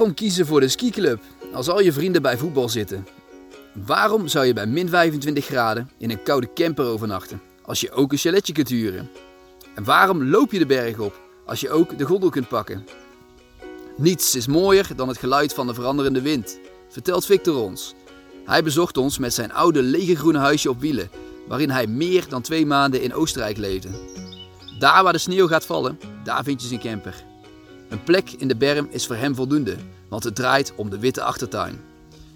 Waarom kiezen voor de skiclub als al je vrienden bij voetbal zitten? Waarom zou je bij min 25 graden in een koude camper overnachten als je ook een chaletje kunt huren? En waarom loop je de berg op als je ook de gondel kunt pakken? Niets is mooier dan het geluid van de veranderende wind, vertelt Victor ons. Hij bezocht ons met zijn oude lege groene huisje op wielen, waarin hij meer dan twee maanden in Oostenrijk leefde. Daar waar de sneeuw gaat vallen, daar vind je zijn camper. Een plek in de berm is voor hem voldoende, want het draait om de witte achtertuin.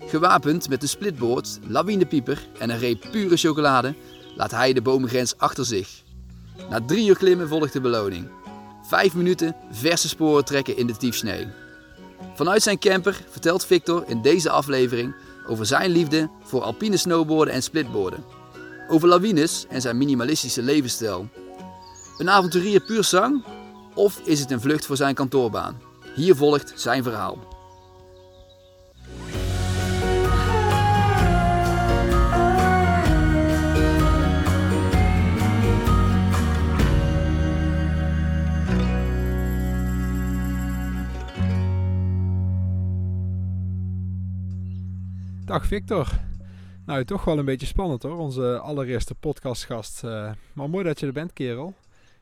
Gewapend met een splitboord, lawinepieper en een reep pure chocolade laat hij de bomengrens achter zich. Na drie uur klimmen volgt de beloning. Vijf minuten verse sporen trekken in de tiefsnee. Vanuit zijn camper vertelt Victor in deze aflevering over zijn liefde voor alpine snowboarden en splitboarden. Over lawines en zijn minimalistische levensstijl. Een avonturier puur zang? Of is het een vlucht voor zijn kantoorbaan? Hier volgt zijn verhaal. Dag Victor. Nou, toch wel een beetje spannend hoor, onze allereerste podcastgast. Uh, maar mooi dat je er bent, kerel.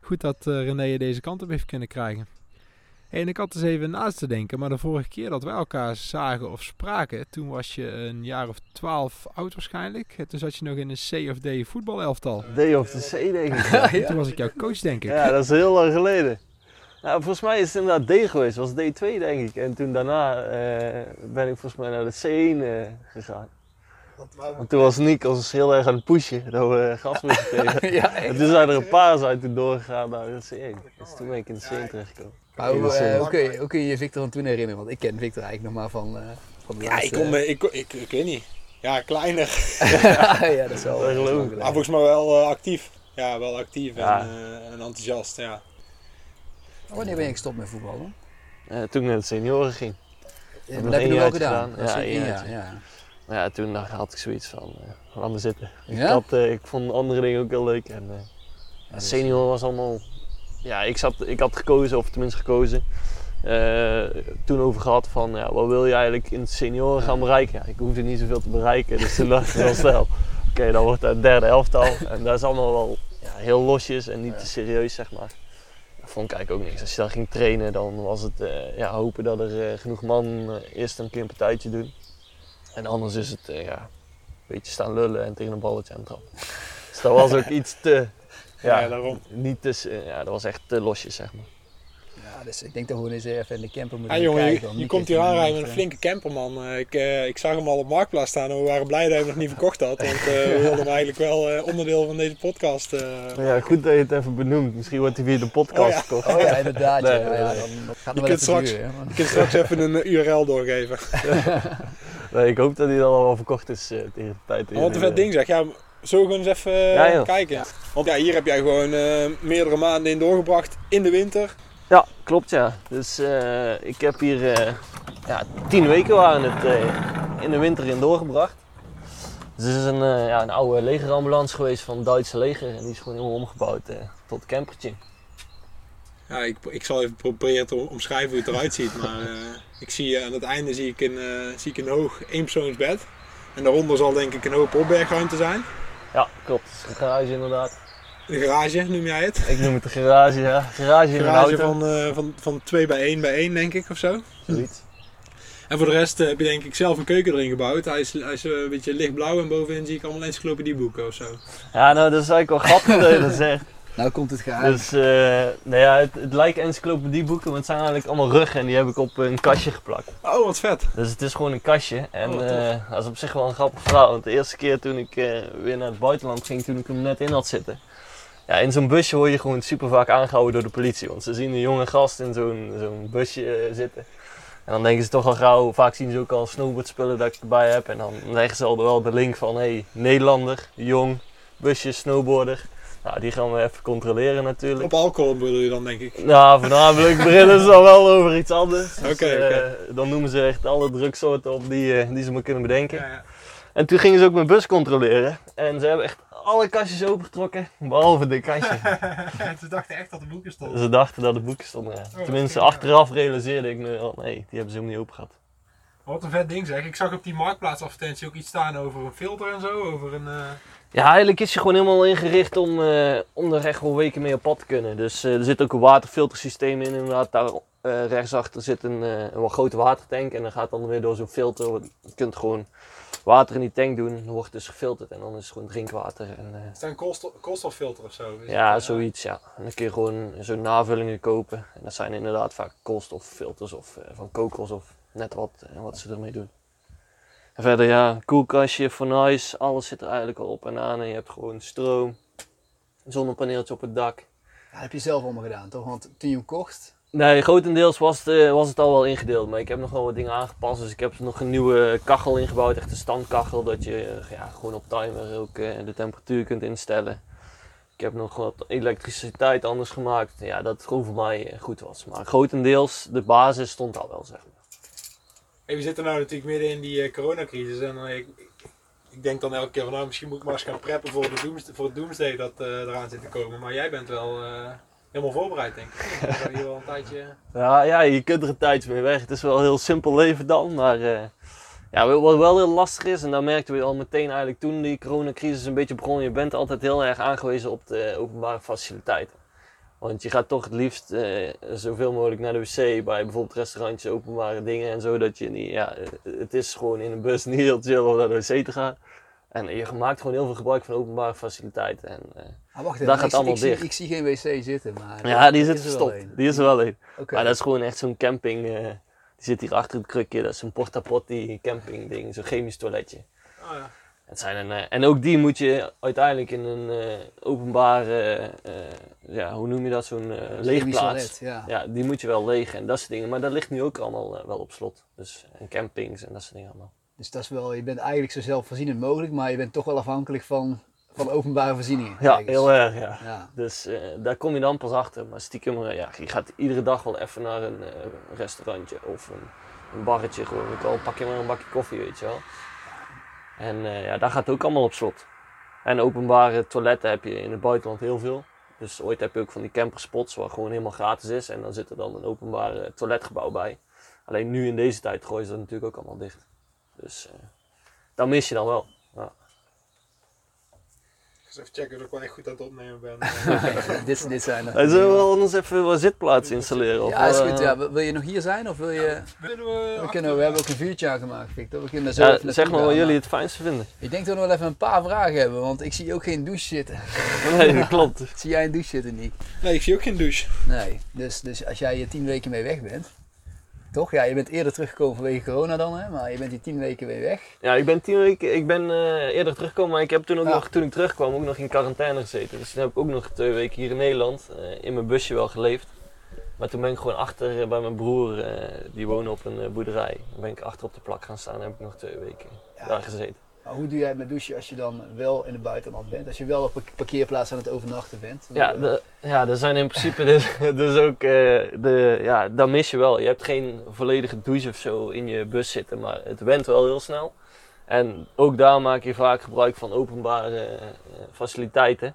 Goed dat uh, René je deze kant op heeft kunnen krijgen. En ik had eens even naast te denken, maar de vorige keer dat wij elkaar zagen of spraken, toen was je een jaar of twaalf oud waarschijnlijk. Toen zat je nog in een C of D voetbalelftal. D of de C denk ik. ja. Toen was ik jouw coach denk ik. Ja, dat is heel lang geleden. Nou, volgens mij is het inderdaad D geweest, was D2 denk ik. En toen daarna uh, ben ik volgens mij naar de C1 uh, gegaan. Want toen was Nick ons heel erg aan het pushen dat we gas moesten geven. ja, en toen zijn er een paar zijn toen doorgegaan naar de C1. Dus toen ben ik in de C1 terechtgekomen. Maar hoe, uh, hoe, kun je, hoe kun je je Victor van toen herinneren? Want ik ken Victor eigenlijk nog maar van, uh, van de Ja, laatste... ik, kom, ik, ik, ik, weet niet. Ja, kleiner. ja, dat is wel... Dat geloof ik. Maar volgens mij wel uh, actief. Ja, wel actief Ja. En, uh, en enthousiast, ja. Wanneer ben je gestopt met voetballen? Uh, toen ik naar de senioren ging. Ja, dat heb je één nu al gedaan? gedaan. Ja, jaartje. ja. Ja, toen had ik zoiets van, uh, laat me zitten. Ik, Ja? had, uh, ik vond andere dingen ook heel leuk. En, uh, Ja, dus- senior was allemaal, ja, ik, zat, ik had gekozen, of tenminste gekozen. eh, toen over gehad van, ja, wat wil je eigenlijk in senioren gaan bereiken? Ja, ik hoefde niet zoveel te bereiken, dus toen dacht ik wel snel. Oké, dan wordt dat het derde elftal. En dat is allemaal wel ja, heel losjes en niet te serieus, zeg maar. Dat vond ik eigenlijk ook niks. Als je dan ging trainen, dan was het eh, ja, hopen dat er eh, genoeg man eh, eerst een keer een partijtje doen. En anders is het eh, ja, een beetje staan lullen en tegen een balletje aan trappen. Dus dat was ook iets te, ja, Ja, daarom. niet te, eh, ja, dat was echt te losjes, zeg maar. Ja, dus ik denk dat we gewoon eens even in de camper moeten Ja, jongen, kijken. je, komt hier aanrijden met een eh, flinke camperman. Eh, ik, eh, ik zag hem al op Marktplaats staan en we waren blij dat hij hem nog niet verkocht had. Want eh, we wilden hem eigenlijk wel eh, onderdeel van deze podcast. eh, Ja, goed dat je het even benoemt. Misschien wordt hij via de podcast Oh ja. gekocht. Oh ja, inderdaad. ja. Nee, Ja, nee, dan gaat Je wel kunt even straks- Je kunt straks even een eh, URL doorgeven. Nee, ik hoop dat hij dan al wel verkocht is eh, tegen de tijd. wat een vet ding zeg. Ja, zo gewoon eens even eh, Ja, kijken. Want ja, hier heb jij gewoon eh, meerdere maanden in doorgebracht in de winter. Ja, klopt ja. Dus eh, ik heb hier eh, ja, tien weken waren het eh, in de winter in doorgebracht. Dus het is een, eh, ja, een oude legerambulance geweest van het Duitse leger. En die is gewoon helemaal omgebouwd eh, tot campertje. Ja, ik, ik zal even proberen te omschrijven hoe het eruit ziet. Maar eh, ik zie eh, aan het einde zie ik een, eh, zie ik een hoog eenpersoonsbed. En daaronder zal denk ik een hoop opbergruimte zijn. Ja, klopt. Het is een garage inderdaad. De garage noem jij het. Ik noem het de garage, ja. Garage een garage van, eh, van, van 2 bij 1 bij 1 denk ik of zo. Zoiets. En voor de rest heb je denk ik zelf een keuken erin gebouwd. Hij is, hij is een beetje lichtblauw en bovenin zie ik allemaal encyclopedieboeken of zo. Ja, nou dat is eigenlijk wel grappig dat je dat zegt. Nou komt het geheim. Dus, eh nou ja, het, het lijken encyclopedieboeken, maar het zijn eigenlijk allemaal ruggen en die heb ik op een kastje geplakt. Oh, wat vet. Dus het is gewoon een kastje. En Oh, eh, dat is op zich wel een grappig verhaal. Want de eerste keer toen ik eh, weer naar het buitenland ging, toen ik hem net in had zitten. Ja, in zo'n busje word je gewoon super vaak aangehouden door de politie. Want ze zien een jonge gast in zo'n zo'n busje zitten. En dan denken ze toch al gauw, vaak zien ze ook al snowboardspullen dat ik erbij heb. En dan leggen ze al wel de link van, hé, hey, Nederlander, jong, busje, snowboarder. Nou, die gaan we even controleren natuurlijk. Op alcohol bedoel je dan denk ik. Nou, voornamelijk beginnen ze dan wel over iets anders. Dus, Oké, eh, oké. dan noemen ze echt alle drugsoorten op die, eh, die ze maar kunnen bedenken. Ja, ja. En toen gingen ze ook mijn bus controleren. En ze hebben echt alle kastjes opengetrokken, behalve dit kastje. Ze dachten echt dat de boeken stonden. Ze dachten dat de boeken stonden. ja. dat Tenminste, achteraf realiseerde ik me, oh nee, die hebben ze helemaal niet open gehad. Wat een vet ding zeg. Ik zag op die marktplaatsadvertentie ook iets staan over een filter en zo. Over een... eh, Ja, eigenlijk is je gewoon helemaal ingericht om, eh, om er echt wel weken mee op pad te kunnen. Dus eh, er zit ook een waterfiltersysteem in. Inderdaad, daar eh, rechtsachter zit een, een wat grote watertank. En dan gaat dan weer door zo'n filter. Je kunt gewoon water in die tank doen. Dan wordt het dus gefilterd en dan is het gewoon drinkwater. En, is dat een koolstof, koolstoffilter of zo? Ja, het, zoiets ja. En dan kun je gewoon zo'n navullingen kopen. En dat zijn inderdaad vaak koolstoffilters of van kokos of net wat, eh, wat ze ermee doen. En verder ja, koelkastje, fornuis, alles zit er eigenlijk al op en aan. En je hebt gewoon stroom, zonnepaneeltje op het dak. Dat heb je zelf allemaal gedaan, toch? Want toen je hem kocht, Nee, grotendeels was het, eh, was het al wel ingedeeld. Maar ik heb nog wel wat dingen aangepast. Dus ik heb nog een nieuwe kachel ingebouwd. Echt een standkachel. Dat je eh, ja, gewoon op timer ook eh, de temperatuur kunt instellen. Ik heb nog wat elektriciteit anders gemaakt. Ja, dat gewoon voor mij goed was. Maar grotendeels, de basis stond al wel, zeg maar. We zitten nou natuurlijk midden in die eh, coronacrisis. En eh, ik, ik denk dan elke keer van nou, misschien moet ik maar eens gaan preppen voor, de doomsday, voor het doomsday dat eh, eraan zit te komen. Maar jij bent wel helemaal voorbereid, denk ik. Je hier wel een tijdje... Ja, ja, je kunt er een tijdje mee weg. Het is wel een heel simpel leven dan. Maar ja, wat wel heel lastig is, en dat merkten we al meteen eigenlijk toen die coronacrisis een beetje begon. Je bent altijd heel erg aangewezen op de openbare faciliteiten. Want je gaat toch het liefst eh, zoveel mogelijk naar de wc bij bijvoorbeeld restaurantjes, openbare dingen en zo. Dat je niet, ja, eh, het is gewoon in een bus niet heel chill om naar de wc te gaan. En je maakt gewoon heel veel gebruik van openbare faciliteiten. En, eh, Ah, wacht Daar gaat ik, allemaal ik, zie, dicht. ik zie geen wc zitten, maar... ja, die zit er verstopt. een. Die is er wel een. Oké. Maar dat is gewoon echt zo'n camping. eh, die zit hier achter het krukje. Dat is een porta potty camping ding. Zo'n chemisch toiletje. Oh, ja. Het zijn een, eh, en ook die moet je uiteindelijk in een eh, openbare, eh, ja, hoe noem je dat, zo'n Chemisch leegplaats. ja. Ja, die moet je wel legen en dat soort dingen. Maar dat ligt nu ook allemaal wel op slot. Dus en campings en dat soort dingen allemaal. Dus dat is wel, je bent eigenlijk zo zelfvoorzienend mogelijk, maar je bent toch wel afhankelijk van, van openbare voorzieningen. Ja, heel erg, ja. Ja. Dus daar kom je dan pas achter. Maar stiekem, ja, je gaat iedere dag wel even naar een restaurantje of een, een barretje. Gewoon. Ook al pak je maar een bakje koffie, weet je wel. En eh, ja, daar gaat het ook allemaal op slot. En openbare toiletten heb je in het buitenland heel veel. Dus ooit heb je ook van die camperspots waar gewoon helemaal gratis is. En dan zit er dan een openbare toiletgebouw bij. Alleen nu in deze tijd gooien ze dat natuurlijk ook allemaal dicht. Dus eh dat mis je dan wel. Eens even checken of ik wel echt goed aan het opnemen ben. Eh, dit, dit zijn er. Zullen we anders even wat zitplaatsen installeren? Of, Ja, is eh, goed. Ja. Wil je nog hier zijn of wil je... We... We, kunnen, we hebben ook een vuurtje aangemaakt, Victor. We kunnen zo Ja, even zeg maar wat jullie het fijnste vinden. Ik denk dat we nog wel even een paar vragen hebben, want ik zie ook geen douche zitten. Nee, dat klopt. Zie jij een douche zitten, niet? Nee, ik zie ook geen douche. Nee. Dus, dus als jij hier tien weken mee weg bent, toch? Ja, je bent eerder teruggekomen vanwege corona dan, hè? Maar je bent hier tien weken weer weg. Ja, ik ben tien weken, ik ben eh, eerder teruggekomen, maar ik heb toen ook Ja. nog, toen ik terugkwam, ook nog in quarantaine gezeten. Dus toen heb ik ook nog twee weken hier in Nederland eh, in mijn busje wel geleefd. Maar toen ben ik gewoon achter eh, bij mijn broer, die woonde op een boerderij. Ben ik achter op de plak gaan staan en heb ik nog twee weken Ja. daar gezeten. Maar hoe doe jij het met douchen als je dan wel in het buitenland bent? Als je wel op een parkeerplaats aan het overnachten bent? Ja, de, ja, er zijn in principe dus, dus ook, eh, de, ja, dat mis je wel. Je hebt geen volledige douche of zo in je bus zitten, maar het went wel heel snel. En ook daar maak je vaak gebruik van openbare eh, faciliteiten.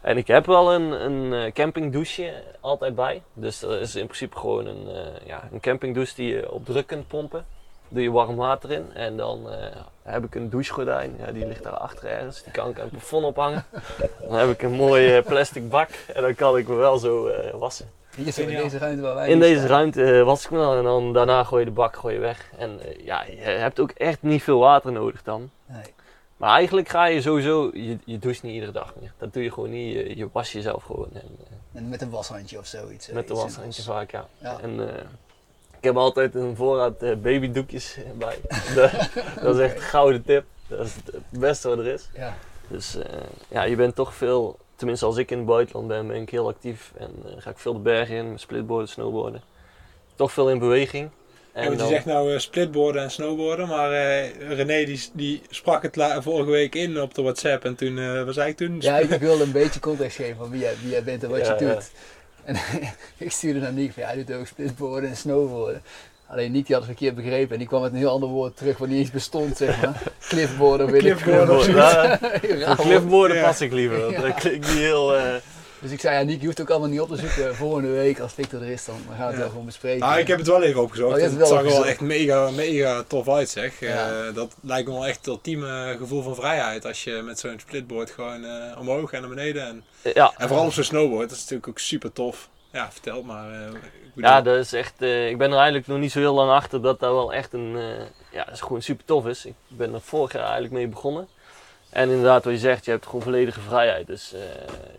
En ik heb wel een, een eh, campingdouche altijd bij. Dus dat is in principe gewoon een, eh, ja, een campingdouche die je op druk kunt pompen. Doe je warm water in en dan eh, heb ik een douchegordijn. Ja, die ligt daar achter ergens. Die kan ik aan het plafond ophangen. Dan heb ik een mooie eh, plastic bak en dan kan ik me wel zo eh, wassen. Hier zo in deze ruimte waar wij In deze staan. ruimte was ik me dan en dan daarna gooi je de bak gooi je weg. En ja, je hebt ook echt niet veel water nodig dan. Nee. Maar eigenlijk ga je sowieso, je, je doucht niet iedere dag meer. Dat doe je gewoon niet, je, je was jezelf gewoon. En, En met een washandje of zoiets. met de iets washandje vaak, ja. Ja. En eh, ik heb altijd een voorraad eh, babydoekjes bij. dat, dat is echt een gouden tip. Dat is het beste wat er is. Ja. Dus eh, ja, je bent toch veel, tenminste als ik in het buitenland ben, ben ik heel actief. En eh, ga ik veel de bergen in, splitboarden, snowboarden. Toch veel in beweging. En want je dan- zegt nou eh, splitboarden en snowboarden, maar eh, René die, die sprak het vorige week in op de WhatsApp en toen, eh wat zei ik toen? Ja, ik wil een beetje context geven van wie jij, wie jij bent en wat Ja, je ja. En ik stuurde naar Nick van, ja, hij doet ook splitboarden en snowboarden. Alleen Nick die had het verkeerd begrepen en die kwam met een heel ander woord terug wat niet eens bestond, zeg maar. Cliffboard of weet ik. Ja. Cliffboarden Ja. pas ik liever. Dat klinkt niet heel... eh, Dus ik zei, ja Nick, je hoeft het ook allemaal niet op te zoeken. Volgende week als Victor er is, dan gaan we het Ja. wel gewoon bespreken. Nou, ik heb het wel even opgezocht. Oh, het zag er wel echt mega, mega tof uit, zeg. Ja. Eh, dat lijkt me wel echt het ultieme gevoel van vrijheid. Als je met zo'n splitboard gewoon eh, omhoog en naar beneden. En, ja, en vooral op zo'n snowboard, dat is natuurlijk ook super tof. Ja, vertel maar. eh, ik bedoel- Ja, dat is echt. eh, ik ben er eigenlijk nog niet zo heel lang achter dat dat wel echt een. eh, ja, dat is gewoon super tof is. Ik ben er vorig jaar eigenlijk mee begonnen. En inderdaad, wat je zegt, je hebt gewoon volledige vrijheid. Dus eh,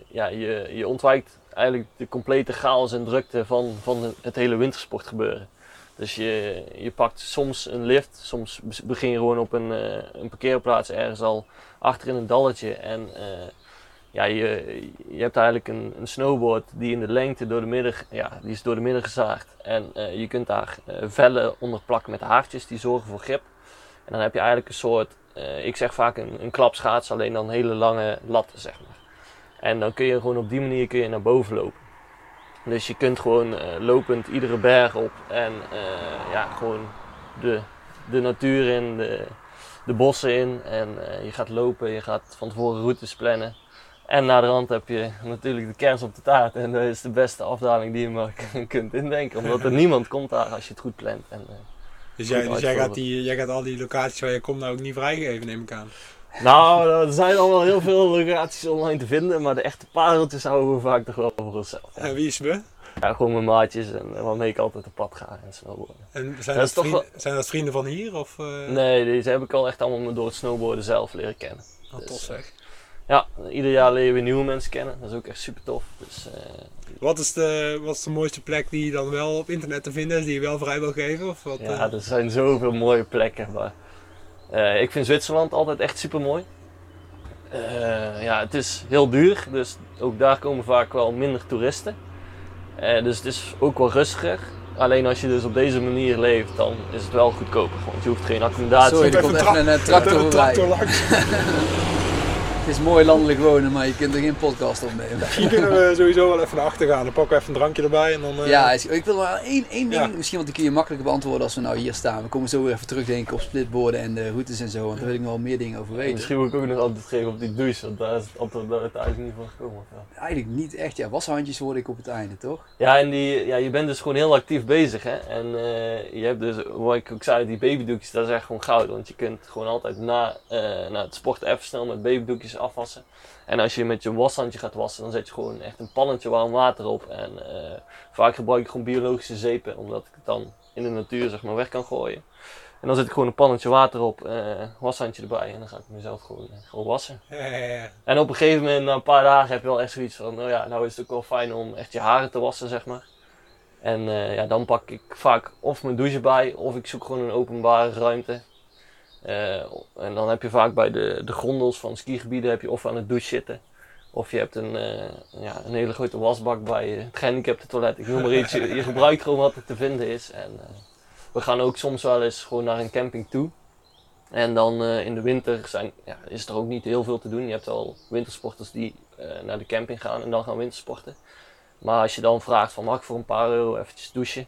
ja, je, je ontwijkt eigenlijk de complete chaos en drukte van, van het hele wintersportgebeuren. Dus je, je pakt soms een lift, soms be- begin je gewoon op een, eh, een parkeerplaats ergens al achter in een dalletje. En eh, ja, je, je hebt eigenlijk een, een snowboard die in de lengte door de midden, ja, die is door de midden gezaagd. En je kunt daar vellen onder plakken met haartjes die zorgen voor grip. En dan heb je eigenlijk een soort, eh, ik zeg vaak een, een klapschaats, alleen dan hele lange latten zeg maar. En dan kun je gewoon op die manier kun je naar boven lopen. Dus je kunt gewoon eh, lopend iedere berg op en eh, ja, gewoon de, de natuur in, de, de bossen in. En je gaat lopen, je gaat van tevoren routes plannen. En na de rand heb je natuurlijk de kers op de taart. En dat is de beste afdaling die je maar kunt indenken. Omdat er niemand komt daar als je het goed plant. En, dus jij, dus jij, gaat die, jij gaat al die locaties waar je komt nou ook niet vrijgeven, neem ik aan. nou, er zijn al wel heel veel locaties online te vinden. Maar de echte pareltjes houden we vaak toch wel voor onszelf. Ja, En wie is we? Ja, gewoon mijn maatjes en waarmee ik altijd op pad ga en snowboarden. En zijn, Dat dat vrienden, zijn dat vrienden van hier? Of, eh Nee, deze heb ik al echt allemaal door het snowboarden zelf leren kennen. oh, dus, tof zeg. Ja, ieder jaar leer je weer nieuwe mensen kennen. Dat is ook echt super tof. Dus, eh, Wat is, de, wat is de mooiste plek die je dan wel op internet te vinden is, die je wel vrij wil geven? Of wat, ja, eh? er zijn zoveel mooie plekken. Maar, eh, ik vind Zwitserland altijd echt super mooi. ja, het is heel duur, dus ook daar komen vaak wel minder toeristen. Dus het is ook wel rustiger. Alleen als je dus op deze manier leeft, dan is het wel goedkoper. Want je hoeft geen accommodatie. Sorry, er even komt tra- even een eh, tractor Een voorbij. tractor langs. Het is mooi landelijk wonen, maar je kunt er geen podcast opnemen. Misschien kunnen we sowieso wel even naar achter gaan. Dan pakken we even een drankje erbij en dan... eh, Ja, ik wil maar één, één ding, Ja. misschien want die kun je makkelijker beantwoorden als we nou hier staan. We komen zo weer even terugdenken op splitboarden en de routes en zo, want daar wil ik nog wel meer dingen over weten. Misschien moet ik ook nog altijd geven op die douche, want daar is het antwoord daar uiteindelijk niet van gekomen. Ja. Eigenlijk niet echt, ja, washandjes hoorde ik op het einde, toch? Ja, en die, ja, je bent dus gewoon heel actief bezig. Hè? En eh, je hebt dus, wat ik ook zei, die babydoekjes, dat is echt gewoon goud. Want je kunt gewoon altijd na, eh, na het sporten even snel met babydoekjes afwassen. En als je met je washandje gaat wassen, dan zet je gewoon echt een pannetje warm water op. En eh, vaak gebruik ik gewoon biologische zeepen, omdat ik het dan in de natuur zeg maar weg kan gooien. En dan zet ik gewoon een pannetje water op, eh washandje erbij en dan ga ik mezelf gewoon, eh, gewoon wassen. Ja, ja, ja. En op een gegeven moment, na een paar dagen, heb je wel echt zoiets van, nou ja, nou is het ook wel fijn om echt je haren te wassen, zeg maar. En ja, dan pak ik vaak of mijn douche bij, of ik zoek gewoon een openbare ruimte. Eh, en dan heb je vaak bij de, de grondels van skigebieden heb je of aan het douche zitten. Of je hebt een, eh, ja, een hele grote wasbak bij het gehandicapte toilet. Ik noem maar iets. Je, gebruikt gewoon wat er te vinden is. En eh, we gaan ook soms wel eens gewoon naar een camping toe. En dan in de winter zijn, ja, is er ook niet heel veel te doen. Je hebt wel wintersporters die naar de camping gaan en dan gaan wintersporten. Maar als je dan vraagt van mag ik voor een paar euro eventjes douchen,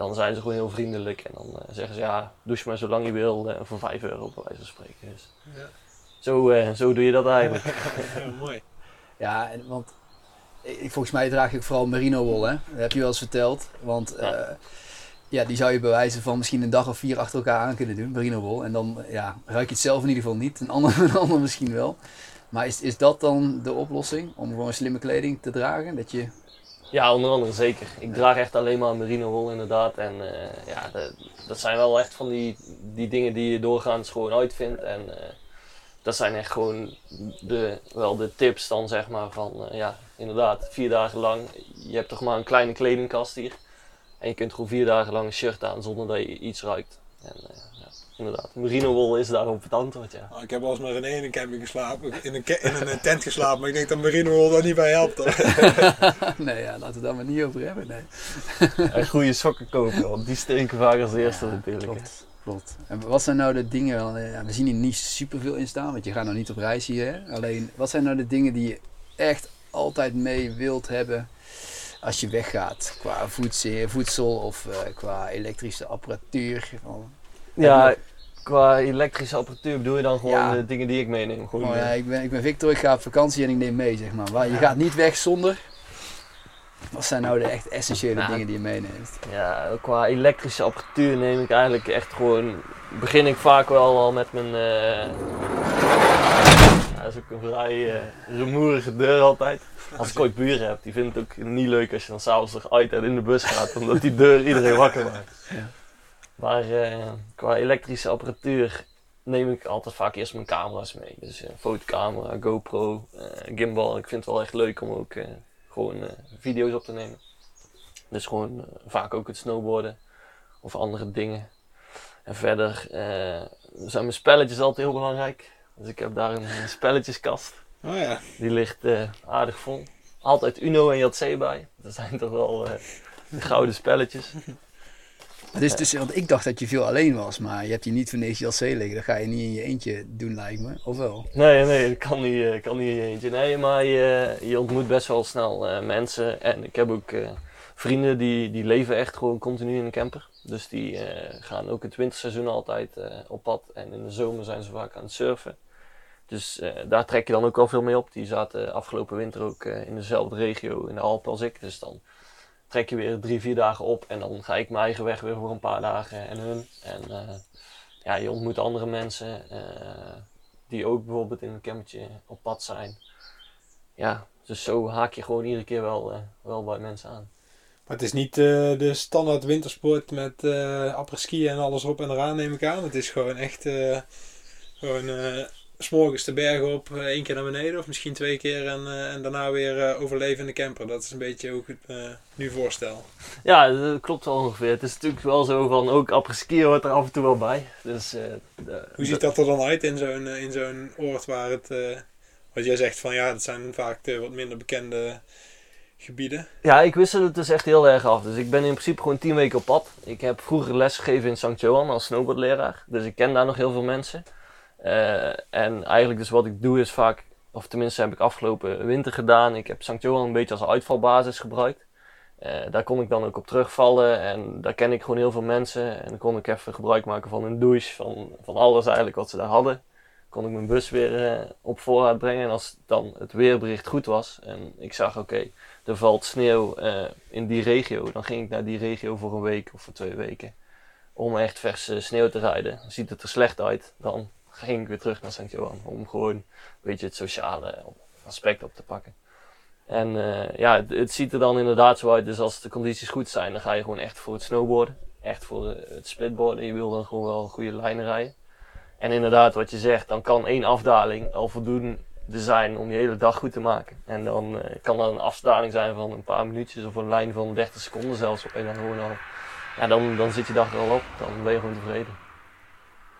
dan zijn ze gewoon heel vriendelijk. En dan eh, zeggen ze ja, douche maar zolang je wil eh, voor 5 euro bij wijze van spreken. Dus Ja. zo, eh, zo doe je dat eigenlijk. Ja, mooi. Ja, en, want ik, volgens mij draag ik vooral merino wol, hè? Dat heb je wel eens verteld. Want Ja. ja. ja, die zou je bij wijze van misschien een dag of vier achter elkaar aan kunnen doen, merino wol. En dan ja, ruik je het zelf in ieder geval niet, een ander, een ander misschien wel. Maar is, is dat dan de oplossing om gewoon slimme kleding te dragen? Dat je, Ja, onder andere zeker. Ik draag echt alleen maar merino wol inderdaad. En eh, ja, dat, dat zijn wel echt van die, die dingen die je doorgaans gewoon uitvindt. En eh, dat zijn echt gewoon de, wel de tips dan zeg maar van, eh, ja, inderdaad, vier dagen lang. Je hebt toch maar een kleine kledingkast hier. En je kunt gewoon vier dagen lang een shirt aan zonder dat je iets ruikt. En inderdaad, merino wol is daarop het antwoord, ja. Nou, ik heb wel eens René in een camping geslapen, in een, in een eh, tent geslapen, maar ik denk dat Marino Wol daar niet bij helpt. nee, ja, laten we daar maar niet over hebben. Nee. En goede sokken kopen, want die stinken vaak als eerste Ja, natuurlijk. Klopt, klopt. En wat zijn nou de dingen, eh, ja, we zien hier niet superveel in staan, want je gaat nou niet op reis hier. Hè? Alleen, wat zijn nou de dingen die je echt altijd mee wilt hebben als je weggaat qua voedsel, voedsel of eh, qua elektrische apparatuur? Ja, qua elektrische apparatuur bedoel je dan gewoon Ja. de dingen die ik meeneem? Gewoon, oh, ja, eh, ik, ben, ik ben Victor, ik ga op vakantie en ik neem mee, zeg maar. Waar, je gaat niet weg zonder. Wat zijn nou de echt essentiële dingen die je meenemt? Ja, qua elektrische apparatuur neem ik eigenlijk echt gewoon. Begin ik vaak wel al met mijn. eh ja, dat is ook een vrij eh, rumoerige deur altijd. Als ik ooit buren heb, die vinden het ook niet leuk als je dan s'avonds nog uit en in de bus gaat, omdat die deur iedereen wakker maakt. Ja. Maar eh, qua elektrische apparatuur neem ik altijd vaak eerst mijn camera's mee. Dus een fotocamera, GoPro, eh, gimbal. Ik vind het wel echt leuk om ook gewoon video's op te nemen. Dus gewoon vaak ook het snowboarden of andere dingen. En verder zijn mijn spelletjes altijd heel belangrijk. Dus ik heb daar een, spelletjeskast. Oh ja. Die ligt aardig vol. Altijd Uno en JC bij. Dat zijn toch wel de gouden spelletjes. Is dus, want ik dacht dat je veel alleen was, maar je hebt hier niet voor niks JLC liggen. Dat ga je niet in je eentje doen, lijkt me. Of wel? Nee, nee, dat kan niet, eh, kan niet in je eentje. Nee, maar je, je ontmoet best wel snel eh, mensen. En ik heb ook eh, vrienden die, die leven echt gewoon continu in een camper. Dus die gaan ook het winterseizoen altijd op pad. En in de zomer zijn ze vaak aan het surfen. Dus daar trek je dan ook wel veel mee op. Die zaten afgelopen winter ook in dezelfde regio in de Alpen als ik. Dus dan trek je weer drie, vier dagen op. En dan ga ik mijn eigen weg weer voor een paar dagen en hun. En eh, ja, je ontmoet andere mensen. eh, die ook bijvoorbeeld in een campertje op pad zijn. Ja, dus zo haak je gewoon iedere keer wel, eh, wel bij mensen aan. Maar het is niet de standaard wintersport met eh apres-ski en alles op en eraan neem ik aan. Het is gewoon echt gewoon eh, 's morgens de bergen op, eh, één keer naar beneden of misschien twee keer en, eh, en daarna weer eh, overleven in de camper. Dat is een beetje hoe ik het me nu voorstel. Ja, dat klopt wel ongeveer. Het is natuurlijk wel zo van ook apres-ski hoort er af en toe wel bij. Dus, Hoe ziet dat er dan uit in zo'n in zo'n oord waar het, wat jij zegt van ja, dat zijn vaak de wat minder bekende gebieden. Ja, ik wissel het dus echt heel erg af. Dus ik ben in principe gewoon tien weken op pad. Ik heb vroeger les gegeven in St. Johan als snowboardleraar. Dus ik ken daar nog heel veel mensen. Eh, en eigenlijk dus wat ik doe is vaak, of tenminste heb ik afgelopen winter gedaan. Ik heb St. Johan een beetje als uitvalbasis gebruikt. Eh, daar kon ik dan ook op terugvallen en daar ken ik gewoon heel veel mensen. En dan kon ik even gebruik maken van een douche, van, van alles eigenlijk wat ze daar hadden. Kon ik mijn bus weer eh, op voorraad brengen. En als dan het weerbericht goed was en ik zag oké, er valt sneeuw in die regio, dan ging ik naar die regio voor een week of voor twee weken. Om echt verse sneeuw te rijden. Ziet het er slecht uit, dan ging ik weer terug naar St. Johan. Om gewoon een beetje het sociale aspect op te pakken. En eh, ja, het, het ziet er dan inderdaad zo uit. Dus als de condities goed zijn, dan ga je gewoon echt voor het snowboarden. Echt voor het splitboarden. Je wil dan gewoon wel goede lijnen rijden. En inderdaad, wat je zegt, dan kan één afdaling al voldoende zijn om je hele dag goed te maken. En dan eh, kan dat een afdaling zijn van een paar minuutjes of een lijn van 30 seconden zelfs en dan gewoon al. Ja, dan, dan zit je dag er al op. Dan ben je gewoon tevreden.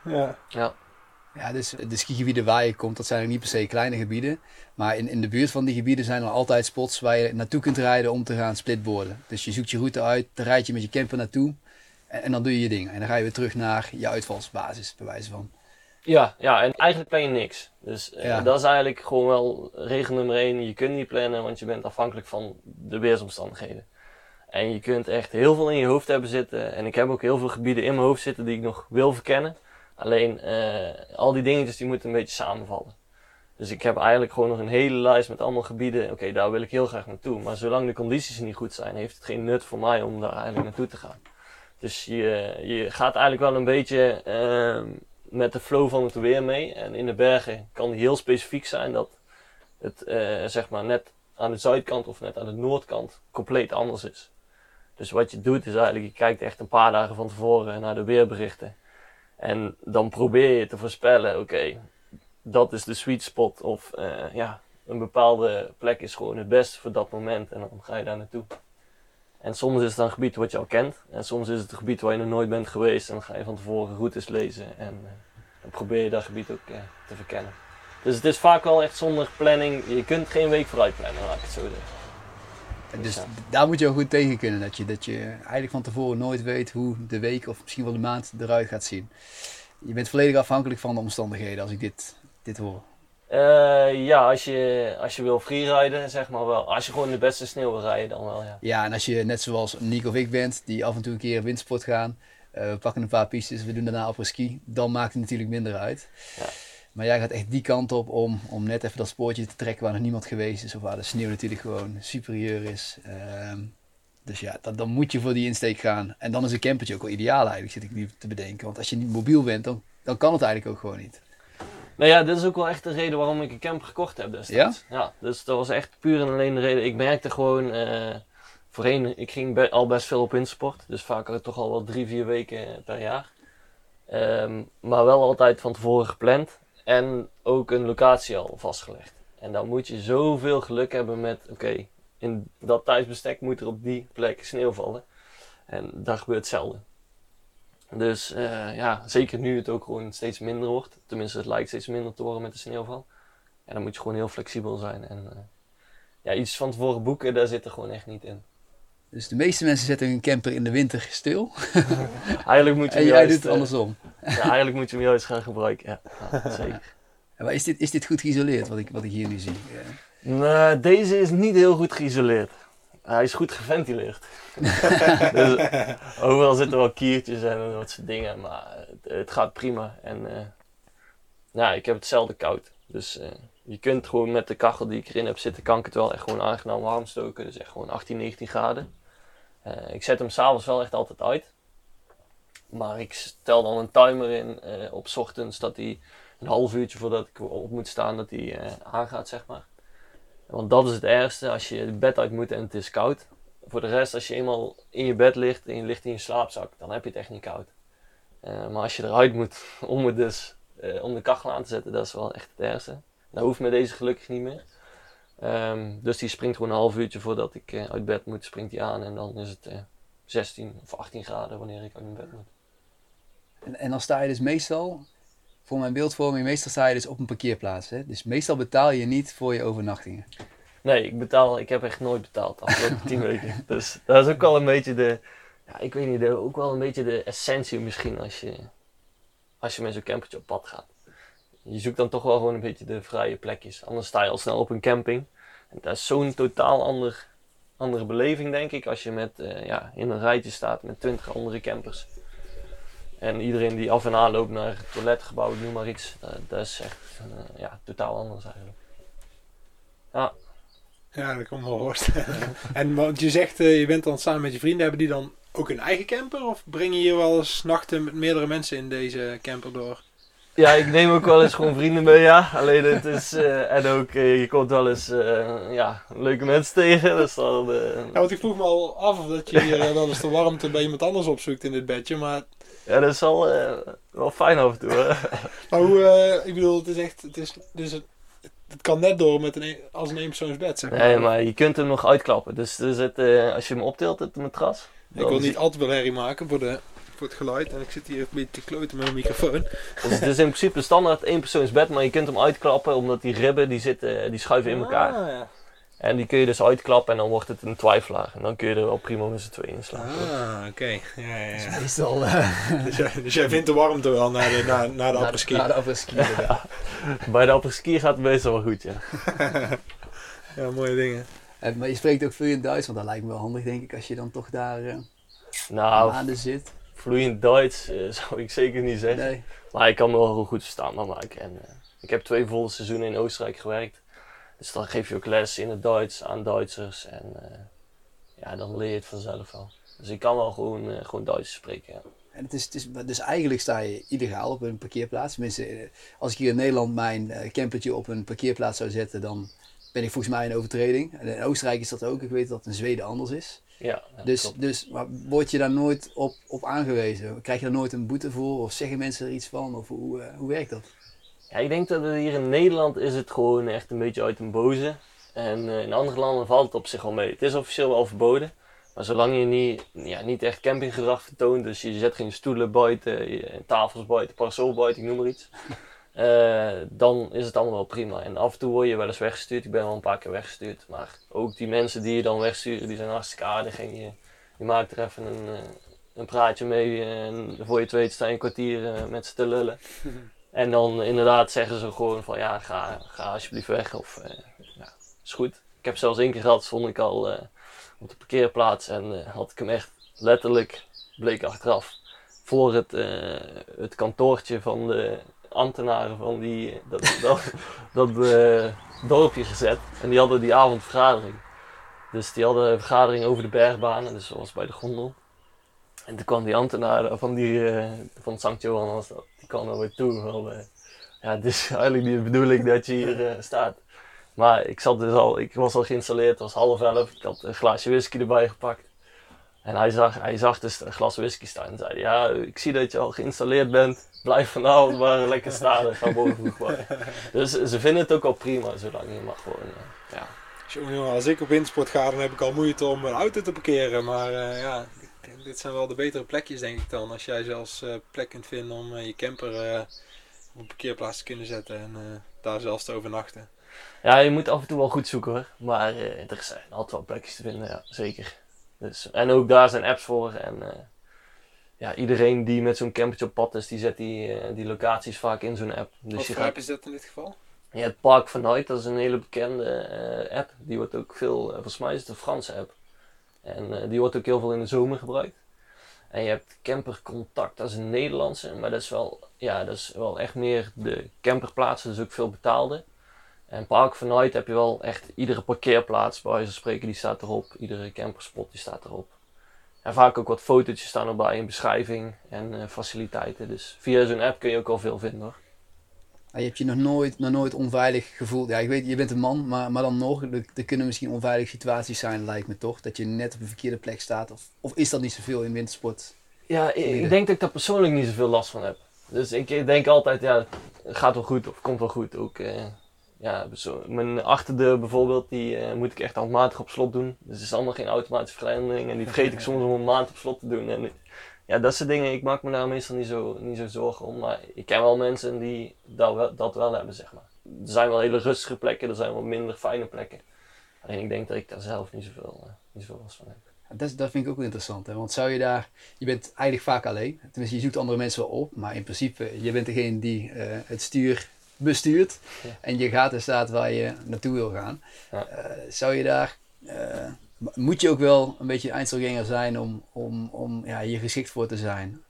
Ja. Ja. Ja, dus de skigebieden waar je komt, dat zijn ook niet per se kleine gebieden. Maar in, in de buurt van die gebieden zijn er altijd spots waar je naartoe kunt rijden om te gaan splitboarden. Dus je zoekt je route uit, dan rijd je met je camper naartoe en, en dan doe je je ding. En dan ga je weer terug naar je uitvalsbasis, bij wijze van. Ja, ja, en eigenlijk plan je niks. Dus eh, dat is eigenlijk gewoon wel regel nummer één. Je kunt niet plannen, want je bent afhankelijk van de weersomstandigheden. En je kunt echt heel veel in je hoofd hebben zitten. En ik heb ook heel veel gebieden in mijn hoofd zitten die ik nog wil verkennen. Alleen, eh, al die dingetjes die moeten een beetje samenvallen. Dus ik heb eigenlijk gewoon nog een hele lijst met allemaal gebieden. Oké, daar wil ik heel graag naartoe. Maar zolang de condities niet goed zijn, heeft het geen nut voor mij om daar eigenlijk naartoe te gaan. Dus je, je gaat eigenlijk wel een beetje ehm, met de flow van het weer mee. En in de bergen kan die heel specifiek zijn dat het eh, zeg maar net aan de zuidkant of net aan de noordkant compleet anders is. Dus wat je doet is eigenlijk, je kijkt echt een paar dagen van tevoren naar de weerberichten. En dan probeer je te voorspellen, oké, dat is de sweet spot. Of eh, ja, een bepaalde plek is gewoon het beste voor dat moment. En dan ga je daar naartoe. En soms is het een gebied wat je al kent. En soms is het een gebied waar je nog nooit bent geweest. En dan ga je van tevoren routes lezen. En eh, dan probeer je dat gebied ook eh, te verkennen. Dus het is vaak wel echt zonder planning. Je kunt geen week vooruit plannen, laat ik het zo zeggen. Dus Ja. daar moet je ook goed tegen kunnen. Dat je, dat je eigenlijk van tevoren nooit weet hoe de week of misschien wel de maand eruit gaat zien. Je bent volledig afhankelijk van de omstandigheden als ik dit, dit hoor. Eh, ja, als je, als je wil freeriden, zeg maar wel. Als je gewoon de beste sneeuw wil rijden, dan wel, ja. Ja, en als je net zoals Nico of ik bent, die af en toe een keer wintersport gaan, eh, we pakken een paar pistes, we doen daarna op ski, dan maakt het natuurlijk minder uit. Ja. Maar jij gaat echt die kant op om, om net even dat spoortje te trekken waar nog niemand geweest is, of waar de sneeuw natuurlijk gewoon superieur is. Ehm, dus ja, dan, dan moet je voor die insteek gaan. En dan is een campertje ook wel ideaal eigenlijk, zit ik nu te bedenken. Want als je niet mobiel bent, dan, dan kan het eigenlijk ook gewoon niet. Nou ja, dit is ook wel echt de reden waarom ik een camper gekocht heb destijds. Ja? dus dat was echt puur en alleen de reden. Ik merkte gewoon, eh, voorheen, ik ging be- al best veel op wintersport. Dus vaak toch al wel drie, vier weken per jaar. Ehm, maar wel altijd van tevoren gepland. En ook een locatie al vastgelegd. En dan moet je zoveel geluk hebben met, oké, in dat tijdsbestek moet er op die plek sneeuw vallen. En dat gebeurt zelden. Dus eh, ja, zeker nu het ook gewoon steeds minder wordt. Tenminste, het lijkt steeds minder te worden met de sneeuwval. En dan moet je gewoon heel flexibel zijn. En eh, ja, iets van tevoren boeken, daar zit er gewoon echt niet in. Dus de meeste mensen zetten hun camper in de winter stil. Eigenlijk moet je En jij juist, doet het eh, andersom. ja, eigenlijk moet je hem juist gaan gebruiken. Ja, ja, zeker. Maar is dit, is dit goed geïsoleerd, wat ik, wat ik hier nu zie? Ja. Nou, deze is niet heel goed geïsoleerd. Hij is goed geventileerd. dus, overal zitten wel kiertjes en dat soort dingen, maar het, het gaat prima. En eh, ja, ik heb hetzelfde koud. Dus eh, je kunt gewoon met de kachel die ik erin heb zitten, kan ik het wel echt gewoon aangenaam warm stoken. Dus echt gewoon 18, 19 graden. Eh, ik zet hem s'avonds wel echt altijd uit. Maar ik stel dan een timer in eh, op ochtends dat hij een half uurtje voordat ik op moet staan, dat hij eh, aangaat, zeg maar. Want dat is het ergste, als je het bed uit moet en het is koud. Voor de rest, als je eenmaal in je bed ligt en je ligt in je slaapzak, dan heb je het echt niet koud. Maar als je eruit moet om, het dus, om de kachel aan te zetten, dat is wel echt het ergste. Dat hoeft met deze gelukkig niet meer. Ehm, dus die springt gewoon een half uurtje voordat ik eh, uit bed moet, springt die aan. En dan is het eh 16 of 18 graden wanneer ik uit mijn bed moet. En, en dan sta je dus meestal, voor mijn beeldvorming, meestal sta je dus op een parkeerplaats. Hè? Dus meestal betaal je niet voor je overnachtingen. Nee, ik betaal, ik heb echt nooit betaald de afgelopen 10 weken. Dus dat is ook wel een beetje de, ja, ik weet niet, de, ook wel een beetje de essentie misschien als je, als je met zo'n campertje op pad gaat. Je zoekt dan toch wel gewoon een beetje de vrije plekjes. Anders sta je al snel op een camping. Dat is zo'n totaal ander, andere beleving, denk ik, als je met, eh, ja, in een rijtje staat met 20 andere campers. En iedereen die af en aan loopt naar het toiletgebouw, noem maar iets. Dat, dat is echt eh, ja, totaal anders eigenlijk. Ja. Ja, dat me wel voorstellen. en want je zegt, eh, je bent dan samen met je vrienden, hebben die dan ook een eigen camper? Of breng je hier wel eens nachten met meerdere mensen in deze camper door? Ja, ik neem ook wel eens gewoon vrienden mee, ja. Alleen het is, eh, en ook, eh, je komt wel eens, eh, ja, leuke mensen tegen. Dus dan, Ja, want ik vroeg me al af of dat je hier wel eens de warmte bij iemand anders opzoekt in dit bedje. Maar, ja, dat is wel, eh, wel fijn af en toe, hè. maar hoe, ik bedoel, het is echt, het is, dus het, het kan net door met een, een- als een eenpersoonsbed, zeg maar. Nee, maar je kunt hem nog uitklappen. Dus er zit, als je hem optilt, het matras. Ik wil niet al te veel herrie maken voor, de, voor het geluid. En ik zit hier een beetje te kloten met mijn microfoon. Dus het is in principe een standaard eenpersoonsbed, maar je kunt hem uitklappen omdat die ribben die zitten, die schuiven in elkaar. Ah, ja. En die kun je dus uitklappen en dan wordt het een twijfelaar. En dan kun je er wel prima met z'n tweeën in slapen. Ah, oké. Ja, ja, ja. Meestal uh, Dus, jij, dus jij vindt de warmte wel naar de, naar, naar de na, apres-ski. na de apres-ski. inderdaad. Bij de apres-ski gaat het meestal wel goed, ja. ja, mooie dingen. En, maar je spreekt ook vloeiend Duits, want dat lijkt me wel handig denk ik als je dan toch daar eh, Nou, maanden zit. Vloeiend Duits eh, zou ik zeker niet zeggen. Nee. Maar ik kan me wel heel goed verstaanbaar maken. En, eh, ik heb twee volle seizoenen in Oostenrijk gewerkt. Dus dan geef je ook les in het Duits aan Duitsers. En eh, ja, dan leer je het vanzelf wel. Dus ik kan wel gewoon, gewoon Duits spreken. Ja. En het is, het is, dus eigenlijk sta je illegaal op een parkeerplaats. Tenminste, als ik hier in Nederland mijn campertje op een parkeerplaats zou zetten, dan ben ik volgens mij in overtreding. En in Oostenrijk is dat ook. Ik weet dat het in Zweden anders is. Ja, Dus, klopt. dus maar word je daar nooit op, op aangewezen? Krijg je daar nooit een boete voor? Of zeggen mensen er iets van? Of hoe, eh, hoe werkt dat? Ja, ik denk dat het hier in Nederland is het gewoon echt een beetje uit een boze. En eh, in andere landen valt het op zich wel mee. Het is officieel wel verboden. Maar zolang je niet, ja, niet echt campinggedrag vertoont, dus je zet geen stoelen buiten, je- tafels buiten, parasol buiten, ik noem maar iets. Eh, dan is het allemaal wel prima. En af en toe word je wel eens weggestuurd. Ik ben wel een paar keer weggestuurd. Maar ook die mensen die je dan wegsturen, die zijn hartstikke aardig. En je, je maakt er even een, eh, een praatje mee. En voor je het weet sta je een kwartier eh, met ze te lullen. En dan inderdaad zeggen ze gewoon van ja, ga, ga alsjeblieft weg. Of ja, is goed. Ik heb zelfs één keer gehad, stond ik al op de parkeerplaats en had ik hem echt letterlijk, bleek achteraf, voor het, het kantoortje van de ambtenaren van die, dat, dat, eh, dorpje gezet. En die hadden die avond vergadering. Dus die hadden een vergadering over de bergbanen, dus zoals bij de gondel. En toen kwam die ambtenaar van, die, eh, van Sankt Johan, die kwam naar me toe. Eh, ja, het is eigenlijk niet de bedoeling dat je hier staat. Maar ik, zat dus al, ik was al geïnstalleerd, het was half elf. Ik had een glaasje whisky erbij gepakt. En hij zag, hij zag dus een glas whisky staan en zei: Ja, ik zie dat je al geïnstalleerd bent. Blijf vanavond maar lekker staan en ga bij. Dus ze vinden het ook al prima, zolang je maar gewoon. ja. Jongen, jongen, als ik op wintersport ga, dan heb ik al moeite om een auto te parkeren. Maar eh, ja, dit- zijn wel de betere plekjes, denk ik dan. Als jij zelfs eh, plek kunt vinden om eh, je camper op een parkeerplaats te kunnen zetten en daar zelfs te overnachten. ja, je moet af en toe wel goed zoeken hoor. Maar er zijn altijd wel plekjes te vinden, ja, zeker. Dus, en ook daar zijn apps voor. En ja, iedereen die met zo'n campertje op pad is, die zet die, eh, die locaties vaak in zo'n app. Dus Wat je voor gaat app is dat in dit geval? Ja, het Park van Night, dat is een hele bekende eh, app. Die wordt ook veel, eh, volgens mij is het een Franse app. En die wordt ook heel veel in de zomer gebruikt. En je hebt Camper Contact, dat is een Nederlandse, maar dat is wel, ja, dat is wel echt meer de camperplaatsen, dus ook veel betaalde. En Park van Night heb je wel echt iedere parkeerplaats, bij wijze van spreken, die staat erop. Iedere camperspot die staat erop. En vaak ook wat fotootjes staan erbij, een beschrijving en eh, faciliteiten. Dus via zo'n app kun je ook al veel vinden hoor. Je hebt je nog nooit, nog nooit onveilig gevoeld. Ja, ik weet, je bent een man, maar, maar dan nog, er, kunnen misschien onveilige situaties zijn, lijkt me toch. Dat je net op een verkeerde plek staat. Of, of is dat niet zoveel in wintersport? Ja, ik, denk dat ik daar persoonlijk niet zoveel last van heb. Dus ik ik denk altijd, ja, het gaat wel goed of komt wel goed. Ook, eh, ja, zo, mijn achterdeur bijvoorbeeld, die eh, moet ik echt handmatig op slot doen. Dus het is allemaal geen automatische vergrending en die vergeet ik soms om een maand op slot te doen. En, ja, dat soort dingen, ik maak me daar meestal niet zo, niet zo zorgen om. Maar ik ken wel mensen die dat wel, dat wel hebben, zeg maar. Er zijn wel hele rustige plekken, er zijn wel minder fijne plekken. Alleen ik denk dat ik daar zelf niet zoveel, eh, niet zoveel last van heb. Dat, dat vind ik ook wel interessant. Hè? Want zou je daar, je bent eigenlijk vaak alleen. Tenminste, je zoekt andere mensen wel op. Maar in principe, je bent degene die eh, het stuur bestuurt. Ja. En je gaat en staat waar je naartoe wil gaan. Ja. Eh, zou je daar, eh, moet je ook wel een beetje Einzelganger zijn om, om, om ja, hier geschikt voor te zijn?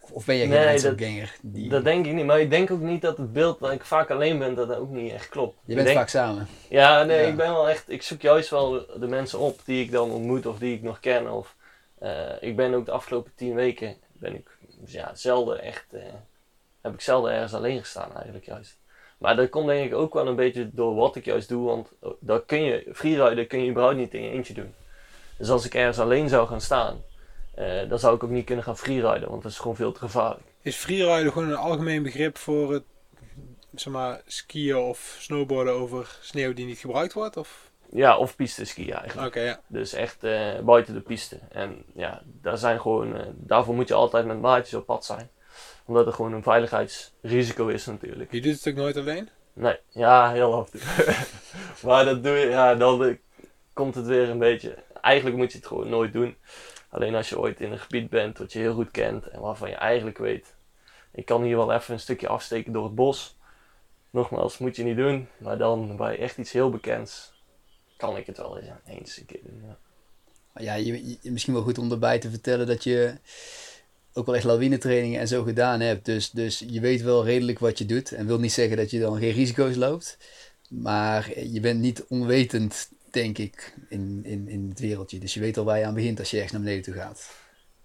Of, of ben je geen Nee, dat- Einzelganger? Die, Dat denk ik niet, maar ik denk ook niet dat het beeld dat ik vaak alleen ben, dat dat ook niet echt klopt. je bent denk- vaak samen. Ja, nee, Ja. ik ben wel echt, ik zoek juist wel de mensen op die ik dan ontmoet of die ik nog ken. Of, eh, ik ben ook de afgelopen tien weken, ben ik ja, zelden echt, heb ik zelden ergens alleen gestaan eigenlijk juist. Maar dat komt denk ik ook wel een beetje door wat ik juist doe, want dat kun je, freeriden kun je überhaupt niet in je eentje doen. Dus als ik ergens alleen zou gaan staan, eh, dan zou ik ook niet kunnen gaan freeriden, want dat is gewoon veel te gevaarlijk. Is freeriden gewoon een algemeen begrip voor het zeg maar, skiën of snowboarden over sneeuw die niet gebruikt wordt? Of? Ja, of piste skiën eigenlijk. Oké, ja. Dus echt eh, buiten de piste. En ja, daar zijn gewoon, eh, daarvoor moet je altijd met maatjes op pad zijn. Omdat er gewoon een veiligheidsrisico is natuurlijk. Je doet het ook nooit alleen? Nee, ja, heel af en toe. maar dat doe je, ja, dan eh, komt het weer een beetje. Eigenlijk moet je het gewoon nooit doen. Alleen als je ooit in een gebied bent wat je heel goed kent en waarvan je eigenlijk weet. Ik kan hier wel even een stukje afsteken door het bos. Nogmaals, moet je niet doen. Maar dan bij echt iets heel bekends kan ik het wel eens, eens een keer doen. Ja. Maar ja, je, je- misschien wel goed om erbij te vertellen dat je ook wel echt lawinetrainingen en zo gedaan hebt. Dus, dus je weet wel redelijk wat je doet. En wil niet zeggen dat je dan geen risico's loopt. Maar je bent niet onwetend, denk ik, in, in, in het wereldje. Dus je weet al waar je aan begint als je echt naar beneden toe gaat.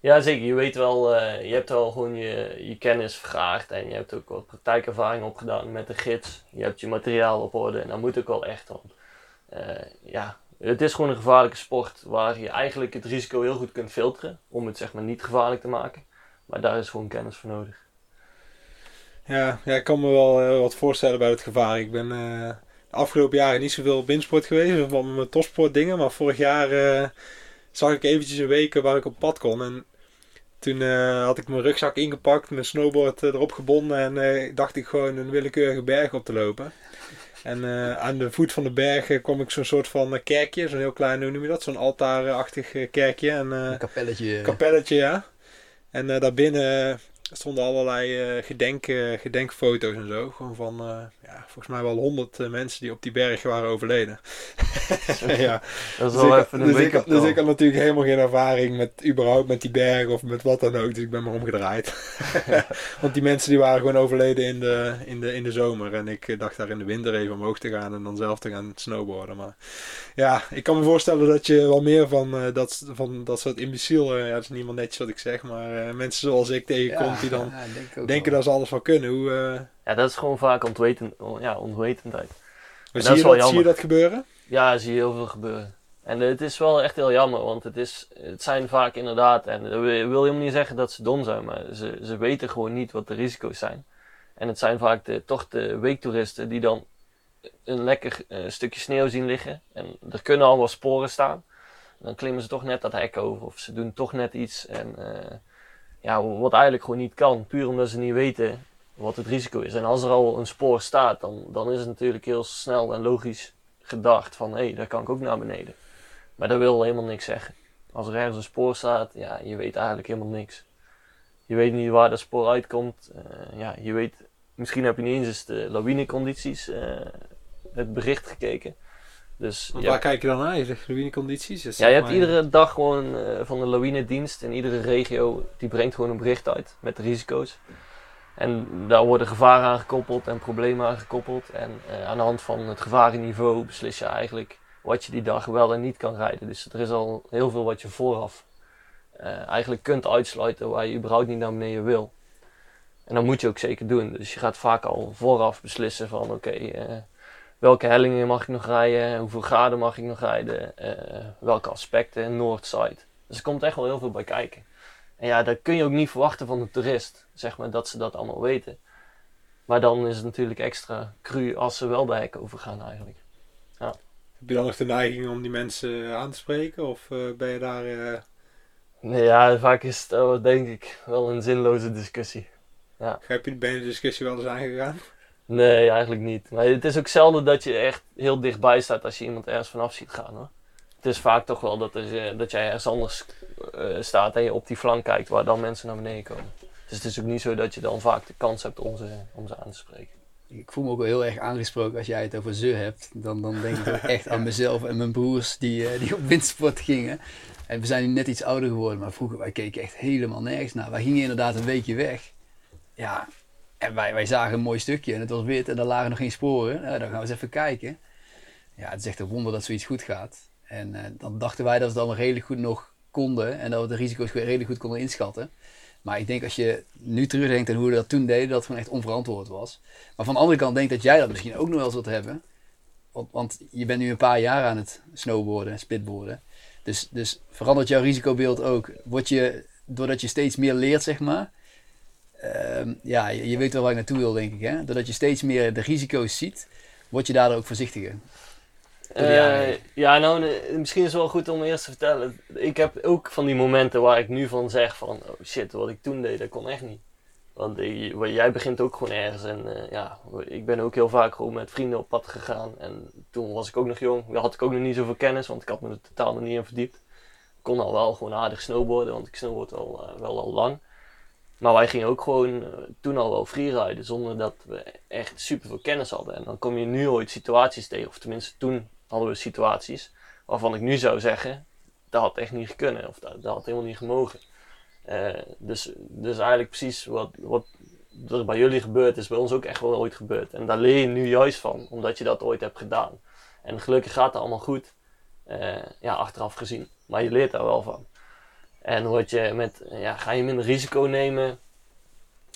Ja, zeker. Je weet wel, eh, je hebt wel gewoon je, je kennis vergaard en je hebt ook wat praktijkervaring opgedaan met de gids. Je hebt je materiaal op orde en dat moet ook wel echt. Want eh, ja, het is gewoon een gevaarlijke sport waar je eigenlijk het risico heel goed kunt filteren om het zeg maar niet gevaarlijk te maken. Maar daar is gewoon kennis voor nodig. Ja, ja, ik kan me wel eh, wat voorstellen bij het gevaar. Ik ben eh, de afgelopen jaren niet zoveel op windsport geweest, van mijn topsport dingen. Maar vorig jaar eh, zag ik eventjes een week waar ik op pad kon. En toen eh, had ik mijn rugzak ingepakt, mijn snowboard erop gebonden en eh, dacht ik gewoon een willekeurige berg op te lopen. En eh, aan de voet van de berg kwam ik zo'n soort van kerkje, zo'n heel klein, hoe noem je dat? Zo'n altaarachtig kerkje. En, eh, Een kapelletje. kapelletje, ja. En eh, daarbinnen er stonden allerlei eh, gedenk, eh, gedenkfoto's en zo. Gewoon van, eh, ja, volgens mij wel honderd mensen die op die berg waren overleden. ja. Dat is Dus, wel ik, even een dus, ik, wake-up dus call. ik had natuurlijk helemaal geen ervaring met überhaupt met die berg of met wat dan ook. Dus ik ben maar omgedraaid. Want die mensen die waren gewoon overleden in de, in de, in de zomer. En ik dacht daar in de winter even omhoog te gaan en dan zelf te gaan snowboarden. Maar ja, ik kan me voorstellen dat je wel meer van, dat, van dat soort imbeciel, ja, dat is niet helemaal netjes wat ik zeg, maar mensen zoals ik tegenkomt die dan ja, denk ik ook denken wel. dat ze alles wel kunnen. Hoe, eh, Ja, dat is gewoon vaak ontwetend, ja, onwetendheid. dat zie, je dat, zie je jammer. dat gebeuren? Ja, zie je heel veel gebeuren. En het is wel echt heel jammer, want het, is, het zijn vaak inderdaad, en dat wil wil helemaal niet zeggen dat ze dom zijn, maar ze, ze weten gewoon niet wat de risico's zijn. En het zijn vaak de, toch de weektoeristen die dan een lekker eh, stukje sneeuw zien liggen. En er kunnen al wel sporen staan. Dan klimmen ze toch net dat hek over of ze doen toch net iets. En eh, ja, wat eigenlijk gewoon niet kan, puur omdat ze niet weten wat het risico is. En als er al een spoor staat, dan, dan is het natuurlijk heel snel en logisch gedacht van hé, hey, daar kan ik ook naar beneden. Maar dat wil helemaal niks zeggen. Als er ergens een spoor staat, ja, je weet eigenlijk helemaal niks. Je weet niet waar dat spoor uitkomt. Eh, ja, je weet, misschien heb je niet eens de lawinecondities, eh, het bericht gekeken. Dus Want waar kijk je dan naar? Je zegt ruïnecondities. Dus ja, je hebt iedere dag gewoon eh, van de lawinedienst in iedere regio, die brengt gewoon een bericht uit met de risico's. En daar worden gevaren aan gekoppeld en problemen aan gekoppeld. En eh, aan de hand van het gevarenniveau beslis je eigenlijk wat je die dag wel en niet kan rijden. Dus er is al heel veel wat je vooraf eh, eigenlijk kunt uitsluiten waar je überhaupt niet naar beneden wil. En dat moet je ook zeker doen. Dus je gaat vaak al vooraf beslissen van oké, welke hellingen mag ik nog rijden, hoeveel graden mag ik nog rijden, eh, welke aspecten, noord-zuid. Dus er komt echt wel heel veel bij kijken. En ja, dat kun je ook niet verwachten van de toerist, zeg maar, dat ze dat allemaal weten. Maar dan is het natuurlijk extra cru als ze wel de hek overgaan eigenlijk. Heb je dan nog de neiging om die mensen aan te spreken? Of eh, ben je daar... eh, Nee, ja, vaak is het eh, denk ik wel een zinloze discussie. heb je, ben je de discussie wel eens aangegaan? Nee, eigenlijk niet. Maar het is ook zelden dat je echt heel dichtbij staat als je iemand ergens vanaf ziet gaan hoor. Het is vaak toch wel dat, er, eh, dat jij ergens anders eh, staat en je op die flank kijkt waar dan mensen naar beneden komen. Dus het is ook niet zo dat je dan vaak de kans hebt om ze, om ze aan te spreken. Ik voel me ook wel heel erg aangesproken als jij het over ze hebt. Dan, dan denk ik ook echt aan mezelf en mijn broers die, eh, die op windsport gingen. En we zijn nu net iets ouder geworden, maar vroeger wij keken echt helemaal nergens naar. Wij gingen inderdaad een weekje weg. Ja, en wij, wij zagen een mooi stukje en het was wit en er lagen nog geen sporen. Nou, dan gaan we eens even kijken. Ja, het is echt een wonder dat zoiets goed gaat. En eh, dan dachten wij dat we het dan redelijk goed nog konden en dat we de risico's redelijk goed konden inschatten. Maar ik denk als je nu terugdenkt aan hoe we dat toen deden, dat het gewoon echt onverantwoord was. Maar van de andere kant denk dat jij dat misschien ook nog wel wilt hebben. Want, want je bent nu een paar jaar aan het snowboarden en splitboarden. Dus, dus verandert jouw risicobeeld ook? Word je, doordat je steeds meer leert, zeg maar. Ehm, ja, je, je weet wel waar ik naartoe wil, denk ik. Hè? Doordat je steeds meer de risico's ziet, word je daardoor ook voorzichtiger. Eh, Ja, nou, nee, misschien is het wel goed om eerst te vertellen. Ik heb ook van die momenten waar ik nu van zeg van, oh shit, wat ik toen deed, dat kon echt niet. Want eh, jij begint ook gewoon ergens en eh, ja, ik ben ook heel vaak gewoon met vrienden op pad gegaan. En toen was ik ook nog jong, daar had ik ook nog niet zoveel kennis, want ik had me er totaal nog niet in verdiept. Ik kon al wel gewoon aardig snowboarden, want ik snowboard al, eh, wel al lang. Maar wij gingen ook gewoon eh, toen al wel freeriden zonder dat we echt super veel kennis hadden. En dan kom je nu ooit situaties tegen, of tenminste toen hadden we situaties waarvan ik nu zou zeggen, dat had echt niet kunnen of dat, had helemaal niet gemogen. Eh, dus, dus eigenlijk precies wat, wat er bij jullie gebeurd is, bij ons ook echt wel ooit gebeurd. En daar leer je nu juist van, omdat je dat ooit hebt gedaan. En gelukkig gaat het allemaal goed, eh, ja, achteraf gezien. Maar je leert daar wel van. En word je met, ja, ga je minder risico nemen?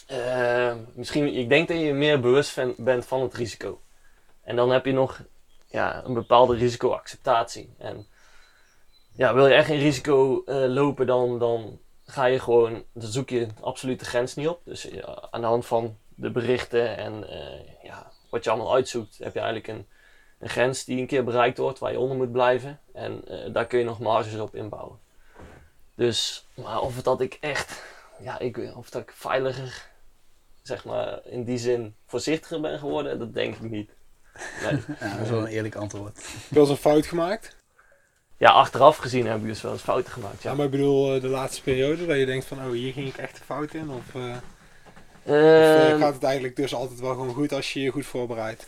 Eh, misschien, ik denk dat je meer bewust bent van het risico. En dan heb je nog ja, een bepaalde risicoacceptatie. En ja, wil je echt geen risico eh, lopen, dan, dan ga je gewoon, dan zoek je absoluut de grens niet op. Dus ja, aan de hand van de berichten en eh, ja, wat je allemaal uitzoekt, heb je eigenlijk een, een grens die een keer bereikt wordt, waar je onder moet blijven. En eh, daar kun je nog marges op inbouwen. Dus, maar of het dat ik echt, ja, ik, of dat ik veiliger, zeg maar, in die zin voorzichtiger ben geworden, dat denk ik niet. Nee. Ja, dat is wel een eerlijk antwoord. Heb je wel eens een fout gemaakt? Ja, achteraf gezien heb ik dus wel eens fouten gemaakt. Ja, Ja. maar ik bedoel eh, de laatste periode, dat je denkt van, oh, hier ging ik echt een fout in. Of, eh, Of eh, Ehm, gaat het eigenlijk dus altijd wel gewoon goed als je je goed voorbereidt?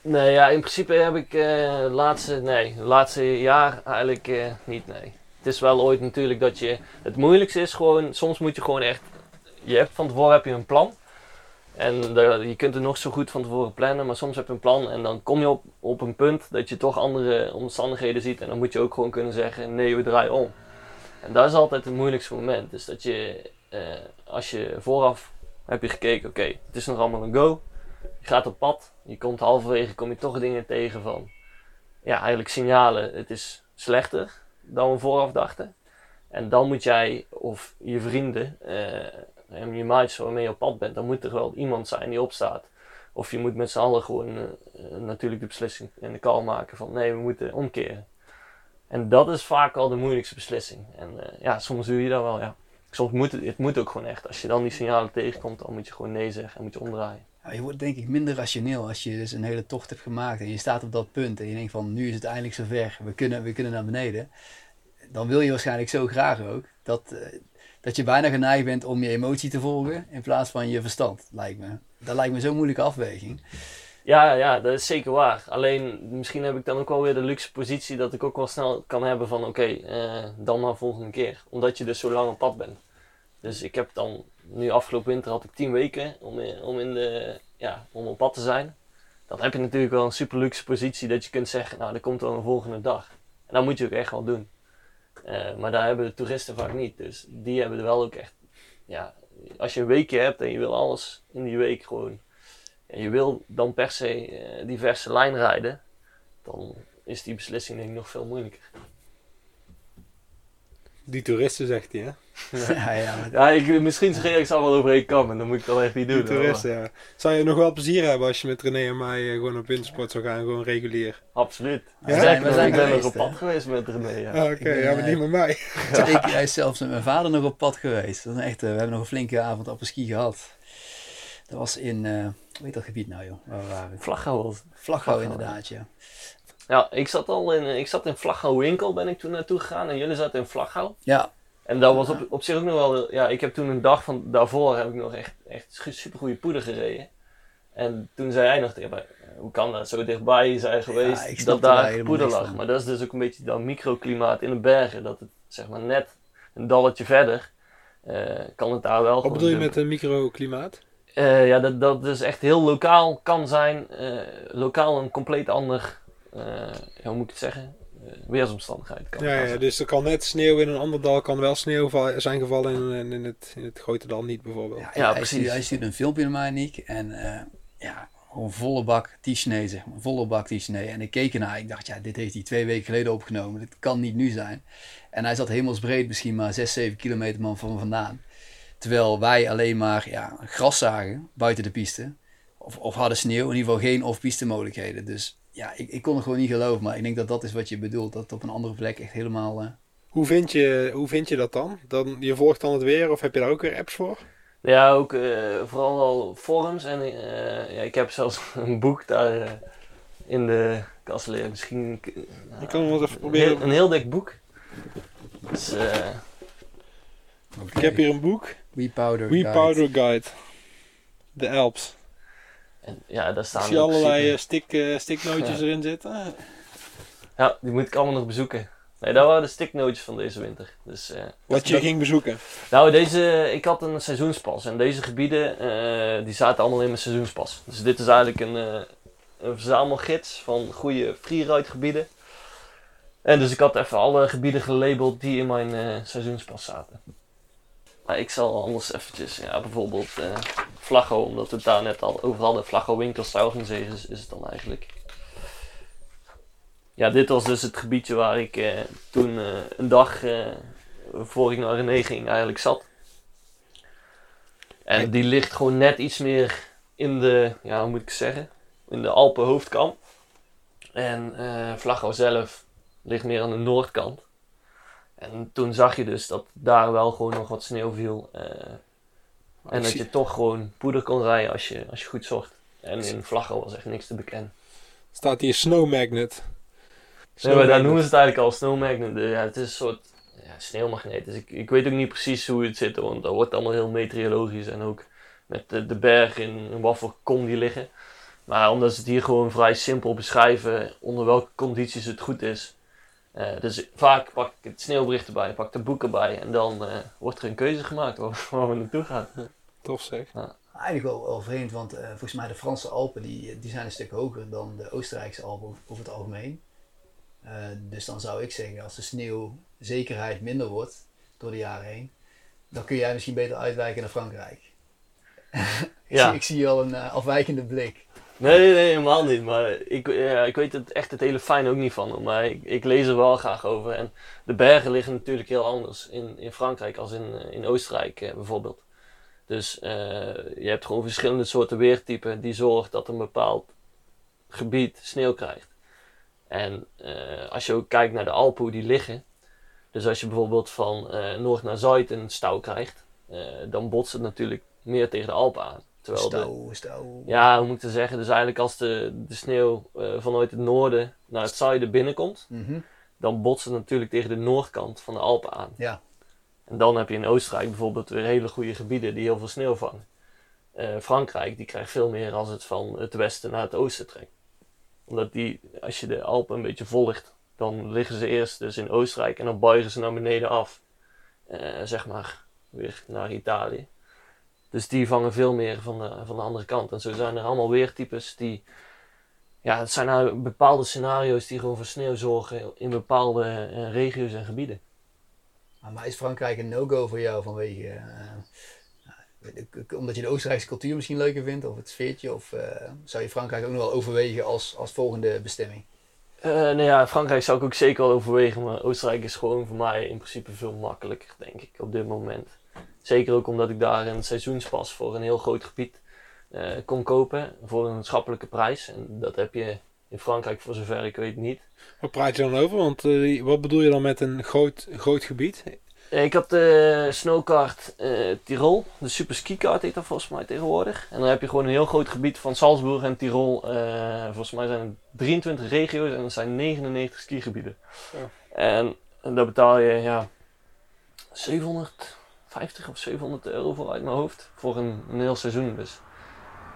Nee, ja, in principe heb ik eh laatste, nee, laatste jaar eigenlijk eh, niet, nee. Het is wel ooit natuurlijk dat je, het moeilijkste is gewoon, soms moet je gewoon echt, je hebt van tevoren heb je een plan. En je kunt het nog zo goed van tevoren plannen, maar soms heb je een plan en dan kom je op, op een punt dat je toch andere omstandigheden ziet. En dan moet je ook gewoon kunnen zeggen, nee, we draaien om. En dat is altijd het moeilijkste moment. Dus dat je, eh, als je vooraf heb je gekeken, oké, het is nog allemaal een go. Je gaat op pad, je komt halverwege, kom je toch dingen tegen van, ja, eigenlijk signalen, het is slechter dan we vooraf dachten. En dan moet jij, of je vrienden, eh, en je maatjes waarmee je op pad bent, dan moet er wel iemand zijn die opstaat. Of je moet met z'n allen gewoon eh, natuurlijk de beslissing en de call maken van nee, we moeten omkeren. En dat is vaak al de moeilijkste beslissing. En eh, ja, soms doe je dat wel, ja. Soms moet het, het moet ook gewoon echt. Als je dan die signalen tegenkomt, dan moet je gewoon nee zeggen en moet je omdraaien. Je wordt denk ik minder rationeel als je dus een hele tocht hebt gemaakt en je staat op dat punt en je denkt van nu is het eindelijk zover, we kunnen, we kunnen naar beneden. Dan wil je waarschijnlijk zo graag ook dat, eh, dat je bijna geneigd bent om je emotie te volgen in plaats van je verstand, lijkt me. Dat lijkt me zo'n moeilijke afweging. Ja, ja, dat is zeker waar. Alleen misschien heb ik dan ook wel weer de luxe positie dat ik ook wel snel kan hebben van oké, eh, dan maar volgende keer. Omdat je dus zo lang op pad bent. Dus ik heb dan, nu afgelopen winter had ik 10 weken om, om, in de, ja, om op pad te zijn. Dan heb je natuurlijk wel een super luxe positie dat je kunt zeggen, nou er komt wel een volgende dag. En dat moet je ook echt wel doen. Eh, maar daar hebben de toeristen vaak niet. Dus die hebben er wel ook echt, ja, als je een weekje hebt en je wil alles in die week gewoon en je wil dan per se eh, die verse lijn rijden, dan is die beslissing denk ik nog veel moeilijker. Die toeristen, zegt hij, hè? ja, ja, maar- Ja, ik, misschien schreeuw ik ze allemaal over één kam en dan moet ik dat echt niet doen. Die toeristen, ja. Zou je nog wel plezier hebben als je met René en mij eh, gewoon op wintersport zou gaan, gewoon regulier? Absoluut. Ja? Sterker We zijn ik ben nog op pad geweest met René. Ja. Ah, Oké, ja, maar eh, niet met mij. ik, hij is zelfs met mijn vader nog op pad geweest. Dat is echt, eh, we hebben nog een flinke avond op ski gehad. Dat was in, eh hoe heet dat gebied nou joh, waar we waren? Vlagouw, inderdaad, ja. Ja, ik zat al in, ik zat in Vlaggenwal Winkel ben ik toen naartoe gegaan en jullie zaten in Vlaggenwal. Ja, En dat was op, op zich ook nog wel, ja, ik heb toen een dag van daarvoor heb ik nog echt, echt super goede poeder gereden. En toen zei hij nog tegen mij, "Eh, hoe kan dat zo dichtbij zijn geweest dat daar poeder lag. van. Maar dat is dus ook een beetje dat microklimaat in de bergen, dat het zeg maar net een dalletje verder eh, kan het daar wel Wat bedoel je met een microklimaat? Eh, ja, dat, dat dus echt heel lokaal kan zijn. eh, lokaal een compleet ander, eh, hoe moet ik het zeggen, Eh, weersomstandigheid kan Ja, ja, dus er kan net sneeuw in een ander dal, kan wel sneeuw zijn gevallen in, in, in het, in het grote dal niet bijvoorbeeld. ja, Ja, hij, precies. Stuurde, hij stuurde een filmpje naar mij, Nick. En eh, ja, gewoon volle bak die zeg maar. Volle bak die En ik keek ernaar. Ik dacht, ja, dit heeft hij twee weken geleden opgenomen. Dit kan niet nu zijn. En hij zat hemelsbreed misschien maar 6, 7 kilometer man van vandaan. Terwijl wij alleen maar ja, gras zagen buiten de piste. Of, of hadden sneeuw. In ieder geval geen off-piste mogelijkheden. Dus ja, ik, ik kon het gewoon niet geloven. Maar ik denk dat dat is wat je bedoelt. Dat op een andere plek echt helemaal... eh, Hoe, vind je, hoe vind je dat dan? dan? Je volgt dan het weer of heb je daar ook weer apps voor? Ja, ook eh, vooral al forums. En eh, ja, ik heb zelfs een boek daar eh, in de kast liggen. Misschien Ik kan hem wel eens even een, proberen. heel, een heel dik boek. Dus eh, Ik heb hier een boek. We Powder We Guide. Powder Guide. De Alps. En, ja, daar Ik staan zie allerlei eh, stik, eh, stiknootjes erin zitten. Ja, die moet ik allemaal nog bezoeken. Nee, dat waren de stiknootjes van deze winter. Dus, eh, Wat je dat- ging bezoeken. Nou, deze, ik had een seizoenspas. En deze gebieden, die zaten allemaal in mijn seizoenspas. Dus dit is eigenlijk een, een verzamelgids van goede freeride gebieden. En dus ik had even alle gebieden gelabeld die in mijn seizoenspas zaten. Maar ik zal anders eventjes, ja, bijvoorbeeld Vlaggo, omdat we het daar net al over hadden. Vlaggo Winkels Zuigenzee is, is het dan eigenlijk. Ja, dit was dus het gebiedje waar ik eh, toen eh, een dag voor ik naar René ging eigenlijk zat. En die ligt gewoon net iets meer in de, ja, hoe moet ik zeggen? In de Alpen hoofdkant. En eh Vlaggo zelf ligt meer aan de noordkant. En toen zag je dus dat daar wel gewoon nog wat sneeuw viel. eh, en dat zie- je toch gewoon poeder kon rijden als je, als je goed zocht. En in Vlaggo was echt niks te bekennen. Staat hier Snow Magnet. Nee, maar daar Magnet. noemen ze het eigenlijk al sneeuwmagnet. Ja, het is een soort ja, sneeuwmagneet. Dus ik, ik weet ook niet precies hoe het zit, want dat wordt allemaal heel meteorologisch. En ook met de, de berg in, in wat voor kom die liggen. Maar omdat ze het hier gewoon vrij simpel beschrijven onder welke condities het goed is. Eh, dus vaak pak ik het sneeuwbericht erbij, pak de boek erbij en dan eh, wordt er een keuze gemaakt waar, waar we naartoe gaan. Tof zeg. Eigenlijk wel, wel vreemd, want eh, volgens mij de Franse Alpen die, die zijn een stuk hoger dan de Oostenrijkse Alpen over- over het algemeen. Eh, dus dan zou ik zeggen, als de sneeuwzekerheid minder wordt door de jaren heen, dan kun jij misschien beter uitwijken naar Frankrijk. ik, Ja. zie, ik zie al een afwijkende blik. Nee, nee, helemaal niet. Maar ik, ja, ik weet het echt het hele fijn ook niet van. Maar ik, ik lees er wel graag over. En de bergen liggen natuurlijk heel anders in, in Frankrijk als in, eh, in Oostenrijk eh, bijvoorbeeld. Dus eh, je hebt gewoon verschillende soorten weertypen die zorgen dat een bepaald gebied sneeuw krijgt. En eh, als je ook kijkt naar de Alpen, hoe die liggen. Dus als je bijvoorbeeld van eh, noord naar zuid een stauw krijgt, eh, dan botst het natuurlijk meer tegen de Alpen aan. Terwijl de, ja, hoe moet ik zeggen? Dus eigenlijk als de, de sneeuw eh, vanuit het noorden naar het zuiden binnenkomt, Mhm. dan botst het natuurlijk tegen de noordkant van de Alpen aan. Ja. En dan heb je in Oostenrijk bijvoorbeeld weer hele goede gebieden die heel veel sneeuw vangen. Eh, Frankrijk die krijgt veel meer als het van het westen naar het oosten trekt. Omdat die, als je de Alpen een beetje volgt, dan liggen ze eerst dus in Oostenrijk en dan buigen ze naar beneden af. Eh, zeg maar weer naar Italië. Dus die vangen veel meer van de, van de andere kant. En zo zijn er allemaal weertypes die. Ja, het zijn nou bepaalde scenario's die gewoon voor sneeuw zorgen in bepaalde eh, regio's en gebieden. Maar, is Frankrijk een no-go voor jou vanwege, eh, ik, omdat je de Oostenrijkse cultuur misschien leuker vindt of het sfeertje? Of eh, zou je Frankrijk ook nog wel overwegen als, als volgende bestemming? Eh nou ja, Frankrijk zou ik ook zeker wel overwegen, maar Oostenrijk is gewoon voor mij in principe veel makkelijker, denk ik, op dit moment. Zeker ook omdat ik daar een seizoenspas voor een heel groot gebied eh, kon kopen voor een schappelijke prijs. En dat heb je in Frankrijk voor zover ik weet niet. Wat praat je dan over? Want eh, wat bedoel je dan met een groot, groot gebied? Eh, Ik had de snowkart eh Tirol, de super skikart heet dat volgens mij tegenwoordig. En dan heb je gewoon een heel groot gebied van Salzburg en Tirol. volgens mij zijn het 23 regio's en er zijn 99 skigebieden. Ja. En, en daar betaal je ja, 750 of 700 euro voor uit mijn hoofd. Voor een, een heel seizoen dus.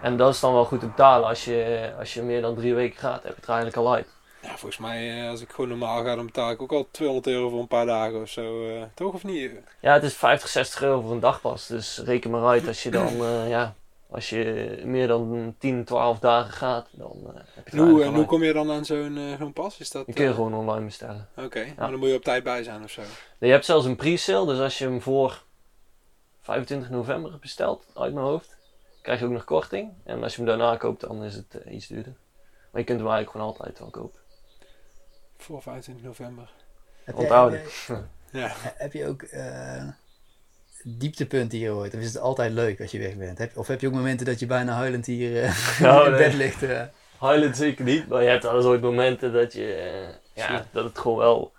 En dat is dan wel goed te betalen als je, als je meer dan drie weken gaat, heb je het eigenlijk al uit. Ja, volgens mij, eh, als ik gewoon normaal ga, dan betaal ik ook al 200 euro voor een paar dagen of zo. eh, toch of niet? Ja, het is 50, 60 euro voor een dagpas. Dus reken maar uit als je dan, eh, ja, als je meer dan 10, 12 dagen gaat, dan heb je het En hoe, en hoe kom je dan aan zo'n zo'n pas? Is dat, Die kun je gewoon online bestellen. Oké, maar dan moet je op tijd bij zijn of zo. Je hebt zelfs een pre-sale, dus als je hem voor 25 november bestelt, uit mijn hoofd, krijg je ook nog korting. En als je hem daarna koopt, dan is het eh, iets duurder. Maar je kunt hem eigenlijk gewoon altijd wel kopen. Voor 25 november. Heb Onthouden. jij- Ja. Heb je ook eh, dieptepunten hier ooit? Of is het altijd leuk als je weg bent? Heb, of heb je ook momenten dat je bijna huilend hier eh, Nou, in nee. bed ligt? Highlight zeker niet, maar je hebt wel eens ooit momenten dat je, ja, dat het gewoon wel,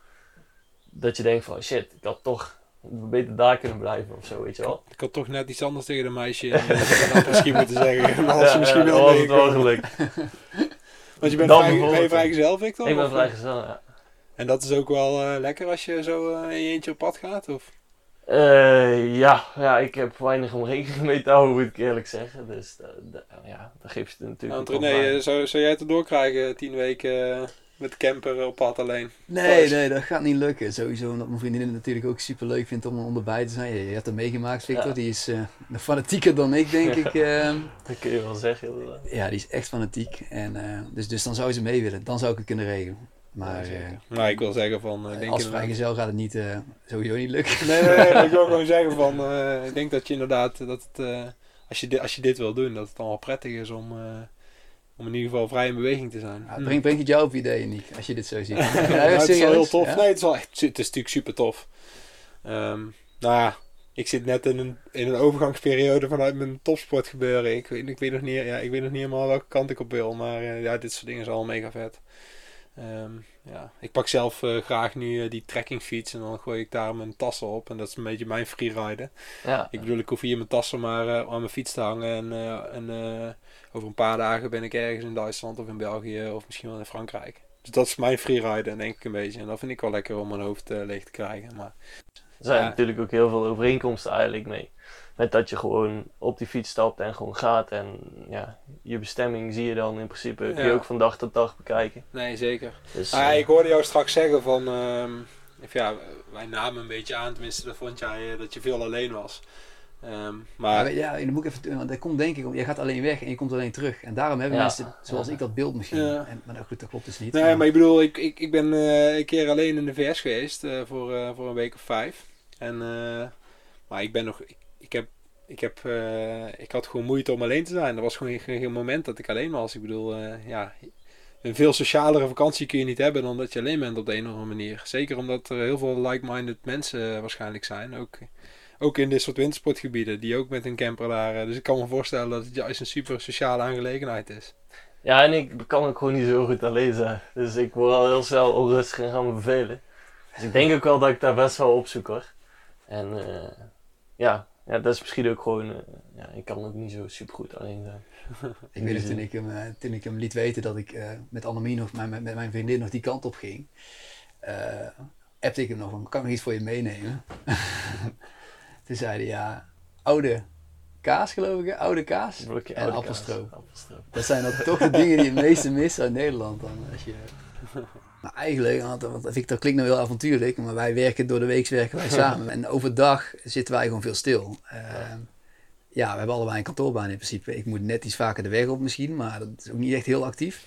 dat je denkt van shit, ik had toch beter daar kunnen blijven of zo, weet je wel. Ik had toch net iets anders tegen de meisje in uh, misschien moeten zeggen. Als je misschien ja, wel dan was het wel gelukt. Want je bent, Dan vrij, ben je vrijgezel, Victor? Ik ben Of- vrijgezel, ja. En dat is ook wel eh, lekker als je zo eh, in je eentje op pad gaat? Of? Eh, ja, ja, ik heb weinig om rekening mee te houden, moet ik eerlijk zeggen. Dus ja, dan geef je het natuurlijk Want René, eh, zou, zou jij het erdoor krijgen, tien weken eh, met camper op pad alleen? Nee, Thuis. nee, dat gaat niet lukken. Sowieso omdat mijn vriendin het natuurlijk ook super leuk vindt om er onderbij te zijn. Je, je hebt het meegemaakt, Victor. Ja. Die is eh, fanatieker dan ik, denk ik. ehm. Dat kun je wel zeggen, inderdaad. ja, die is echt fanatiek. En, eh, dus, dus dan zou ze mee willen. Dan zou ik het kunnen regelen. Maar Ja, eh, maar ik wil zeggen van... ik denk als vrijgezel gaat het niet, eh, sowieso niet lukken. Nee, nee, ik wil gewoon zeggen van... ik denk dat je inderdaad... Dat het, als, je dit, als je dit wil doen, dat het dan wel prettig is om... om in ieder geval vrij in beweging te zijn. Hm. brengt brengt het jou op ideeën, Nick, als je dit zo ziet? Ja, het is wel heel tof. Ja? Nee, het is wel echt, het is natuurlijk super tof. Ehm, nou ja, ik zit net in een, in een overgangsperiode vanuit mijn topsport gebeuren. Ik, weet- ik, weet nog niet, ja, ik weet nog niet helemaal welke kant ik op wil, maar eh, ja, dit soort dingen zijn al mega vet. Ehm, ja, ik pak zelf eh, graag nu eh, die trekkingfiets en dan gooi ik daar mijn tassen op. En dat is een beetje mijn freeriden. Ja, Ik bedoel, ik hoef hier mijn tassen maar eh, aan mijn fiets te hangen. En, en over een paar dagen ben ik ergens in Duitsland of in België of misschien wel in Frankrijk. Dus dat is mijn freeriden, denk ik een beetje. En dat vind ik wel lekker om mijn hoofd leeg te krijgen. Maar er zijn natuurlijk ook heel veel overeenkomsten eigenlijk mee. Met dat je gewoon op die fiets stapt en gewoon gaat. En ja, je bestemming zie je dan in principe, kun je Ja. ook van dag tot dag bekijken. Nee, zeker. Dus, Ah, ja, eh, ik hoorde jou straks zeggen van, ehm, of ja, wij namen een beetje aan, tenminste dat vond jij eh, dat je veel alleen was. Ehm, maar ja, dan moet ik even, want dat komt denk ik om, je gaat alleen weg en je komt alleen terug. En daarom hebben Ja. mensen, zoals Ja. ik dat beeld misschien. Ja. En, maar nou goed, dat klopt dus niet. Nee, maar ik bedoel, ik, ik, ik ben eh, een keer alleen in de VS geweest eh, voor, eh, voor een week of vijf. En, eh, maar ik ben nog, ik, ik heb, eh, ik had gewoon moeite om alleen te zijn. Er was gewoon geen, moment dat ik alleen was. Ik bedoel, eh, ja, een veel socialere vakantie kun je niet hebben dan dat je alleen bent op de een of andere manier. Zeker omdat er heel veel like-minded mensen eh, waarschijnlijk zijn. Ook, ook in dit soort wintersportgebieden, die ook met een camper daar. dus ik kan me voorstellen dat het juist een super sociale aangelegenheid is. Ja, en ik kan ook gewoon niet zo goed alleen zijn. Dus ik word al heel snel onrustig en ga me vervelen. Dus ik denk ook wel dat ik daar best wel opzoek hoor. En ja, ja, dat is misschien ook gewoon, eh, ja, ik kan ook niet zo super goed alleen zijn. Ik weet nog, toen ik hem, eh, toen ik hem liet weten dat ik eh, met Annemie nog, mijn, met mijn vriendin nog die kant op ging, appte ik hem nog van, kan ik nog iets voor je meenemen? toen zei hij, ja, oude kaas geloof ik, hè? oude kaas. En oude appelstroop. kaas. Appelstroop. Dat zijn dan toch de dingen die je het meeste mist uit Nederland dan. Als je... Maar eigenlijk, want, Victor klinkt nou heel avontuurlijk, maar wij werken door de week werken wij samen. En overdag zitten wij gewoon veel stil. Eh, ja, we hebben allebei een kantoorbaan in principe. Ik moet net iets vaker de weg op misschien, maar dat is ook niet echt heel actief.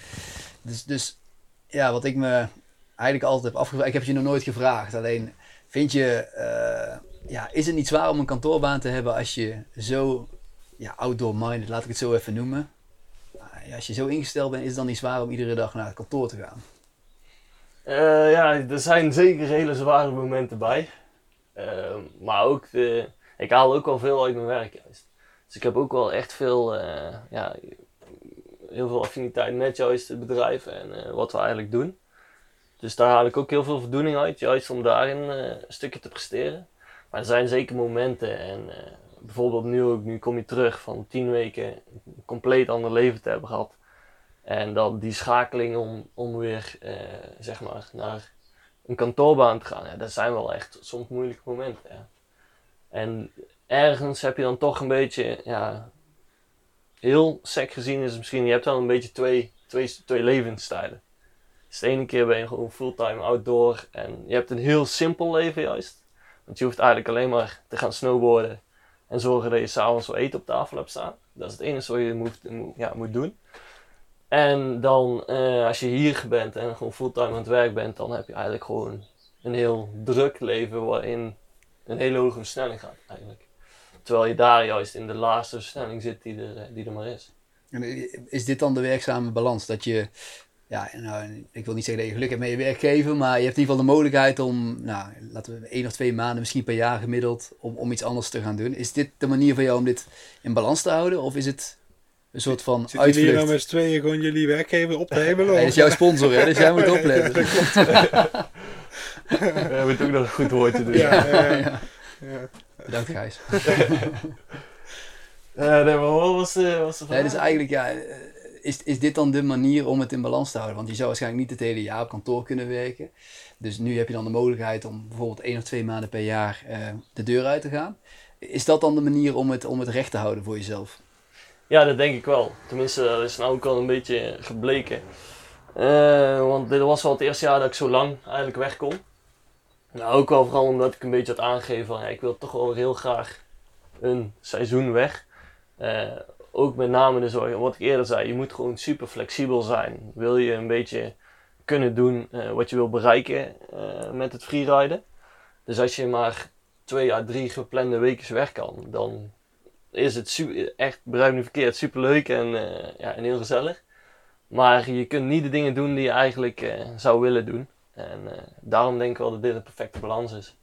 Dus, dus ja, wat ik me eigenlijk altijd heb afgevraagd, ik heb je nog nooit gevraagd. Alleen, vind je, eh, ja, is het niet zwaar om een kantoorbaan te hebben als je zo ja, outdoor-minded, laat ik het zo even noemen. Als je zo ingesteld bent, is het dan niet zwaar om iedere dag naar het kantoor te gaan? Eh, ja, er zijn zeker hele zware momenten bij. Eh, maar ook, ik haal ook wel veel uit mijn werk juist. Dus ik heb ook wel echt veel, eh, ja, heel veel affiniteit met juist het bedrijf en wat we eigenlijk doen. Dus daar haal ik ook heel veel voldoening uit, juist om daarin een stukje te presteren. Maar er zijn zeker momenten en bijvoorbeeld nu ook, nu kom je terug van tien weken een compleet ander leven te hebben gehad. En dan die schakeling om, om weer eh, zeg maar naar een kantoorbaan te gaan. Ja, dat zijn wel echt soms moeilijke momenten. En ergens heb je dan toch een beetje, ja, heel sec gezien is misschien, je hebt dan een beetje twee, twee, twee levensstijlen. Dus de ene keer ben je gewoon fulltime outdoor en je hebt een heel simpel leven juist. Want je hoeft eigenlijk alleen maar te gaan snowboarden en zorgen dat je s'avonds wel eten op tafel hebt staan. Dat is het enige wat je moet- ja, moet doen. En dan, eh, als je hier bent en gewoon fulltime aan het werk bent, dan heb je eigenlijk gewoon een heel druk leven waarin een hele hoge versnelling gaat eigenlijk. Terwijl je daar juist in de laagste versnelling zit die er, eh, die er maar is. En is dit dan de werkzame balans? Dat je, ja, nou, ik wil niet zeggen dat je geluk hebt met je werkgever, maar je hebt in ieder geval de mogelijkheid om, nou, laten we één of twee maanden, misschien per jaar gemiddeld, om, om iets anders te gaan doen. Is dit de manier voor jou om dit in balans te houden? Of is het een soort van Zitten jullie hier uitvlucht? nou met z'n tweeën gewoon jullie werkgever op te hebben? Hij is jouw sponsor, hè? dus jij moet opletten. We hebben het ook nog een goed woord te doen. Ja, ja, ja. ja. Bedankt, Gijs. Eh, nee, maar wat was de, was de? Nee, dus eigenlijk, ja, eh, is, is dit dan de manier om het in balans te houden? Want je zou waarschijnlijk niet het hele jaar op kantoor kunnen werken. Dus nu heb je dan de mogelijkheid om bijvoorbeeld één of twee maanden per jaar eh, de deur uit te gaan. Is dat dan de manier om het, om het recht te houden voor jezelf? Ja, dat denk ik wel. Tenminste, dat is nou ook al een beetje gebleken. Eh, want dit was wel het eerste jaar dat ik zo lang eigenlijk weg kon. Nou, ook wel vooral omdat ik een beetje had aangegeven van ik wil toch wel heel graag een seizoen weg. Eh, ook met name dus wat ik eerder zei, je moet gewoon super flexibel zijn. Wil je een beetje kunnen doen eh, wat je wil bereiken met het freeriden. Dus als je maar twee à drie geplande weken weg kan, dan is het su- echt, begrijp me niet verkeerd, super leuk en, eh, ja, en heel gezellig. Maar je kunt niet de dingen doen die je eigenlijk eh, zou willen doen. En eh, daarom denk ik wel dat dit een perfecte balans is.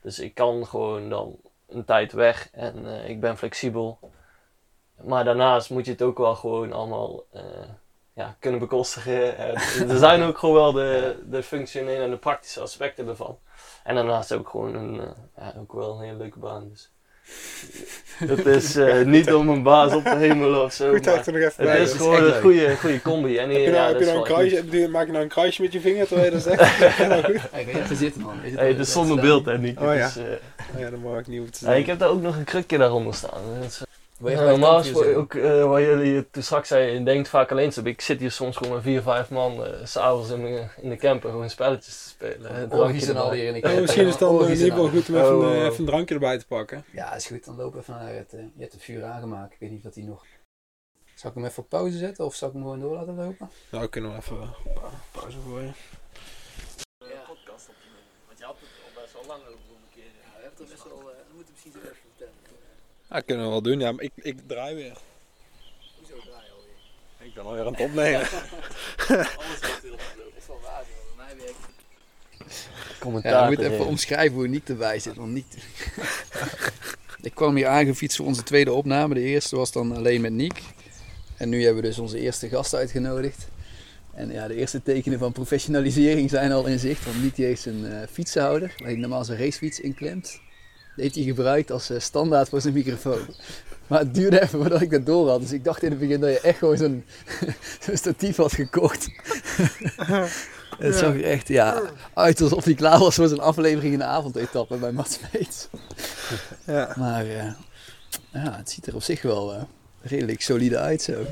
Dus ik kan gewoon dan een tijd weg en ik ben flexibel. Maar daarnaast moet je het ook wel gewoon allemaal ja, kunnen bekostigen. Er zijn ook gewoon wel de, de functionele en de praktische aspecten ervan. En daarnaast ook gewoon een, ja, ook wel een hele leuke baan. Dus Het is eh, niet om een baas op de hemel of zo. Goed dat maar ik er nog even het bij is was. gewoon echt een goede, goede combi. En Heb je ja, nou, heb dat je is nou een kruisje, maak je nou een kruisje met je vinger terwijl je dat zegt? Ja, nou goed. Kijk, je hebt er zitten man. Hey, het is dat zonder is, beeld, hè, Nick. Oh, ja. Dus, eh, Oh ja, dat mag ik niet hoeven te ja, ik heb daar ook nog een krukje daaronder staan. Dat je Ja, normaal is voor- ook eh, waar jullie het toen straks zeiden, je denkt vaak alleen zo. Ik zit hier soms gewoon met vier, vijf man eh, s s'avonds in, de- in de camper gewoon spelletjes te spelen. Orgies en al erbij. hier in de kerk. misschien is het dan eh, in ieder geval al. goed om even, Oh, een, even een drankje erbij te pakken. Ja, is goed. Dan lopen we even naar het... eh, je hebt het vuur aangemaakt. Ik weet niet wat hij nog... Zal ik hem even op pauze zetten of zal ik hem gewoon door laten lopen? Nou, kunnen we even een pa- pauze gooien. podcast op te nemen. Want je had het al best wel lang over een keer. Ja, best wel... we moeten misschien zo even vertellen. Ja, kunnen we wel doen. Ja, maar ik, ik draai weer. Hoezo draai je alweer? Ik ben alweer aan het opnemen. Alles wat heel is wel waar. Bij mij werkt Commentaar. Ja, ik moet even omschrijven hoe Niek erbij zit. Want Niek... ik kwam hier aangefietst voor onze tweede opname. De eerste was dan alleen met Niek. En nu hebben we dus onze eerste gast uitgenodigd. En ja, de eerste tekenen van professionalisering zijn al in zicht. Want Niek die heeft een eh, fietsenhouder, waar hij normaal zijn racefiets inklemt. Die heeft hij gebruikt als eh, standaard voor zijn microfoon. Maar het duurde even voordat ik dat door had. Dus ik dacht in het begin dat je echt gewoon zo'n statief had gekocht. Het zag er echt ja, uit alsof hij klaar was voor zijn aflevering in de avondetappe bij Mats. Ja. Maar eh, ja, het ziet er op zich wel eh, redelijk solide uit zo. Ik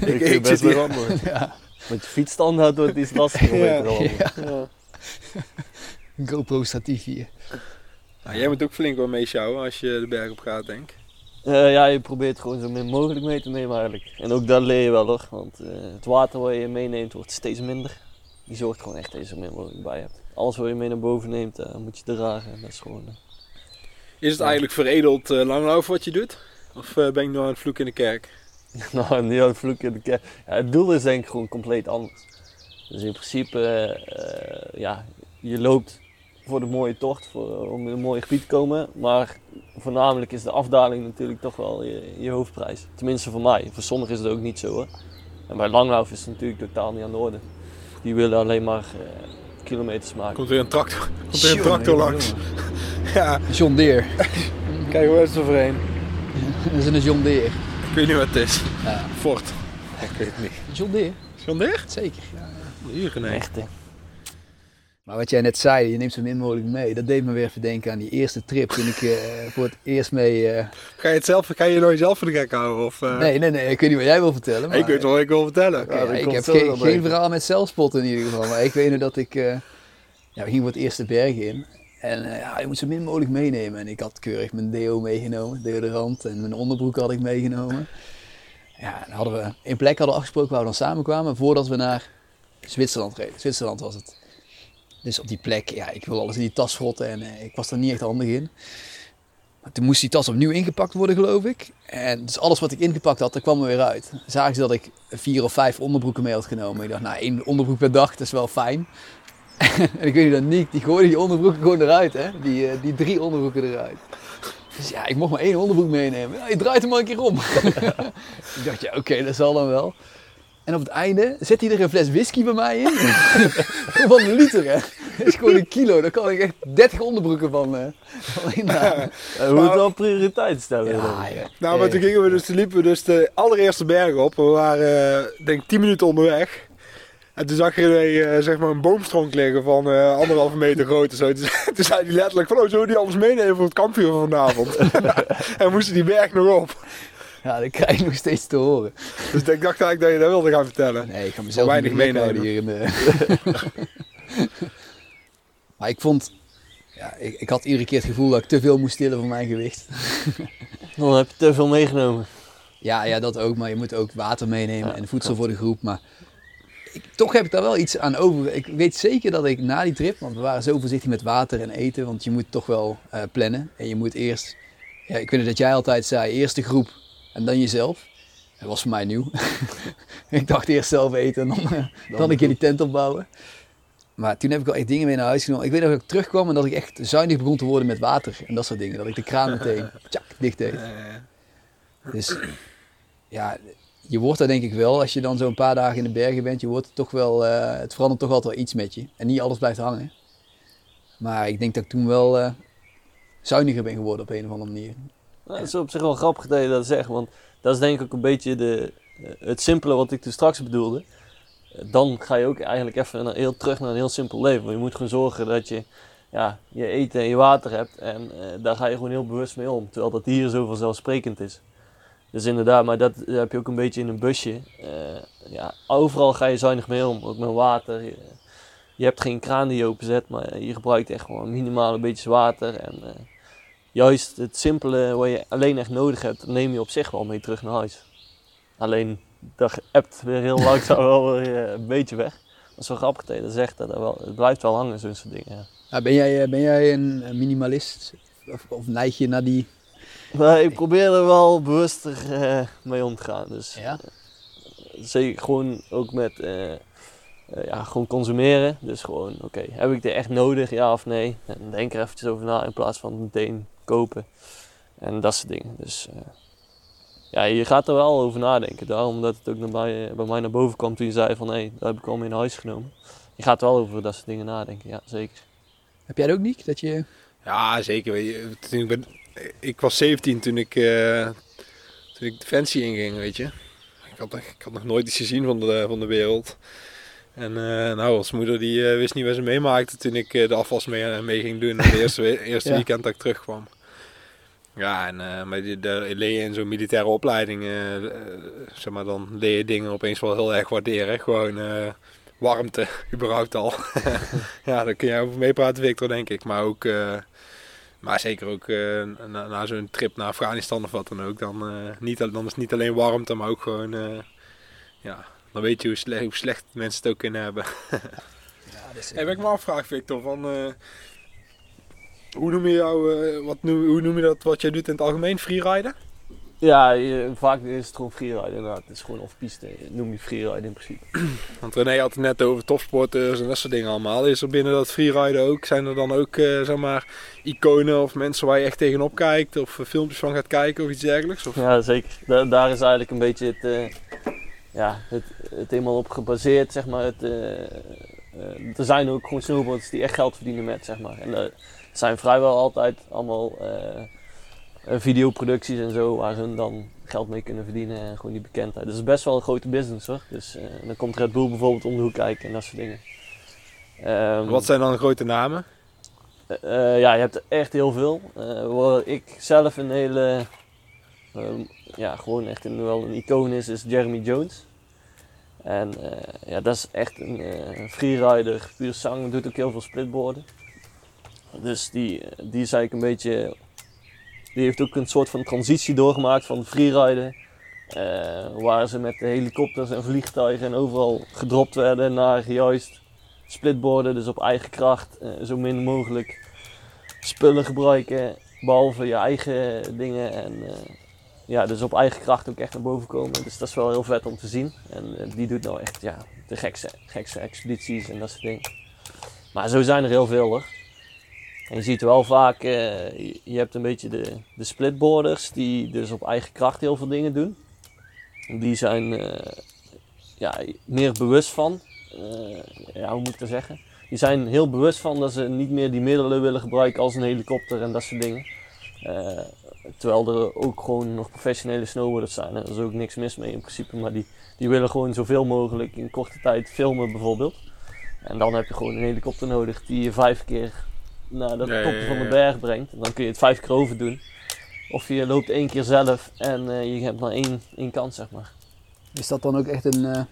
vind het best wel. Ja, Met je fietsstandaard wordt lastiger. om Ja. GoPro statief hier. Nou, jij moet ook flink wel meesjouwen als je de berg op gaat, denk ik. Eh, ja, je probeert gewoon zo min mogelijk mee te nemen eigenlijk. En ook dat leer je wel hoor. Want eh, het water wat je meeneemt wordt steeds minder. Je zorgt gewoon echt dat je zo min mogelijk bij hebt. Alles wat je mee naar boven neemt, eh, moet je dragen. En dat is gewoon... Is het eigenlijk veredeld langlopen wat je doet? Of ben ik nog aan het vloeken in de kerk? nou, niet aan het vloeken in de kerk. Ja, het doel is denk ik gewoon compleet anders. Dus in principe, ja, je loopt voor de mooie tocht, voor, om in een mooi gebied te komen. Maar voornamelijk is de afdaling natuurlijk toch wel je, je hoofdprijs. Tenminste voor mij. Voor sommigen is het ook niet zo hoor. En bij langlauf is het natuurlijk totaal niet aan de orde. Die willen alleen maar eh, kilometers maken. Komt weer een tractor, komt weer een tractor langs. Ja, John Deere. kijk hoe is het overheen. Dat is een John Deere. Ik weet niet wat het is. Ja. Ford. Ik weet het niet. John Deere, John Deere? zeker. Ja. Hier, nee. Echt hè. Maar wat jij net zei, je neemt zo min mogelijk mee. Dat deed me weer even denken aan die eerste trip toen ik eh, voor het eerst mee... eh, Ga je het zelf, ga je nooit zelf voor de gek houden? Of, eh? Nee, nee, nee, ik weet niet wat jij wil vertellen. Maar... Ik weet wel wat ik wil vertellen. Ja, ik heb geen, verhaal met zelfspot in ieder geval. Maar ik weet nog dat ik... ja, we gingen voor het eerst de bergen in. En ja, je moet zo min mogelijk meenemen. En ik had keurig mijn deo meegenomen, deodorant. En mijn onderbroek had ik meegenomen. Ja, dan hadden we in plek hadden we afgesproken waar we dan samenkwamen. Voordat we naar Zwitserland reden. Zwitserland was het. Dus op die plek, ja, ik wil alles in die tas schrotten. En eh, ik was daar niet echt handig in. Maar toen moest die tas opnieuw ingepakt worden, geloof ik. En dus alles wat ik ingepakt had, daar kwam er weer uit. Zagen ze dat ik vier of vijf onderbroeken mee had genomen. Ik dacht, nou, één onderbroek per dag, dat is wel fijn. en ik weet niet dat die gooide die onderbroeken gewoon eruit, hè. Die, eh, die drie onderbroeken eruit. Dus ja, ik mocht maar één onderbroek meenemen. Ja, je draait hem maar een keer om. ik dacht, ja, oké, dat zal dan wel. En op het einde zet hij er een fles whisky bij mij in. van een liter, hè. Dat is gewoon een kilo. Daar kan ik echt 30 onderbroeken van, eh van inhalen. Eh, we moeten wel prioriteit stellen. Ja, ja. Nou, maar toen gingen we dus, toen liepen we dus de allereerste berg op. We waren, eh, denk ik, 10 minuten onderweg. En toen zag je eh, zeg maar een boomstronk liggen van eh, anderhalve meter groot en zo. Toen, toen zei hij letterlijk van, oh, zullen we die anders meenemen voor het kampvuur van vanavond? en we moesten die berg nog op. Ja, dat krijg ik nog steeds te horen. Dus ik dacht eigenlijk dat je dat wilde gaan vertellen. Nee, ik ga mezelf Weinig niet meenemen meenemen. hier in de... maar ik vond... Ja, ik, ik had iedere keer het gevoel dat ik te veel moest tillen voor mijn gewicht. Dan heb je te veel meegenomen. Ja, ja, dat ook. Maar je moet ook water meenemen en voedsel voor de groep. Maar ik, toch heb ik daar wel iets aan over. Ik weet zeker dat ik na die trip... Want we waren zo voorzichtig met water en eten. Want je moet toch wel eh, plannen. En je moet eerst... Ja, ik weet dat jij altijd zei, eerst de groep en dan jezelf. Dat was voor mij nieuw. ik dacht eerst zelf eten en dan, eh, dan een keer die tent opbouwen. Maar toen heb ik wel echt dingen mee naar huis genomen. Ik weet nog dat ik terugkwam en dat ik echt zuinig begon te worden met water en dat soort dingen. Dat ik de kraan meteen tjak, dicht deed. Dus ja, je wordt daar denk ik wel, als je dan zo'n paar dagen in de bergen bent, je wordt toch wel, eh, het verandert toch altijd wel iets met je. En niet alles blijft hangen. Maar ik denk dat ik toen wel eh, zuiniger ben geworden op een of andere manier. Dat is op zich wel grappig dat je dat zegt, want dat is denk ik ook een beetje de, eh, het simpele wat ik toen straks bedoelde. Dan ga je ook eigenlijk even naar- heel terug naar een heel simpel leven. Je moet gewoon zorgen dat je ja, je eten en je water hebt en eh, daar ga je gewoon heel bewust mee om. Terwijl dat hier zo vanzelfsprekend is. Dus inderdaad, maar dat heb je ook een beetje in een busje. Eh, ja, overal ga je zuinig mee om, ook met water. Je, hebt geen kraan die je openzet, maar je gebruikt echt gewoon minimaal een beetje water. En juist het simpele wat je alleen echt nodig hebt, neem je op zich wel mee terug naar huis. Alleen dat appt weer heel langzaam wel weer eh, een beetje weg. Dat is wel grappig dat je dat zegt, dat wel, het blijft wel hangen, zo'n soort dingen. Ja. Ben, jij, eh, ben jij een minimalist? Of, of neig je naar die... Maar ik probeer er wel bewuster eh, mee om te gaan. Dus Ja? zeker gewoon ook met ja, gewoon consumeren. Dus gewoon, oké, heb ik dit echt nodig, ja of nee? En denk er eventjes over na in plaats van meteen kopen. En dat soort dingen. Dus eh, ja, je gaat er wel over nadenken. Daarom dat het ook naar bij, bij mij naar boven kwam toen je zei van, hé, dat heb ik al mee naar huis genomen. Je gaat wel over dat soort dingen nadenken, ja, zeker. Heb jij dat ook niet? Dat je... Ja, zeker. Weet je, toen ik, ben, ik was 17 toen ik, eh, toen ik Defensie inging, weet je. Ik had, nog- ik had nog nooit iets gezien van de, van de wereld. En eh, nou, als moeder die eh, wist niet wat ze meemaakte toen ik eh, de afwas mee, mee ging doen. Het eerste, eerste Ja. weekend dat ik terugkwam. Ja, en uh, maar die- daar leer je in zo'n militaire opleiding, eh, eh, zeg maar, dan leer je dingen opeens wel heel erg waarderen. Gewoon eh, warmte, überhaupt al. ja, daar kun jij over meepraten, Victor, denk ik. Maar ook, eh, maar zeker ook eh, na, na zo'n trip naar Afghanistan of wat dan ook. Dan, eh, niet, dan is het niet alleen warmte, maar ook gewoon, eh, ja, dan weet je hoe, sle- hoe slecht mensen het ook kunnen hebben. Ja, dat is... Hey, wat ik me afvraag, Victor, van, eh, hoe, noem je jou, eh, wat noem, hoe noem je dat wat jij doet in het algemeen? Freeriden? Ja, je, vaak is het gewoon freeride inderdaad. Het is gewoon off-piste, noem je freeride in principe. Want René had het net over topsporters en dat soort dingen allemaal. Is er binnen dat freeriden ook, zijn er dan ook, zeg maar, iconen of mensen waar je echt tegenop kijkt? Of eh, filmpjes van gaat kijken of iets dergelijks? Of... Ja, zeker. Da- daar is eigenlijk een beetje het, eh, ja, het, het helemaal op gebaseerd, zeg maar. Het, er zijn ook gewoon snowboarders die echt geld verdienen met, zeg maar. En zijn vrijwel altijd allemaal eh, videoproducties en zo, waar ze dan geld mee kunnen verdienen en gewoon die bekendheid. Het is best wel een grote business hoor. Dus eh, dan komt Red Bull bijvoorbeeld om de hoek kijken en dat soort dingen. Ehm, Wat zijn dan grote namen? eh, ja, je hebt er echt heel veel. Waar ik zelf een hele, ehm, ja, gewoon echt een, wel een icoon is, is Jeremy Jones. En ja, dat is echt een freerider, puur zang, doet ook heel veel splitboarden. Dus die, die is eigenlijk een beetje, die heeft ook een soort van transitie doorgemaakt van freeriden. eh waar ze met helikopters en vliegtuigen en overal gedropt werden naar juist splitboarden, dus op eigen kracht, eh, zo min mogelijk spullen gebruiken, behalve je eigen dingen. En eh, ja, dus op eigen kracht ook echt naar boven komen. Dus dat is wel heel vet om te zien. En die doet nou echt ja, de gekste, gekste expedities en dat soort dingen. Maar zo zijn er heel veel hoor. En je ziet wel vaak, eh, je- hebt een beetje de, de splitboarders die dus op eigen kracht heel veel dingen doen. Die zijn eh, ja, meer bewust van eh, ja, hoe moet ik dat zeggen? Die zijn heel bewust van dat ze niet meer die middelen willen gebruiken als een helikopter en dat soort dingen. Terwijl er ook gewoon nog professionele snowboarders zijn. Daar is ook niks mis mee in principe. Maar die, die willen gewoon zoveel mogelijk in korte tijd filmen bijvoorbeeld. En dan heb je gewoon een helikopter nodig die je vijf keer naar de ja, top van de berg brengt. En dan kun je het vijf keer over doen. Of je loopt één keer zelf en eh, je hebt maar één, één kans, zeg maar. Is dat dan ook echt een eh,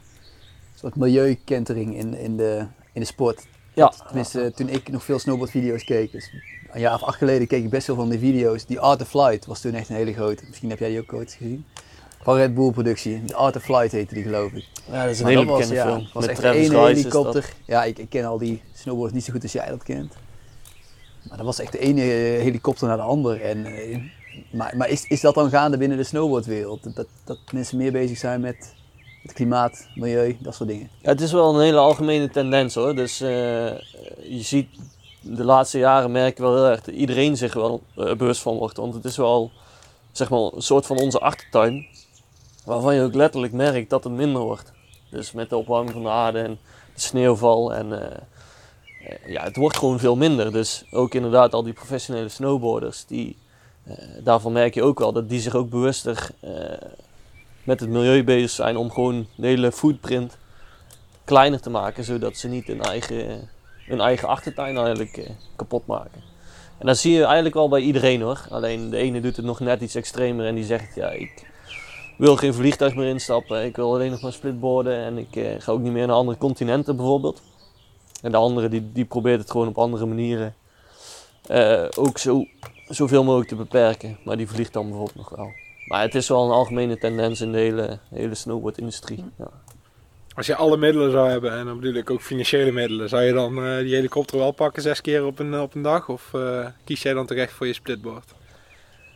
soort milieukentering in, in, de, in de sport? Ja, Tenminste, toen ik nog veel snowboardvideo's keek, dus een jaar of acht geleden keek ik best veel van die video's. Die Art of Flight was toen echt een hele grote. Misschien heb jij die ook ooit gezien. Van Red Bull productie. De Art of Flight heette die geloof ik. ja, dat is een Maar hele dat was, bekende ja, film. was Met echt Travis helikopter. Ja, ik, ik ken al die snowboarders niet zo goed als jij dat kent. Maar dat was echt de ene helikopter naar de ander. En, eh, maar maar is, is dat dan gaande binnen de snowboardwereld? Dat, dat mensen meer bezig zijn met het klimaat, milieu, dat soort dingen? Het is wel een hele algemene tendens hoor. Dus eh, je ziet de laatste jaren merk je wel heel erg dat iedereen zich wel eh, bewust van wordt. Want het is wel zeg maar een soort van onze achtertuin. Waarvan je ook letterlijk merkt dat het minder wordt. Dus met de opwarming van de aarde en de sneeuwval. En eh, eh, ja, het wordt gewoon veel minder. Dus ook inderdaad al die professionele snowboarders die eh, daarvan merk je ook wel dat die zich ook bewuster eh, met het milieu bezig zijn om gewoon de hele footprint kleiner te maken, zodat ze niet hun eigen, hun eigen achtertuin eigenlijk eh, kapot maken. En dat zie je eigenlijk wel bij iedereen hoor. Alleen de ene doet het nog net iets extremer en die zegt ja, ik wil geen vliegtuig meer instappen, ik wil alleen nog maar splitboarden en ik eh, ga ook niet meer naar andere continenten bijvoorbeeld. En de andere die, die probeert het gewoon op andere manieren eh, ook zo, zoveel mogelijk te beperken. Maar die vliegt dan bijvoorbeeld nog wel. Maar het is wel een algemene tendens in de hele, hele snowboardindustrie. Ja. Als je alle middelen zou hebben, en dan bedoel ik ook financiële middelen, zou je dan eh, die helikopter wel pakken zes keer op een, op een dag? Of eh, kies jij dan terecht voor je splitboard?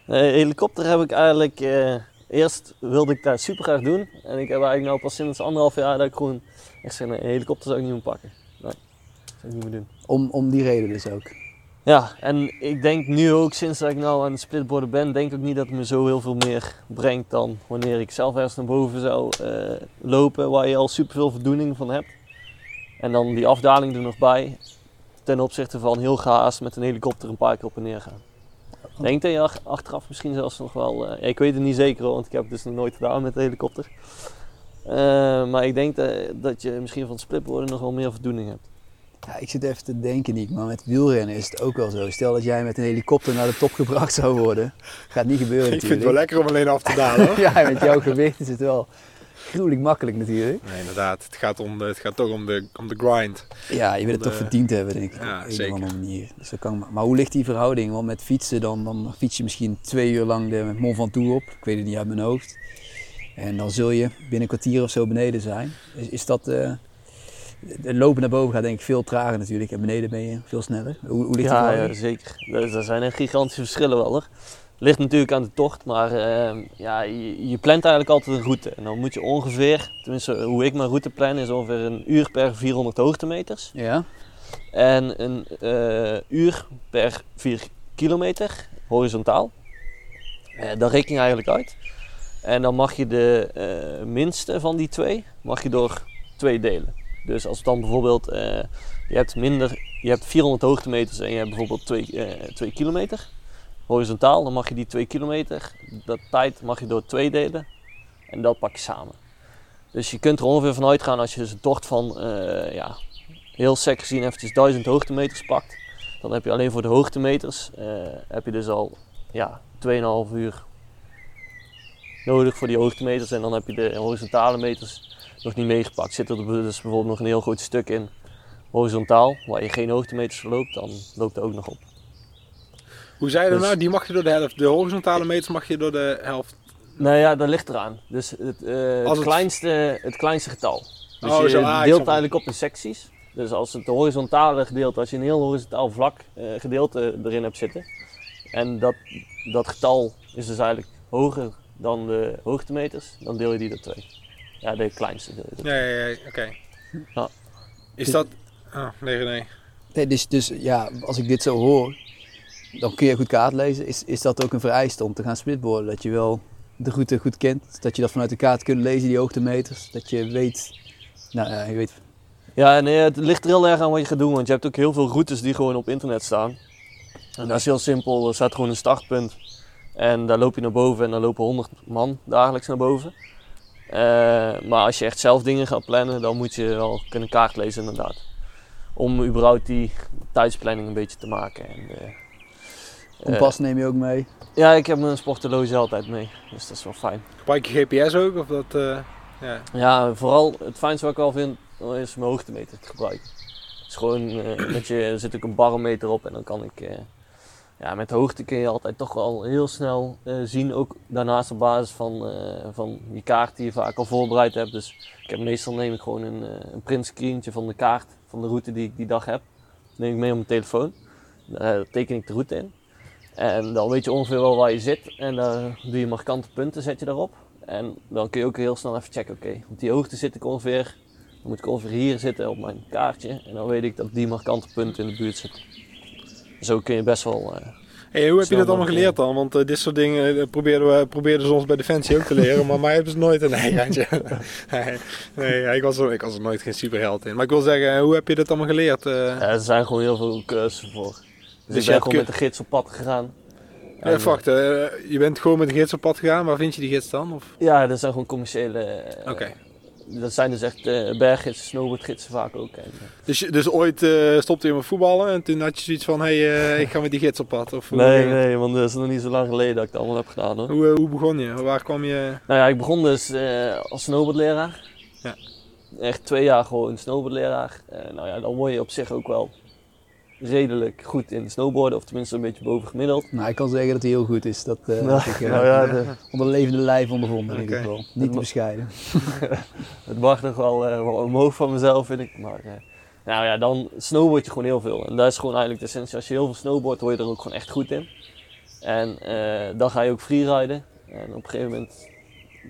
Eh, helikopter heb ik eigenlijk... eerst wilde ik dat super graag doen. En ik heb eigenlijk nou pas sinds anderhalf jaar dat ik gewoon echt zeg, nee, een helikopter zou ik niet meer pakken. Dat niet meer doen. Om, om die reden dus ook. Ja, en ik denk nu ook sinds dat ik nou aan het splitboarden ben, denk ik ook niet dat het me zo heel veel meer brengt dan wanneer ik zelf ergens naar boven zou eh, lopen, waar je al superveel voldoening van hebt. En dan die afdaling er nog bij, ten opzichte van heel gehaast met een helikopter een paar keer op en neer gaan. Ik denk dat je ach- achteraf misschien zelfs nog wel, eh, ik weet het niet zeker hoor, want ik heb het dus nog nooit gedaan met de helikopter. Eh, maar ik denk dat, dat je misschien van het splitboarden nog wel meer voldoening hebt. Ja, ik zit even te denken, Niek, maar met wielrennen is het ook wel zo. Stel dat jij met een helikopter naar de top gebracht zou worden. Gaat niet gebeuren Ik vind het wel lekker om alleen af te dalen hoor. ja, met jouw gewicht is het wel gruwelijk makkelijk natuurlijk. Nee, inderdaad. Het gaat, om de, het gaat toch om de, om de grind. Ja, je wil het De- toch verdiend hebben, denk ik. Ja, op een zeker. of andere manier. Dus dat kan, maar hoe ligt die verhouding? Want met fietsen, dan, dan fiets je misschien twee uur lang de Mont Ventoux op. Ik weet het niet uit mijn hoofd. En dan zul je binnen een kwartier of zo beneden zijn. Is, is dat... eh, lopen naar boven gaat denk ik veel trager natuurlijk. En beneden ben je veel sneller. Hoe, hoe ligt Ja, ja, zeker. Er zijn gigantische verschillen wel hoor. Ligt natuurlijk aan de tocht, maar ehm, ja, je, je plant eigenlijk altijd een route. En dan moet je ongeveer, tenminste hoe ik mijn route plan, is ongeveer een uur per 400 hoogtemeters. Ja? En een eh, uur per 4 kilometer, horizontaal. Eh, dat reken je eigenlijk uit. En dan mag je de eh, minste van die twee, mag je door twee delen. Dus als het dan bijvoorbeeld, eh, je hebt minder, je hebt 400 hoogtemeters en je hebt bijvoorbeeld 2 kilometer. Horizontaal, dan mag je die 2 kilometer, dat tijd mag je door twee delen. En dat pak je samen. Dus je kunt er ongeveer van uitgaan als je dus een tocht van, eh, ja, heel sec gezien eventjes 1000 hoogtemeters pakt. Dan heb je alleen voor de hoogtemeters, eh, heb je dus al ja, 2,5 uur nodig voor die hoogtemeters. En dan heb je de horizontale meters nog niet meegepakt. Zit er dus bijvoorbeeld nog een heel groot stuk in horizontaal, waar je geen hoogtemeters verloopt, dan loopt dat ook nog op. Hoe zei je dat Dus- nou? Die mag je door de helft. De horizontale meters mag je door de helft. Nou ja, dat ligt eraan. Dus het, eh, het, kleinste, het kleinste getal. Dus Oh, je zo, ah, deelt eigenlijk op in secties. Dus als het horizontale gedeelte, als je een heel horizontaal vlak eh, gedeelte erin hebt zitten. En dat, dat getal is dus eigenlijk hoger dan de hoogtemeters, dan deel je die door twee. Ja, de kleinste deel Ja, ja, ja, oké. Ja. Is dat... Oh, nee, nee. Nee, dus, dus ja, als ik dit zo hoor, dan kun je goed kaart lezen. Is, is dat ook een vereiste om te gaan splitboarden? Dat je wel de route goed kent, dat je dat vanuit de kaart kunt lezen, die hoogtemeters. Dat je weet, nou ja, je weet, Ja, nee, het ligt er heel erg aan wat je gaat doen, want je hebt ook heel veel routes die gewoon op internet staan. En dat is heel simpel, er staat gewoon een startpunt en daar loop je naar boven en dan lopen 100 man dagelijks naar boven. Eh, maar als je echt zelf dingen gaat plannen, dan moet je wel kunnen kaart lezen inderdaad. Om überhaupt die tijdsplanning een beetje te maken. En, eh, kompas neem je ook mee. eh, ja, ik heb mijn sporthorloge altijd mee, dus dat is wel fijn. Gebruik je GPS ook? Of dat... eh, ja. Ja, vooral het fijnste wat ik wel vind is mijn hoogtemeter te gebruiken. Het is gewoon eh, met je, er zit ook een barometer op en dan kan ik, eh, ja, met de hoogte kun je altijd toch wel heel snel eh, zien. Ook daarnaast op basis van, eh, van die kaart die je vaak al voorbereid hebt. Dus ik heb meestal neem ik gewoon een, eh, een van de kaart van de route die ik die dag heb. neem ik mee op mijn telefoon. Daar teken ik de route in. En dan weet je ongeveer wel waar je zit. En dan doe je markante punten, zet je daarop. En dan kun je ook heel snel even checken, oké, op die hoogte zit ik ongeveer, dan moet ik ongeveer hier zitten op mijn kaartje. En dan weet ik dat die markante punten in de buurt zitten. Zo kun je best wel... eh, Hey, hoe heb je dat allemaal geleerd dan? Want eh, dit soort dingen eh, proberen we probeerden ze ons bij Defensie ook te leren, maar mij hebben ze nooit een nee, geintje. nee, nee ik, was er, ik was er nooit geen superheld in. Maar ik wil zeggen, hoe heb je dat allemaal geleerd? ja, er zijn gewoon heel veel cursussen voor. Dus, je ik ben gewoon met de gids op pad gegaan. Ja, wacht, eh, je bent gewoon met de gids op pad gegaan. Waar vind je die gids dan? Of? Ja, dat zijn gewoon commerciële... Oké. Dat zijn dus echt eh berggidsen, snowboardgidsen vaak ook. En, Dus, dus ooit eh, stopte je met voetballen en toen had je zoiets van, hé, hey, eh, ik ga met die gids op pad. Of nee, nee, want dat is nog niet zo lang geleden dat ik het allemaal heb gedaan hoor. Hoe, hoe begon je? Waar kwam je? Nou ja, ik begon dus als snowboardleraar. Ja. Echt twee jaar gewoon snowboardleraar. Nou ja, dan word je op zich ook wel redelijk goed in snowboarden, of tenminste een beetje boven gemiddeld. Nou, ik kan zeggen dat hij heel goed is. Dat eh, Nou, heb ik nou ja, de- onder levende lijf ondervonden in ieder Oké. geval. Niet te bescheiden. het mag nog wel, eh, wel omhoog van mezelf, vind ik. Maar nou ja, dan snowboard je gewoon heel veel. En dat is gewoon eigenlijk de essentie. Als je heel veel snowboardt, word je er ook gewoon echt goed in. En dan ga je ook freeriden. En op een gegeven moment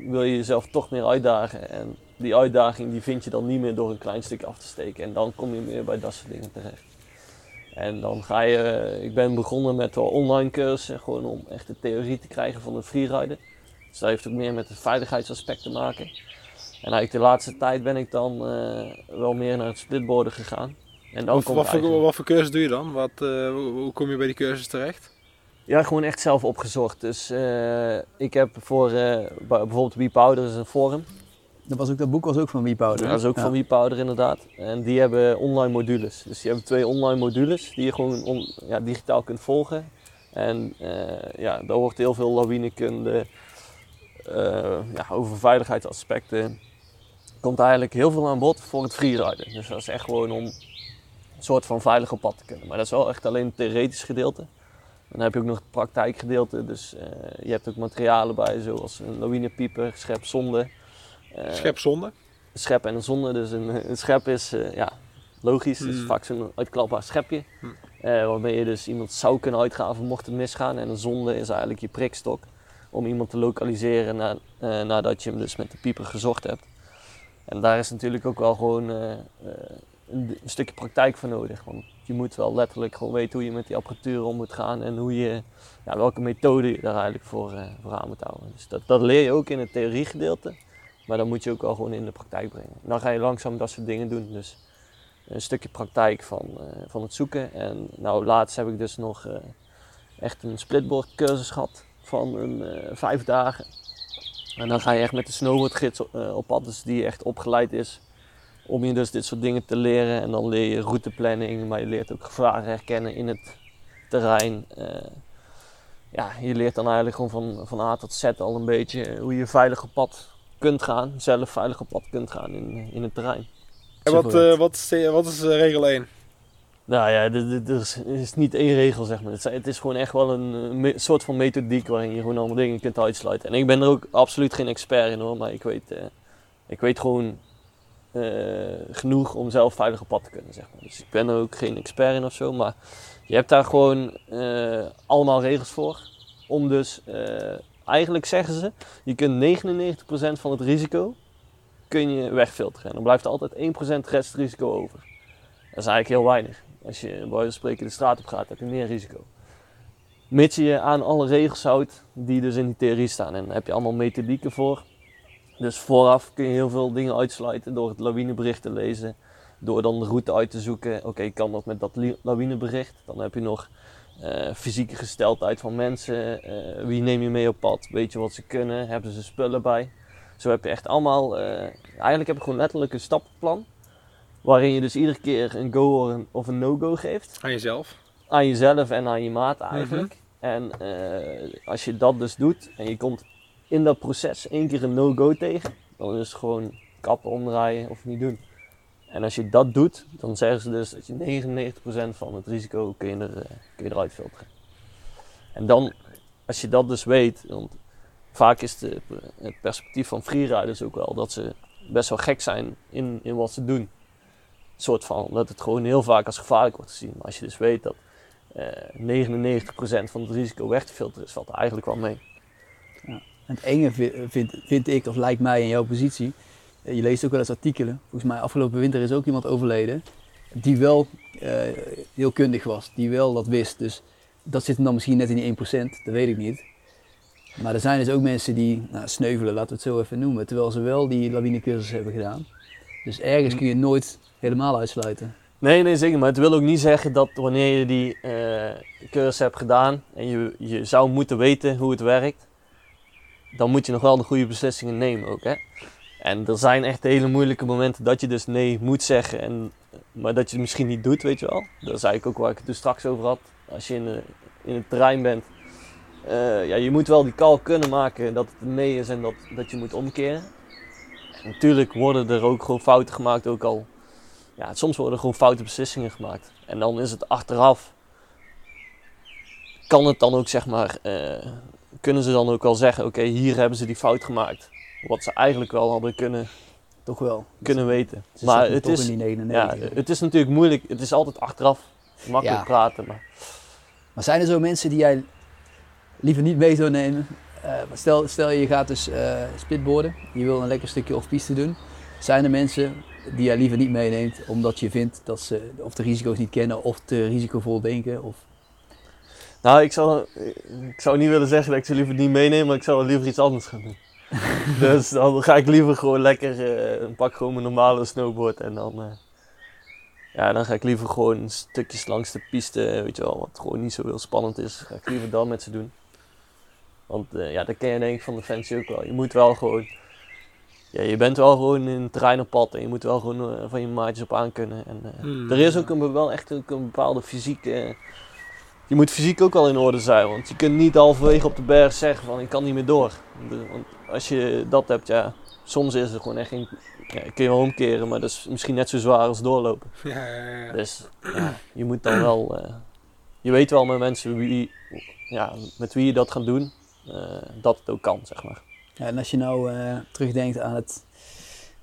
wil je jezelf toch meer uitdagen. En die uitdaging die vind je dan niet meer door een klein stuk af te steken. En dan kom je meer bij dat soort dingen terecht. En dan ga je, eh, ik ben begonnen met wel online cursussen, gewoon om echt de theorie te krijgen van het freeriden. Dus dat heeft ook meer met het veiligheidsaspect te maken. En eigenlijk de laatste tijd ben ik dan eh, wel meer naar het splitboarden gegaan. En dan Wat, komt wat, voor, wat voor cursus doe je dan? Wat, eh, hoe, kom je bij die cursus terecht? Ja, gewoon echt zelf opgezocht. Dus ik heb voor bij- bijvoorbeeld WePowder is een forum. Dat, was ook, dat boek was ook van WePowder. Dat is ook Ja. van WePowder inderdaad. En die hebben online modules. Dus die hebben twee online modules die je gewoon on- ja, digitaal kunt volgen. En eh, ja, daar wordt heel veel lawinekunde eh, ja, over veiligheidsaspecten. Komt eigenlijk heel veel aan bod voor het freeriden. Dus dat is echt gewoon om een soort van veilig op pad te kunnen. Maar dat is wel echt alleen het theoretisch gedeelte. En dan heb je ook nog het praktijkgedeelte. Dus eh, je hebt ook materialen bij, zoals een lawinepieper, schep, zonde. Eh, Schep zonde. een schep en een zonde. Dus een, een schep is eh, ja, logisch, het is Hmm. vaak zo'n uitklapbaar schepje. Eh, waarmee je dus iemand zou kunnen uitgraven mocht het misgaan. En een zonde is eigenlijk je prikstok om iemand te lokaliseren na, eh, nadat je hem dus met de pieper gezocht hebt. En daar is natuurlijk ook wel gewoon eh, eh, een, een stukje praktijk voor nodig. Want je moet wel letterlijk gewoon weten hoe je met die apparatuur om moet gaan en hoe je, ja, welke methode je daar eigenlijk voor, eh, voor aan moet houden. Dus dat, dat leer je ook in het theoriegedeelte. Maar dan moet je ook wel gewoon in de praktijk brengen. Dan ga je langzaam dat soort dingen doen. Dus een stukje praktijk van, eh, van het zoeken. En nou, laatst heb ik dus nog eh, echt een splitboard cursus gehad van een, eh, vijf dagen. En dan ga je echt met de snowboardgids op, op pad, dus die echt opgeleid is om je dus dit soort dingen te leren. En dan leer je routeplanning, maar je leert ook gevaren herkennen in het terrein. Ja, je leert dan eigenlijk gewoon van, van A tot Z al een beetje hoe je veilig op pad kunt gaan, zelf veilig op pad kunt gaan in, in het terrein. En wat, eh, wat, is, de- wat is eh, regel 1? Nou ja, dit- er is, is niet één regel zeg maar. Het is, het is gewoon echt wel een, eh, me- soort van methodiek waarin je gewoon allemaal dingen kunt uitsluiten. En ik ben er ook absoluut geen expert in hoor, maar ik weet, eh, ik weet gewoon eh, genoeg om zelf veilig op pad te kunnen zeg maar. Dus ik ben er ook geen expert in of zo, maar je hebt daar gewoon eh, allemaal regels voor. Om dus, eh, eigenlijk zeggen ze, je kunt 99% van het risico kun je wegfilteren. En dan blijft er altijd 1% restrisico over. Dat is eigenlijk heel weinig. Als je bij spreken de straat op gaat, heb je meer risico. Mits je je aan alle regels houdt die dus in die theorie staan. En daar heb je allemaal methodieken voor. Dus vooraf kun je heel veel dingen uitsluiten door het lawinebericht te lezen. Door dan de route uit te zoeken. Oké, kan dat met dat lawinebericht? Dan heb je nog eh, fysieke gesteldheid van mensen. eh, wie neem je mee op pad? Weet je wat ze kunnen? Hebben ze spullen bij? Zo heb je echt allemaal... eh, eigenlijk heb je gewoon letterlijk een stappenplan. Waarin je dus iedere keer een go of een, of een no-go geeft. Aan jezelf. Aan jezelf en aan je maat eigenlijk. En als je dat dus doet en je komt in dat proces één keer een no-go tegen, dan is het gewoon kappen, omdraaien of niet doen. En als je dat doet, dan zeggen ze dus dat je 99% van het risico kun je, eh, kun eruit filteren. En dan, als je dat dus weet, want vaak is het perspectief van freeriders ook wel dat ze best wel gek zijn in, in wat ze doen. Een soort van, dat het gewoon heel vaak als gevaarlijk wordt gezien. Maar als je dus weet dat eh 99% van het risico weg te filteren is, valt er eigenlijk wel mee. En het enge vi- vind, vind ik, of lijkt mij in jouw positie, eh, je leest ook wel eens artikelen. Volgens mij afgelopen winter is ook iemand overleden die wel eh, heel kundig was, die wel dat wist. Dus dat zit dan misschien net in die 1%, dat weet ik niet. Maar er zijn dus ook mensen die nou, sneuvelen, laten we het zo even noemen, terwijl ze wel die lawinecursus hebben gedaan. Dus ergens kun je nooit helemaal uitsluiten. Nee, nee, zeker. Maar het wil ook niet zeggen dat wanneer je die eh cursus hebt gedaan en je, je zou moeten weten hoe het werkt, dan moet je nog wel de goede beslissingen nemen ook. Hè? En er zijn echt hele moeilijke momenten dat je dus nee moet zeggen, en, maar dat je het misschien niet doet, weet je wel. Dat is eigenlijk ook waar ik het dus straks over had. Als je in, in het terrein bent, eh, ja, je moet wel die call kunnen maken dat het nee is en dat, dat je moet omkeren. En natuurlijk worden er ook gewoon fouten gemaakt, ook al ja, soms worden er gewoon foute beslissingen gemaakt. En dan is het achteraf, kan het dan ook zeg maar, eh, kunnen ze dan ook wel zeggen, oké, hier hebben ze die fout gemaakt. Wat ze eigenlijk wel hadden kunnen, Toch wel. kunnen weten. Ze maar het is, in die ja, 99. het is natuurlijk moeilijk, het is altijd achteraf makkelijk Ja. praten. Maar Maar zijn er zo mensen die jij liever niet mee zou nemen? Eh, stel, stel je gaat dus eh splitboarden, je wil een lekker stukje off-piste doen. Zijn er mensen die jij liever niet meeneemt omdat je vindt dat ze of de risico's niet kennen of te risicovol denken? Of... Nou, ik zou, ik zou niet willen zeggen dat ik ze liever niet meeneem, maar ik zou liever iets anders gaan doen. dus dan ga ik liever gewoon lekker, eh pak gewoon mijn normale snowboard en dan, eh, ja, dan ga ik liever gewoon stukjes langs de piste, weet je wel, wat gewoon niet zo heel spannend is, ga ik liever dat met ze doen. Want eh, ja, dat ken je denk ik van de fancy ook wel. Je moet wel gewoon, ja, je bent wel gewoon in het terrein op pad en je moet wel gewoon van je maatjes op aan kunnen. En, Hmm. er is ook een, wel echt ook een bepaalde fysiek. je moet fysiek ook wel in orde zijn. Want je kunt niet halverwege op de berg zeggen van ik kan niet meer door. Want als je dat hebt, ja, soms is er gewoon echt geen. Ja, kun je wel omkeren, maar dat is misschien net zo zwaar als doorlopen. Ja, ja, ja. Dus ja, je moet dan wel. eh, je weet wel met mensen wie, ja, met wie je dat gaat doen, eh, dat het ook kan, zeg maar. Ja, en als je nou eh, terugdenkt aan het,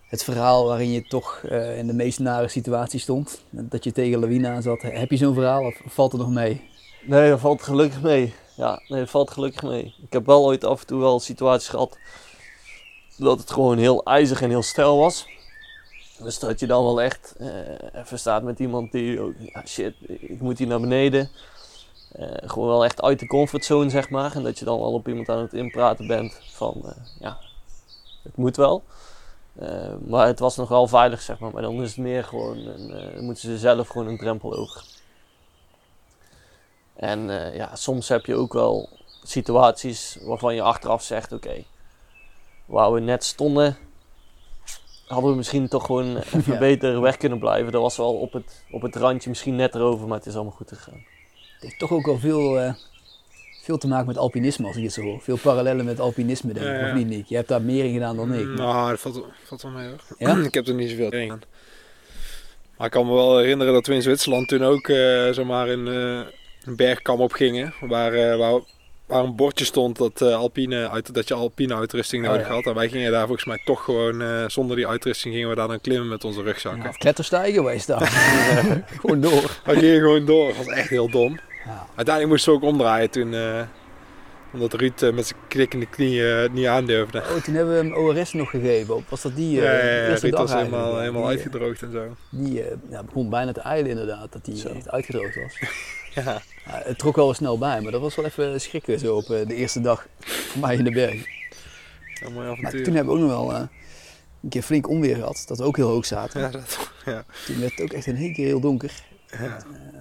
het verhaal waarin je toch eh, in de meest nare situatie stond, dat je tegen lawine aan zat, heb je zo'n verhaal of valt het nog mee? Nee, dat valt gelukkig mee. Ja, nee, dat valt gelukkig mee. Ik heb wel ooit af en toe wel situaties gehad dat het gewoon heel ijzig en heel stijl was. Dus dat je dan wel echt eh, even staat met iemand die ja shit, ik moet hier naar beneden. Eh, gewoon wel echt uit de comfortzone, zeg maar. En dat je dan al op iemand aan het inpraten bent van, eh, ja, het moet wel. Maar het was nog wel veilig, zeg maar. Maar dan is het meer gewoon, moeten ze zelf gewoon een drempel over. En eh, ja, soms heb je ook wel situaties waarvan je achteraf zegt: Oké, waar we net stonden, hadden we misschien toch gewoon even Ja. beter weg kunnen blijven. Dat was wel op het, op het randje misschien net erover, maar het is allemaal goed gegaan. Het heeft toch ook wel veel, eh, veel te maken met alpinisme als ik het zo hoor. Veel parallellen met alpinisme denk ik, Ja, ja. of niet Nick? Je hebt daar meer in gedaan dan ik. Nou, dat valt, wel- valt wel mee hoor. Ja? ik heb er niet zoveel in gedaan. Maar ik kan me wel herinneren dat we in Zwitserland toen ook eh zomaar in eh, een bergkam op gingen. Waar, eh, waar, waar een bordje stond dat, eh, alpine, uit, dat je alpine uitrusting Oh, nodig ja. had. En wij gingen daar volgens mij toch gewoon, eh, zonder die uitrusting gingen we daar dan klimmen met onze rugzakken. kletterstijgen wij staan. Gewoon door. We gingen gewoon door. Dat was echt heel dom. Ja. Uiteindelijk moesten we ook omdraaien toen. omdat Ruud met zijn knikkende knieën het niet aandurfde. Oh, toen hebben we hem ORS nog gegeven. Was dat die Ja, ja, ja, Ruud was helemaal, helemaal Die, uitgedroogd en zo. Die ja, begon bijna te eilen inderdaad, dat hij echt uitgedroogd was. Ja. Ja, het trok wel weer snel bij, maar dat was wel even schrikken zo op eh, de eerste dag voor mij in de berg. Een mooi Maar avontuur. toen hebben we ook nog wel eh, een keer flink onweer gehad, dat we ook heel hoog zaten. Ja, dat, ja. Toen werd het ook echt in één keer heel donker. Ja. Eh,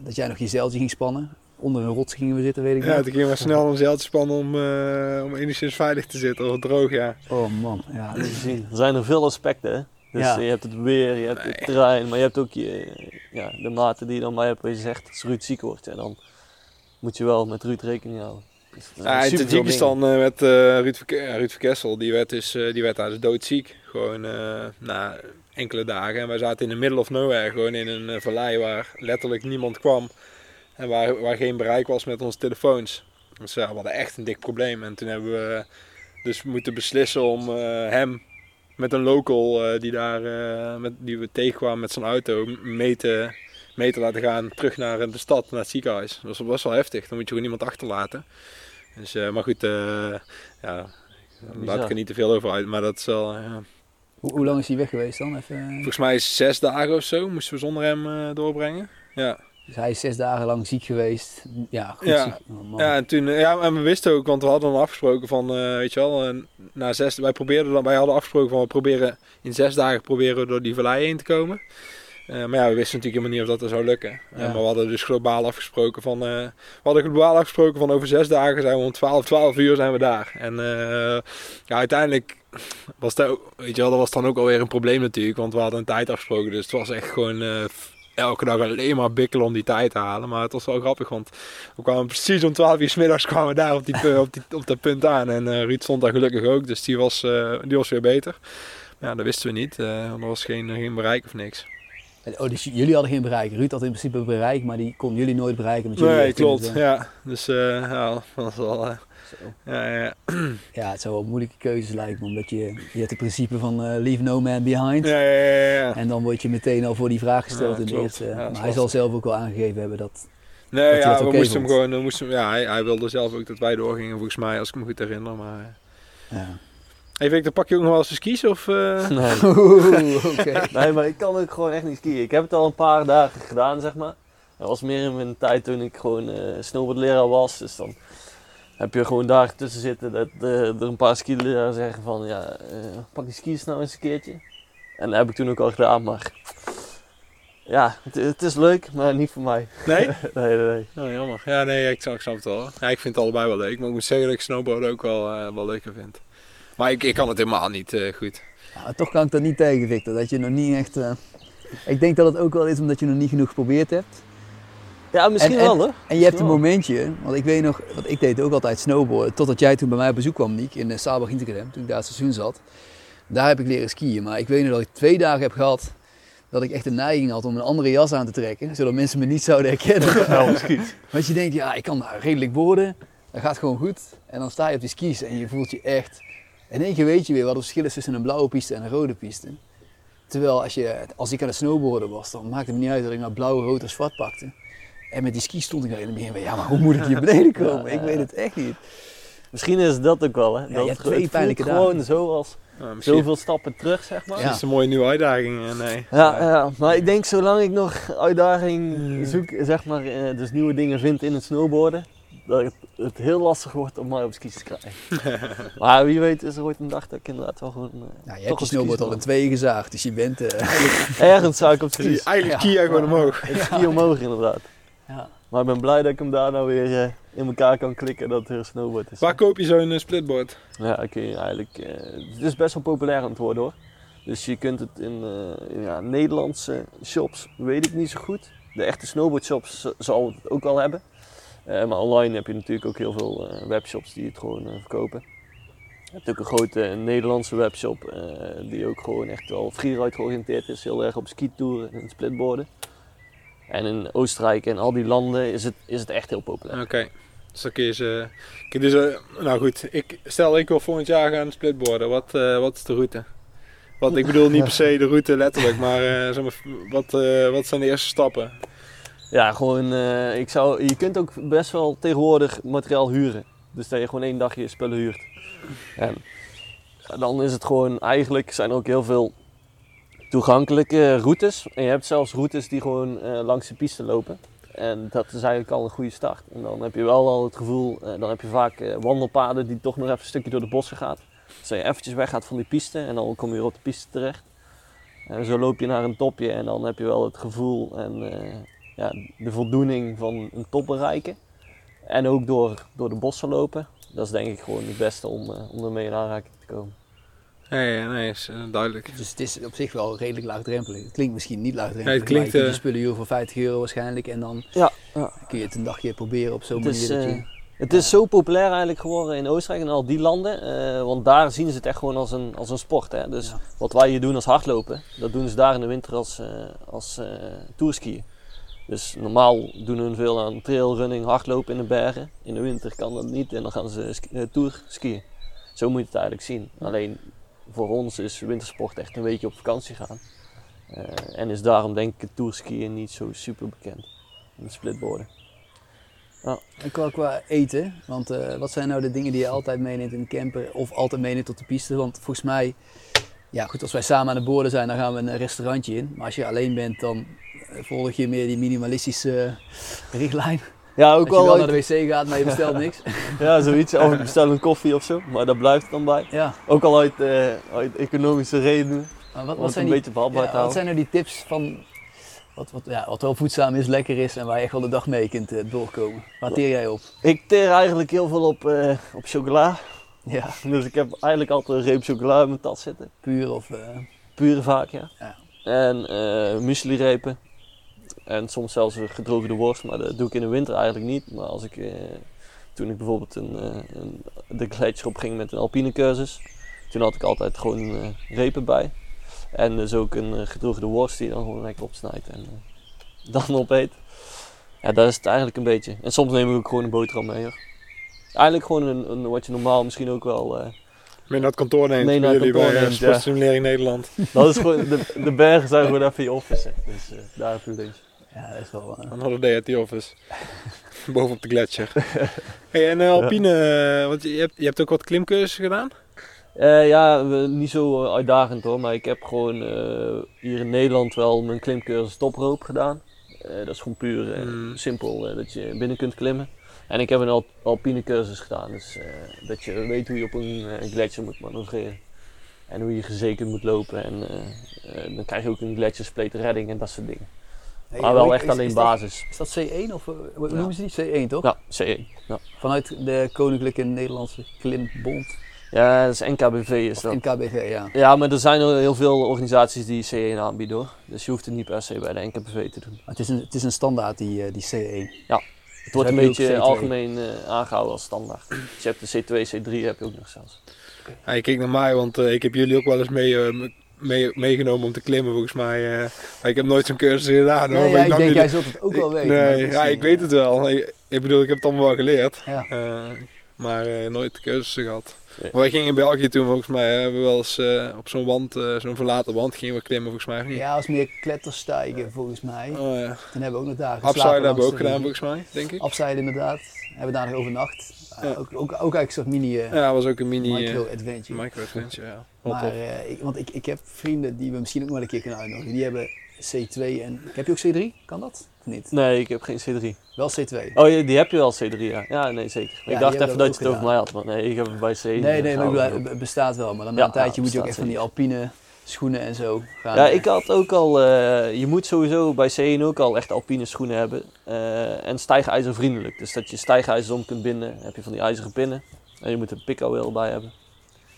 dat jij nog je zeiltje ging spannen. Onder een rots gingen we zitten, weet ik ja, nog. toen gingen we snel een zeiltje spannen om, eh, om enigszins veilig te zitten. Of droog, ja. Oh man, ja. Te zien. Er zijn er veel aspecten. Hè? Dus Ja. je hebt het weer, je hebt het terrein, maar je hebt ook je, ja, de mate die je dan bij hebt. Waar je zegt, als Ruud ziek wordt, ja, dan moet je wel met Ruud rekening houden. Dus Ja, in Tajikistan eh, met eh, Ruud, Verke- ja, Ruud Verkessel, die werd, dus, eh, die werd daar dus doodziek. Gewoon eh, na enkele dagen. En wij zaten in the middle of nowhere, gewoon in een eh, vallei waar letterlijk niemand kwam. En waar, waar geen bereik was met onze telefoons. Dus we hadden echt een dik probleem. En toen hebben we dus moeten beslissen om eh, hem met een local eh, die, daar, eh, met, die we tegenkwamen met zijn auto mee te, mee te laten gaan terug naar de stad, naar het ziekenhuis. Dat was wel heftig. Dan moet je gewoon niemand achterlaten. Dus, eh, maar goed, ja, daar laat ik er niet te veel over uit. Maar dat is wel, ja. Hoe, hoe lang is hij weg geweest dan? Even, volgens mij is zes dagen of zo moesten we zonder hem doorbrengen. Ja. Dus hij is zes dagen lang ziek geweest. Ja, goed Ja. ziek. Oh. Ja, en toen, ja, en we wisten ook, want we hadden dan afgesproken van, eh, weet je wel, eh, na zes, wij probeerden dan, wij hadden afgesproken van, we proberen in zes dagen proberen door die vallei heen te komen. Eh, maar ja, we wisten natuurlijk helemaal niet of dat er zou lukken. Ja. maar we hadden dus globaal afgesproken van... we hadden globaal afgesproken van over zes dagen zijn we om 12, 12 uur zijn we daar. En ja, uiteindelijk was dat, ook- weet je wel, dat was dan ook alweer een probleem natuurlijk. Want we hadden een tijd afgesproken. Dus het was echt gewoon elke dag alleen maar bikkelen om die tijd te halen. Maar het was wel grappig, want we kwamen precies om 12 uur 's middags kwamen we daar op, die, op, die, op dat punt aan. En eh Ruud stond daar gelukkig ook, dus die was, eh, die was weer beter. Maar ja, dat wisten we niet. want er was geen, geen bereik of niks. Oh, dus jullie hadden geen bereik. Ruud had in principe bereik, maar die kon jullie nooit bereiken. Met jullie Nee, klopt. Ja, dus ja, dat was wel... eh, ja, ja, Ja, het zou wel moeilijke keuzes lijken, omdat je, je hebt het principe van eh, leave no man behind. ja, ja, ja, ja. En dan word je meteen al voor die vraag gesteld Ja, in de eerste. Is maar hij lastig. zal zelf ook wel aangegeven hebben dat. Nee, hij ja, dat we moesten hem gewoon... We moesten, ja, hij, hij wilde zelf ook dat wij doorgingen, volgens mij, als ik me goed herinner. Maar... eh. Ja. Hey Victor, pak je ook nog wel eens de skis? Of, eh? Nee. Oeh, oké. nee, maar ik kan ook gewoon echt niet skiën. Ik heb het al een paar dagen gedaan, zeg maar. Dat was meer in mijn tijd toen ik gewoon eh snowboardleraar was. Dus dan heb je gewoon dagen tussen zitten dat eh, er een paar skileraren zeggen van... Ja, eh, pak die skis nou eens een keertje. En dat heb ik toen ook al gedaan, maar... Ja, het, het is leuk, maar niet voor mij. Nee? Nee, nee, nee. Oh, jammer. Ja, nee, ik snap, ik snap het wel. Ja, ik vind het allebei wel leuk. Maar ik moet zeggen dat ik snowboarden ook wel, eh, wel leuker vind. Maar ik, ik kan het helemaal niet eh, goed. Ja, toch kan ik dat niet tegen, Victor. Dat je nog niet echt. eh, Ik denk dat het ook wel is omdat je nog niet genoeg geprobeerd hebt. Ja, misschien En- en- wel hoor. En je hebt een momentje, want ik weet nog, want ik deed ook altijd snowboarden. Totdat jij toen bij mij op bezoek kwam, Niek, in uh, Sabach Hintergem, toen ik daar het seizoen zat. Daar heb ik leren skiën. Maar ik weet nog dat ik twee dagen heb gehad dat ik echt de neiging had om een andere jas aan te trekken. Zodat mensen me niet zouden herkennen. Want je denkt, ja, ik kan daar redelijk boorden. Dat gaat gewoon goed. En dan sta je op die skis en je voelt je echt... In één keer weet je weer wat het verschil is tussen een blauwe piste en een rode piste. Terwijl als, je, als ik aan het snowboarden was, dan maakte het me niet uit dat ik nou blauw, rood of zwart pakte. En met die skis stond ik daar in het begin van, ja, maar hoe moet ik hier beneden komen? Ja, Ik weet het echt niet. Misschien is het dat ook wel, hè. je dat hebt het twee pijnlijke gewoon zoals Nou, zoveel stappen terug, zeg maar. Ja. is het een mooie nieuwe uitdaging. eh, nee. Ja, ja, maar ik denk zolang ik nog uitdaging zoek, zeg maar, eh, dus nieuwe dingen vind in het snowboarden, dat het, het heel lastig wordt om mij op skis te krijgen. maar wie weet is er ooit een dag dat ik inderdaad wel gewoon... eh, Nou, je toch hebt op je snowboard al in tweeën gezaagd, dus je bent... eh, Ergens zou ik op skis. eigenlijk Ja. Kia gewoon omhoog. Het ski omhoog inderdaad. Ja. Maar ik ben blij dat ik hem daar nou weer eh, in elkaar kan klikken dat weer een snowboard is. Waar koop je zo'n eh, splitboard? Ja, kun je eigenlijk. eh, het is best wel populair aan het worden hoor. Dus je kunt het in eh, ja, Nederlandse shops, weet ik niet zo goed. De echte snowboardshops z- zal het ook wel hebben. Eh, maar online heb je natuurlijk ook heel veel eh, webshops die het gewoon eh, verkopen. Je hebt ook een grote Nederlandse webshop eh, die ook gewoon echt wel freeride georiënteerd is. Heel erg op skitouren en splitboarden. En in Oostenrijk en al die landen is het, is het echt heel populair. Oké. Dus dan kun je ze... Dus, eh, nou goed, ik, stel ik wil volgend jaar gaan splitboarden. Wat, eh, wat is de route? Wat, ik bedoel niet per se de route letterlijk, maar, eh, zeg maar wat, wat zijn de eerste stappen? Ja, gewoon, ik zou, je kunt ook best wel tegenwoordig materiaal huren. Dus dat je gewoon één dag je spullen huurt. En dan is het gewoon, eigenlijk zijn er ook heel veel toegankelijke routes. En je hebt zelfs routes die gewoon eh, langs de piste lopen. En dat is eigenlijk al een goede start. En dan heb je wel al het gevoel, eh, dan heb je vaak eh, wandelpaden die toch nog even een stukje door de bossen gaat. Dus je eventjes weggaat van die piste en dan kom je weer op de piste terecht. En zo loop je naar een topje en dan heb je wel het gevoel en ja, de voldoening van een top bereiken. En ook door, door de bossen lopen. Dat is denk ik gewoon het beste om, om ermee in aanraking te komen. Nee, nee, is eh, duidelijk. Dus het is op zich wel redelijk laagdrempelig. Het klinkt misschien niet laagdrempelig, Nee, het klinkt, maar je eh, je spullen huren voor 50 euro waarschijnlijk. En dan Ja, ja. kun je het een dagje proberen op zo'n manier dat eh, je... Het is zo populair eigenlijk geworden in Oostenrijk en al die landen. eh, want daar zien ze het echt gewoon als een, als een sport. Hè? Dus Ja. wat wij hier doen als hardlopen, dat doen ze daar in de winter als, eh als eh tourskiën. Dus normaal doen hun veel aan trailrunning, hardlopen in de bergen. In de winter kan dat niet en dan gaan ze ski- tourskiën. Zo moet je het eigenlijk zien. Alleen voor ons is wintersport echt een beetje op vakantie gaan. Eh, en is daarom denk ik het tourskiën niet zo super bekend. En splitboarden. En qua, qua eten, want eh, wat zijn nou de dingen die je altijd meeneemt in de camper of altijd meeneemt tot de piste? Want volgens mij, ja goed, als wij samen aan de boorden zijn, dan gaan we een restaurantje in. Maar als je alleen bent, dan eh, volg je meer die minimalistische richtlijn. Ja, ook Als je wel. naar de wc gaat, maar je bestelt niks. Ja, zoiets. Of ik bestel een koffie of zo, maar daar blijft het dan bij. Ja, Ook al uit, eh, uit economische redenen, maar wat, wat, zijn een die, beetje behapbaar ja, te wat houden. zijn nou die tips van Wat, wat, ja, wat wel voedzaam is, lekker is en waar je echt wel de dag mee kunt eh, doorkomen. Waar teer jij op? Ik teer eigenlijk heel veel op, eh, op chocola. Ja, Dus ik heb eigenlijk altijd een reep chocola in mijn tas zitten. puur of... Pure vaak, ja. Ja. En eh muesli-repen. En soms zelfs een gedroogde worst, maar dat doe ik in de winter eigenlijk niet. Maar als ik, eh, toen ik bijvoorbeeld een, eh, een, de gletsjer op ging met een alpine cursus, toen had ik altijd gewoon eh, repen bij. En dus ook een gedroogde worst die je dan gewoon lekker opsnijdt en eh, dan opeet. Ja, dat is het eigenlijk een beetje. En soms neem ik ook gewoon een boterham mee hoor. Eigenlijk gewoon een, een, wat je normaal misschien ook wel... Mee naar het kantoor neemt, Mee naar het kantoor bij neemt, ja. Nederland. dat is gewoon, de, de bergen zijn gewoon even je office. Dus daar heb je. Ja, dat is wel... eh, Een holiday at the office. Bovenop de gletsjer. hey, en eh, Alpine, eh, want je hebt, je hebt ook wat klimcursussen gedaan? Eh, ja, niet zo eh, uitdagend hoor, maar ik heb gewoon eh, hier in Nederland wel mijn klimcursus toproop gedaan. Eh, dat is gewoon puur eh, Mm. simpel eh, dat je binnen kunt klimmen. En ik heb een al alpine cursus gedaan, dus eh, dat je weet hoe je op een eh, gletsjer moet manoeuvreren. En hoe je gezekerd moet lopen en eh, eh, dan krijg je ook een gletsjersplate redding en dat soort dingen. Hey, Maar wel echt is- alleen is dat- basis. Is dat C1 of eh, hoe Ja. noemen ze die? C1 toch? Ja, C1. Ja, Vanuit de Koninklijke Nederlandse Klimbond. ja dat is NKBV is Of dat. NKBV, ja. Ja, maar er zijn er heel veel organisaties die C1 aanbieden hoor. Dus je hoeft het niet per se bij de NKBV te doen. Het, is een, het is een standaard, die, eh, die C1. Het wordt een beetje C2. algemeen eh, aangehouden als standaard. Dus je hebt de C2, C3 heb je ook nog zelfs. Ja, je kijkt naar mij, want ik heb jullie ook wel eens mee, eh, mee, meegenomen om te klimmen volgens mij. eh. maar ik heb nooit zo'n cursus gedaan. hoor. Nee, ja, ik denk, jij zult het ook wel weten. Nee, ja, ik weet het wel. Ik, ik bedoel, ik heb het allemaal wel geleerd. Ja. Eh, maar eh, nooit cursussen gehad. Nee. Maar wij gingen in België toen volgens mij, hebben we wel eens eh, op zo'n wand, eh, zo'n verlaten wand, gingen we klimmen volgens mij. Ja, als meer kletterstijgen volgens mij. Oh, ja. Toen hebben we ook nog daar geslapen. Upside hebben we ook gedaan volgens mij, denk ik. Upside inderdaad. Hebben we daar nog overnacht. Ja. ook, ook, ook eigenlijk een soort mini eh, Ja, was ook een mini micro eh, adventure. micro adventure, ja. Maar eh, ik, want ik, ik heb vrienden die we misschien ook nog wel een keer kunnen uitnodigen. Die hebben C2 en... Heb je ook C3? Kan dat? Of niet? Nee, ik heb geen C3. Wel C2. Oh, ja, die heb je wel C3, ja. Ja, nee, zeker. ik dacht even dat je het ook over mij had, maar nee, ik heb het bij C1. Nee, nee, maar het bestaat wel. Maar dan na Ja, een tijdje ja, moet je ook echt van die alpine schoenen en zo gaan. Ja, eh, ik had ook al, eh, je moet sowieso bij C1 ook al echt alpine schoenen hebben. eh, en stijgijzervriendelijk. Dus dat je stijgijzers om kunt binden, heb je van die ijzeren pinnen. En je moet een pico bij hebben.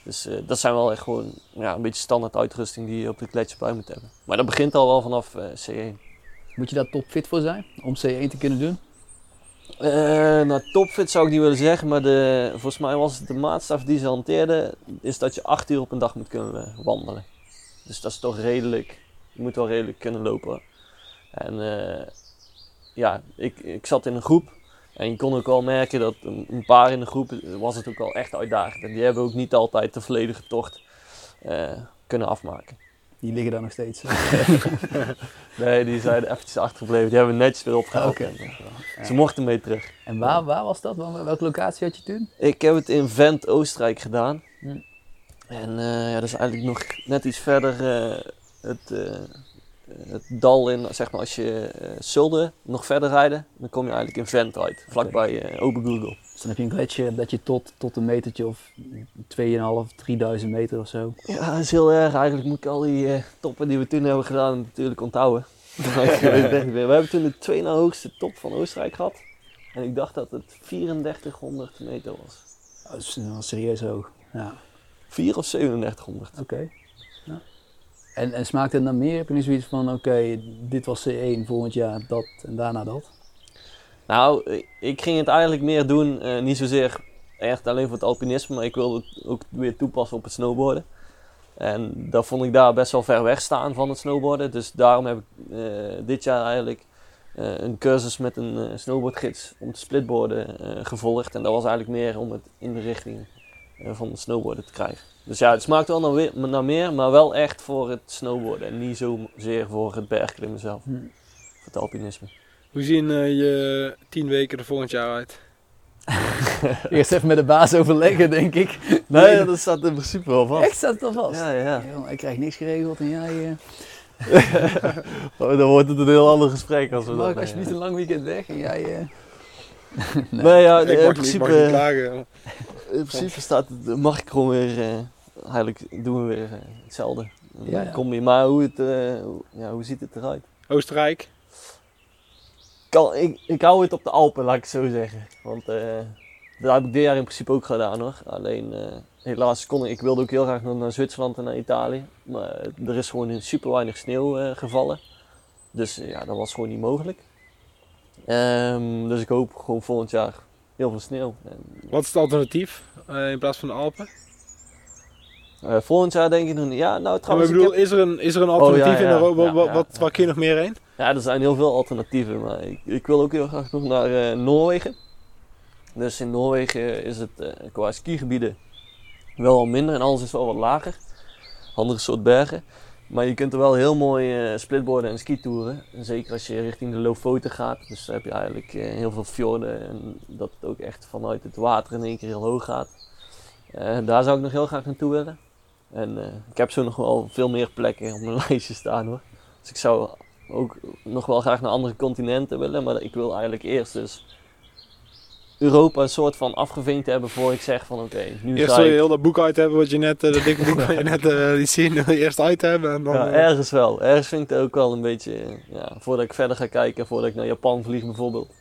Dus eh, dat zijn wel echt gewoon ja, een beetje standaard uitrusting die je op de gletsjer bij moet hebben. Maar dat begint al wel vanaf eh, C1. Moet je daar topfit voor zijn om C1 te kunnen doen? Eh, nou, topfit zou ik niet willen zeggen, maar de, volgens mij was het de maatstaf die ze hanteerden, is dat je acht uur op een dag moet kunnen wandelen. Dus dat is toch redelijk, je moet wel redelijk kunnen lopen. En eh, ja, ik, ik zat in een groep en je kon ook wel merken dat een, een paar in de groep was het ook al echt uitdagend. En die hebben ook niet altijd de volledige tocht eh, kunnen afmaken. Die liggen daar nog steeds. Nee, die zijn eventjes achtergebleven, die hebben we netjes weer opgehaald. En, eh, Ze mochten mee terug. En waar, waar was dat? Welke locatie had je toen? Ik heb het in Vent, Oostenrijk gedaan. En eh, ja, dat is eigenlijk nog net iets verder eh, het, eh, het dal in, zeg maar als je Zulde nog verder rijden, dan kom je eigenlijk in Vent uit, vlakbij Open Google. Dus dan heb je een gletsjer dat je tot, tot een metertje of 2,5, 3000 meter of zo. Ja, dat is heel erg. Eigenlijk moet ik al die toppen die we toen hebben gedaan natuurlijk onthouden. We hebben toen de twee na hoogste top van Oostenrijk gehad. En ik dacht dat het 3400 meter was. Dat is wel serieus hoog. Ja, 4 of 3700. oké. Ja. En, en smaakt het naar meer? Heb je nu zoiets van, oké, dit was C1, volgend jaar dat en daarna dat? Nou, ik- ging het eigenlijk meer doen, eh, niet zozeer echt alleen voor het alpinisme, maar ik wilde het ook weer toepassen op het snowboarden. En dat vond ik daar best wel ver weg staan van het snowboarden. Dus daarom heb ik eh, dit jaar eigenlijk eh, een cursus met een snowboardgids om te splitboarden gevolgd. En dat was eigenlijk meer om het in de richting van het snowboarden te krijgen. Dus ja, het smaakt wel naar, weer- naar meer, maar wel echt voor het snowboarden. En niet zozeer voor het bergklimmen zelf, Hm. voor het alpinisme. Hoe zien eh, je tien weken er volgend jaar uit? Eerst even met de baas overleggen, denk ik. Nee, dat staat in principe wel vast. Echt staat het al vast? Ja, ja. Ik krijg niks geregeld en jij... eh, Oh, dan wordt het een heel ander gesprek als we mag dat... ik alsjeblieft een lang weekend weg en jij... eh, Nee. Nee, ja, ik in, niet- principe, niet klagen. In principe staat mag ik gewoon weer... eh, eigenlijk doen we weer eh, hetzelfde. Ja, ja. Kom je, maar hoe, het, eh, hoe, ja, hoe ziet het eruit? Oostenrijk. Kan, ik, ik hou het op de Alpen, laat ik het zo zeggen. Want eh, dat heb ik dit jaar in principe ook gedaan hoor. Alleen eh, helaas kon ik, ik wilde ook heel graag nog naar Zwitserland en naar Italië. Maar er is gewoon super weinig sneeuw eh, gevallen. Dus eh, ja, dat was gewoon niet mogelijk. Ehm, dus ik hoop gewoon volgend jaar heel veel sneeuw. Wat is het alternatief eh, in plaats van de Alpen? eh, volgend jaar denk ik nog niet. Ja, nou Ja, maar ik trouwens, ik bedoel, heb- is er een, is er een alternatief Oh, ja, in. Europa? Ja, Wat, wat, ja. waar kun je nog meer heen? Ja, er zijn heel veel alternatieven, maar ik, ik wil ook heel graag nog naar eh, Noorwegen. Dus in Noorwegen is het eh, qua skigebieden wel al minder en alles is wel wat lager. Andere soort bergen. Maar je kunt er wel heel mooi eh, splitboarden en skitouren. En zeker als je richting de Lofoten gaat. Dus heb je eigenlijk eh, heel veel fjorden en dat het ook echt vanuit het water in één keer heel hoog gaat. Eh, daar zou ik nog heel graag naartoe willen. En ik heb zo nog wel veel meer plekken op mijn lijstje staan hoor. Dus ik zou ook nog wel graag naar andere continenten willen, maar ik wil eigenlijk eerst dus Europa een soort van afgevinkt hebben voor ik zeg van oké, nu Eerst wil je heel dat boek uit hebben, wat je net, eh, dat dikke boek wat je net eh, liet zien, wil je eerst uit hebben. En dan, Ja, eh, ergens wel. Ergens vind ik het ook wel een beetje, ja, voordat ik verder ga kijken, voordat ik naar Japan vlieg bijvoorbeeld.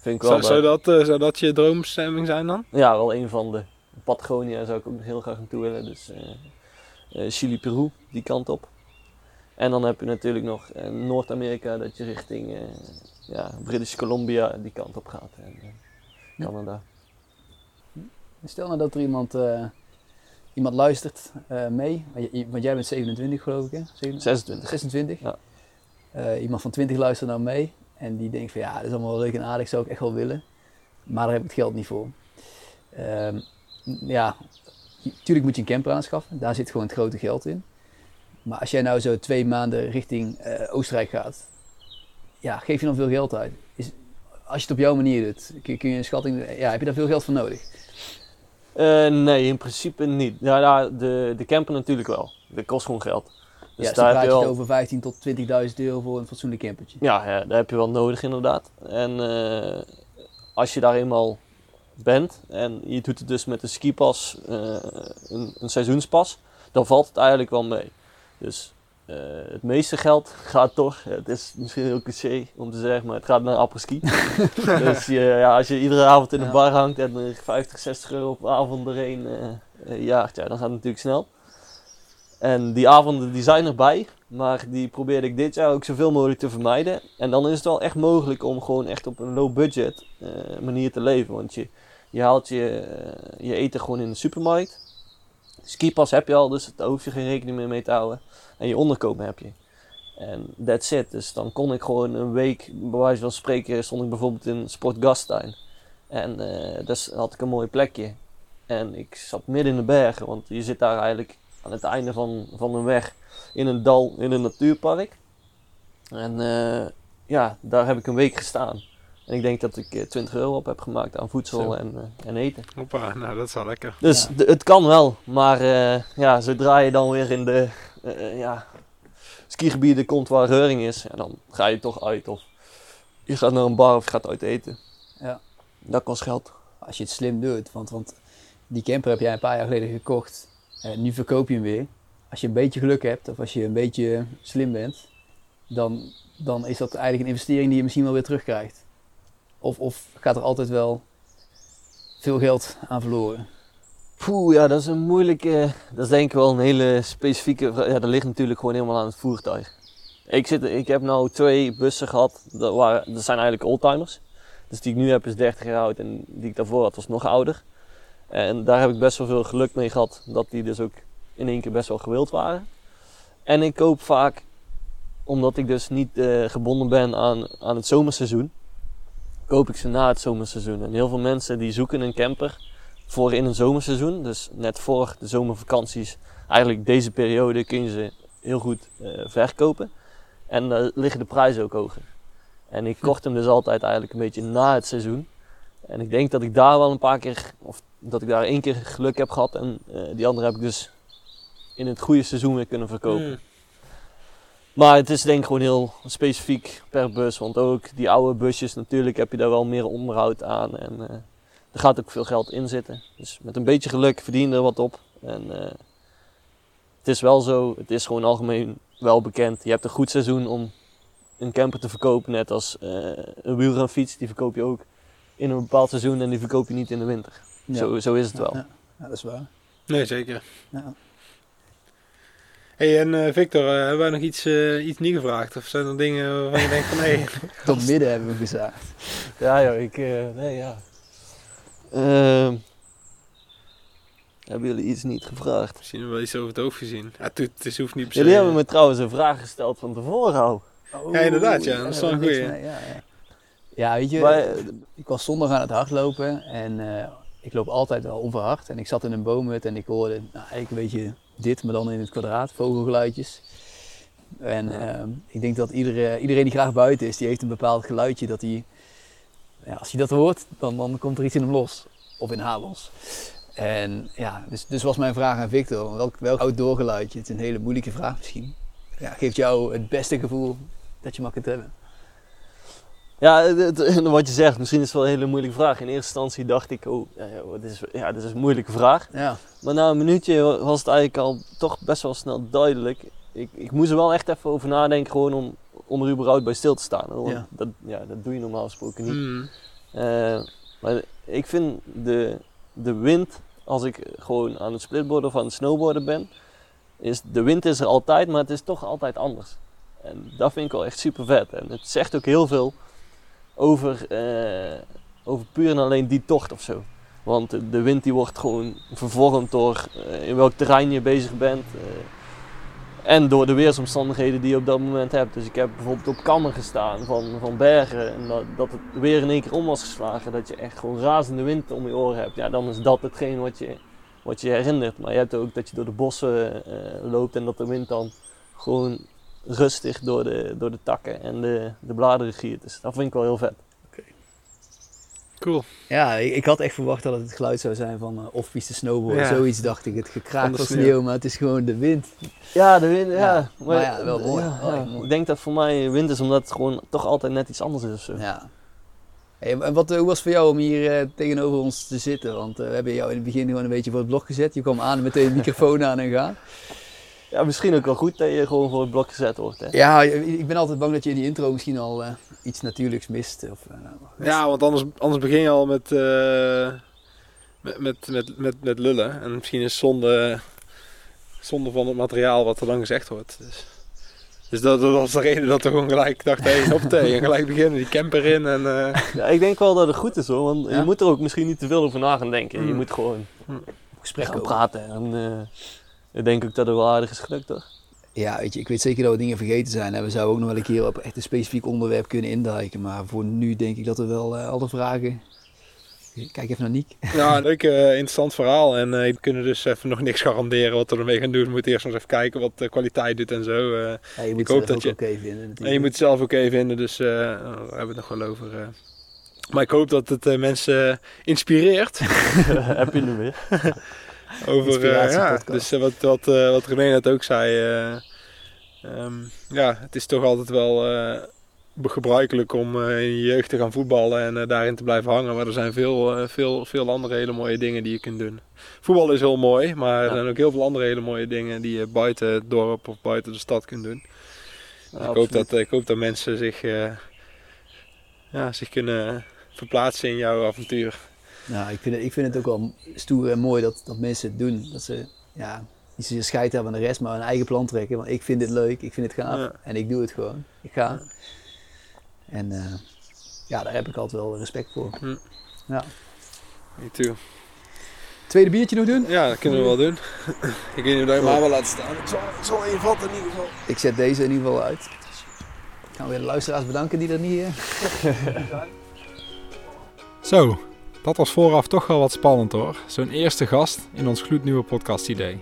Vind ik wel, zou, zou, dat, zou dat je droomstemming zijn dan? ja, wel een van de. Patagonia zou ik ook nog heel graag naartoe willen, dus Chili, Peru, die kant op. En dan heb je natuurlijk nog Noord-Amerika, dat je richting ja, British Columbia die kant op gaat. En, Canada. Stel nou dat er iemand, eh, iemand luistert eh, mee, want jij bent 27 geloof ik hè? 27? 26. 26? Ja. Eh, iemand van 20 luistert nou mee en die denkt van ja, dat is allemaal leuk en aardig, zou ik echt wel willen. Maar daar heb ik het geld niet voor. Ehm, ja, natuurlijk moet je een camper aanschaffen, daar zit gewoon het grote geld in. Maar als jij nou zo twee maanden richting Oostenrijk gaat, ja, geef je dan veel geld uit? Is, als je het op jouw manier doet, kun, je een schatting, ja, heb je daar veel geld voor nodig? Eh, nee, in principe niet. Ja, ja, de, de camper natuurlijk wel. Dat kost gewoon geld. Dus ja, dus daar praat heb je wel, over 15 tot 20.000 euro voor een fatsoenlijk campertje. ja, ja, daar heb je wel nodig inderdaad. En eh, als je daar eenmaal bent en je doet het dus met een skipas, eh, een, een seizoenspas, dan valt het eigenlijk wel mee. Dus eh, het meeste geld gaat toch, het is misschien heel cliché om te zeggen, maar het gaat naar apres-ski. dus je, ja, als je iedere avond in de Ja. bar hangt en er 50, 60 euro per avond erheen eh, jaagt, ja, dan gaat het natuurlijk snel. En die avonden die zijn erbij, maar die probeerde ik dit jaar ook zoveel mogelijk te vermijden. En dan is het wel echt mogelijk om gewoon echt op een low budget manier te leven. Want je, je haalt je, je eten gewoon in de supermarkt. Skipas heb je al, dus daar hoef je geen rekening meer mee te houden. En je onderkomen heb je. En that's it. Dus dan kon ik gewoon een week, bij wijze van spreken, stond ik bijvoorbeeld in Sport Gastein. En eh dus had ik een mooi plekje. En ik zat midden in de bergen, want je zit daar eigenlijk aan het einde van, van een weg in een dal in een natuurpark. En eh, ja, daar heb ik een week gestaan. En ik denk dat ik eh, 20 euro op heb gemaakt aan voedsel Zo. en, eh, en eten. Hoppa, nou dat is wel lekker. Dus Ja. het kan wel, maar eh, ja, zodra je dan weer in de eh, eh, ja, skigebieden komt waar reuring is, ja, dan ga je toch uit. Of je gaat naar een bar of je gaat uit eten. Ja. Dat kost geld. Als je het slim doet, want, want die camper heb jij een paar jaar geleden gekocht. En nu verkoop je hem weer. Als je een beetje geluk hebt of als je een beetje slim bent, dan, dan is dat eigenlijk een investering die je misschien wel weer terugkrijgt. Of, of gaat er altijd wel veel geld aan verloren. Poeh, ja, dat is een moeilijke. Dat is denk ik wel een hele specifieke. Ja, dat ligt natuurlijk gewoon helemaal aan het voertuig. Ik, zit, ik heb nou twee bussen gehad. Dat, waren, zijn eigenlijk oldtimers. Dus die ik nu heb is 30 jaar oud en die ik daarvoor had was nog ouder. En daar heb ik best wel veel geluk mee gehad. Dat die dus ook in één keer best wel gewild waren. En ik koop vaak, omdat ik dus niet eh, gebonden ben aan, aan het zomerseizoen, koop ik ze na het zomerseizoen. En heel veel mensen die zoeken een camper voor in een zomerseizoen. Dus net voor de zomervakanties, eigenlijk deze periode kun je ze heel goed eh, verkopen. En dan liggen de prijzen ook hoger. En ik kocht hem dus altijd eigenlijk een beetje na het seizoen. En ik denk dat ik daar wel een paar keer, of dat ik daar één keer geluk heb gehad. En eh, die andere heb ik dus in het goede seizoen weer kunnen verkopen. Mm. Maar het is denk ik gewoon heel specifiek per bus. Want ook die oude busjes, natuurlijk heb je daar wel meer onderhoud aan. En eh, er gaat ook veel geld in zitten. Dus met een beetje geluk verdien je er wat op. En eh, het is wel zo, het is gewoon algemeen wel bekend. Je hebt een goed seizoen om een camper te verkopen, net als eh, een wielrenfiets, die verkoop je ook in een bepaald seizoen en die verkoop je niet in de winter. Ja. Zo, zo is het wel. Ja, ja, dat is waar. Nee, zeker. Ja. Hey, en eh, Victor, eh, hebben wij nog iets, eh, iets niet gevraagd? Of zijn er dingen waarvan je denkt van, nee, Tot midden hebben we gezaagd. Ja, joh, ik. eh, nee, ja. Ehm, hebben jullie iets niet gevraagd? misschien hebben we wel iets over het hoofd gezien. Ja, het, het is- hoeft niet per se. Jullie hebben me trouwens een vraag gesteld van tevoren al. Ja, inderdaad, ja, dat is wel een goeie. mee, Ja, ja. ja, weet je, Maar, ik was zondag aan het hardlopen en eh, ik loop altijd wel onverhard. En ik zat in een boomhut en ik hoorde nou, eigenlijk een beetje dit, maar dan in het kwadraat, vogelgeluidjes. En ehm, ik denk dat iedere, iedereen die graag buiten is, die heeft een bepaald geluidje dat hij, ja, als hij dat hoort, dan, dan komt er iets in hem los. Of in haar los. En ja, dus, dus was mijn vraag aan Victor, welk, welk outdoor geluidje, het is een hele moeilijke vraag misschien, ja, geeft jou het beste gevoel dat je maar kunt hebben? Ja, het- het- wat je zegt, misschien is het wel een hele moeilijke vraag. In eerste instantie dacht ik, oh, dit, is, ja dit is een moeilijke vraag. Ja. Maar na een minuutje was het eigenlijk al toch best wel snel duidelijk. Ik, ik moest er wel echt even over nadenken, gewoon om, om er überhaupt bij stil te staan. Want Ja. Dat, ja, dat doe je normaal gesproken niet. Hmm. Eh, maar ik vind de, de wind, als ik gewoon aan het splitboarden of aan het snowboarden ben, is de wind is er altijd, maar het is toch altijd anders. En dat vind ik wel echt super vet. En het zegt ook heel veel over, eh, over puur en alleen die tocht of zo. Want de- wind die wordt gewoon vervormd door eh, in welk terrein je bezig bent. eh, en door de weersomstandigheden die je op dat moment hebt. Dus ik heb bijvoorbeeld op kammen gestaan van, van bergen. En dat, dat het weer in één keer om was geslagen. Dat je echt gewoon razende wind om je oren hebt. Ja, dan is dat hetgeen wat je, wat je herinnert. Maar je hebt ook dat je door de bossen loopt en dat de wind dan gewoon rustig door de, door de takken en de, de bladeren giert. Dus dat vind ik wel heel vet. Cool. Ja, ik, ik had echt verwacht dat het het geluid zou zijn van uh, off-piste snowboarden. Ja. Zoiets dacht ik, het gekraak Van sneeuw. sneeuw, maar het is gewoon de wind. Ja, de wind, ja. Ja, maar ja, wel mooi. ja, Wel ja. echt mooi. Ik denk dat voor mij wind is omdat het gewoon toch altijd net iets anders is of zo. Ja. Hey, en wat, hoe was het voor jou om hier eh, tegenover ons te zitten? Want eh, we hebben jou in het begin gewoon een beetje voor het blok gezet. Je kwam aan en meteen de microfoon aan en gaan. Ja, misschien ook wel goed dat je gewoon voor het blok gezet wordt. Hè? Ja, ik ben altijd bang dat je in die intro misschien al eh, iets natuurlijks mist. Of, eh, Ja, want anders, anders begin je al met, eh, met, met, met, met, met lullen. En misschien is zonde, zonde van het materiaal wat er dan gezegd wordt. Dus, dus dat, dat was de reden dat we gewoon gelijk dachten, hey, hoppatee, en gelijk beginnen, die camper in. En, eh, Ja, ik denk wel dat het goed is hoor, want Ja? je moet er ook misschien niet te veel over na gaan denken. Je Mm. moet gewoon gesprek gaan over. praten. En eh, ik denk ook dat het wel aardig is gelukt toch? Ja, weet je, ik weet zeker dat we dingen vergeten zijn. En we zouden ook nog wel een keer op echt een specifiek onderwerp kunnen induiken. Maar voor nu denk ik dat we wel eh, alle vragen... Kijk even naar Niek. ja, leuk, eh, interessant verhaal. En eh, we kunnen dus even nog niks garanderen wat we ermee gaan doen. We moeten eerst nog eens even kijken wat de kwaliteit doet en zo. eh. Ja, je moet Ik het hoop zelf dat ook je- oké vinden natuurlijk. En je moet het zelf ook even vinden, dus eh, daar hebben we het nog wel over. eh. Maar ik hoop dat het eh, mensen inspireert. Heb je nu weer? Over, eh, ja, dus eh, wat, wat, eh, wat René net ook zei. eh, ehm, ja, het is toch altijd wel gebruikelijk om in je jeugd te gaan voetballen en daarin te blijven hangen. Maar er zijn veel, veel, veel andere hele mooie dingen die je kunt doen. Voetbal is heel mooi, maar er Ja. zijn ook heel veel andere hele mooie dingen die je buiten het dorp of buiten de stad kunt doen. Ja, ik, hoop dat, ik hoop dat mensen zich, ja, zich kunnen verplaatsen in jouw avontuur. Nou, ik vind, het, ik vind het ook wel stoer en mooi dat, dat mensen het doen. Dat ze ja, niet zozeer scheid hebben aan de rest, maar een eigen plan trekken. Want ik vind dit leuk, ik vind het gaaf Ja. en ik doe het gewoon. Ik ga. En eh, ja, daar heb ik altijd wel respect voor. Hm. Ja. Me too. Tweede biertje nog doen? Ja, dat kunnen we wel doen. ik weet niet of je maar wel laten staan. Ik zal, ik zal vatten in ieder geval. Ik zet deze in ieder geval uit. Ik ga weer de luisteraars bedanken die er niet... Zo, dat was vooraf toch wel wat spannend hoor. Zo'n eerste gast in ons gloednieuwe podcast idee.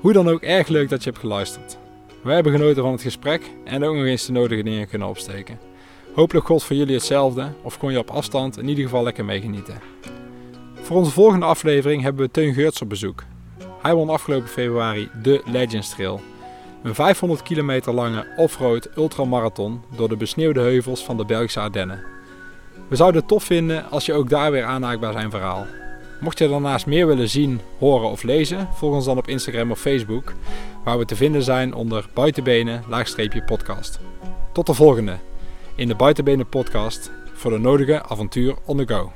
Hoe dan ook erg leuk dat je hebt geluisterd. Wij hebben genoten van het gesprek en ook nog eens de nodige dingen kunnen opsteken. Hopelijk gold voor jullie hetzelfde of kon je op afstand in ieder geval lekker meegenieten. Voor onze volgende aflevering hebben we Teun Geurts op bezoek. Hij won afgelopen februari de Legends Trail. Een 500 kilometer lange off-road ultramarathon door de besneeuwde heuvels van de Belgische Ardennen. We zouden het tof vinden als je ook daar weer aanhaakt bij zijn verhaal. Mocht je daarnaast meer willen zien, horen of lezen, volg ons dan op Instagram of Facebook, waar we te vinden zijn onder buitenbenen laagstreepje podcast. Tot de volgende in de Buitenbenen podcast voor de nodige avontuur on the go.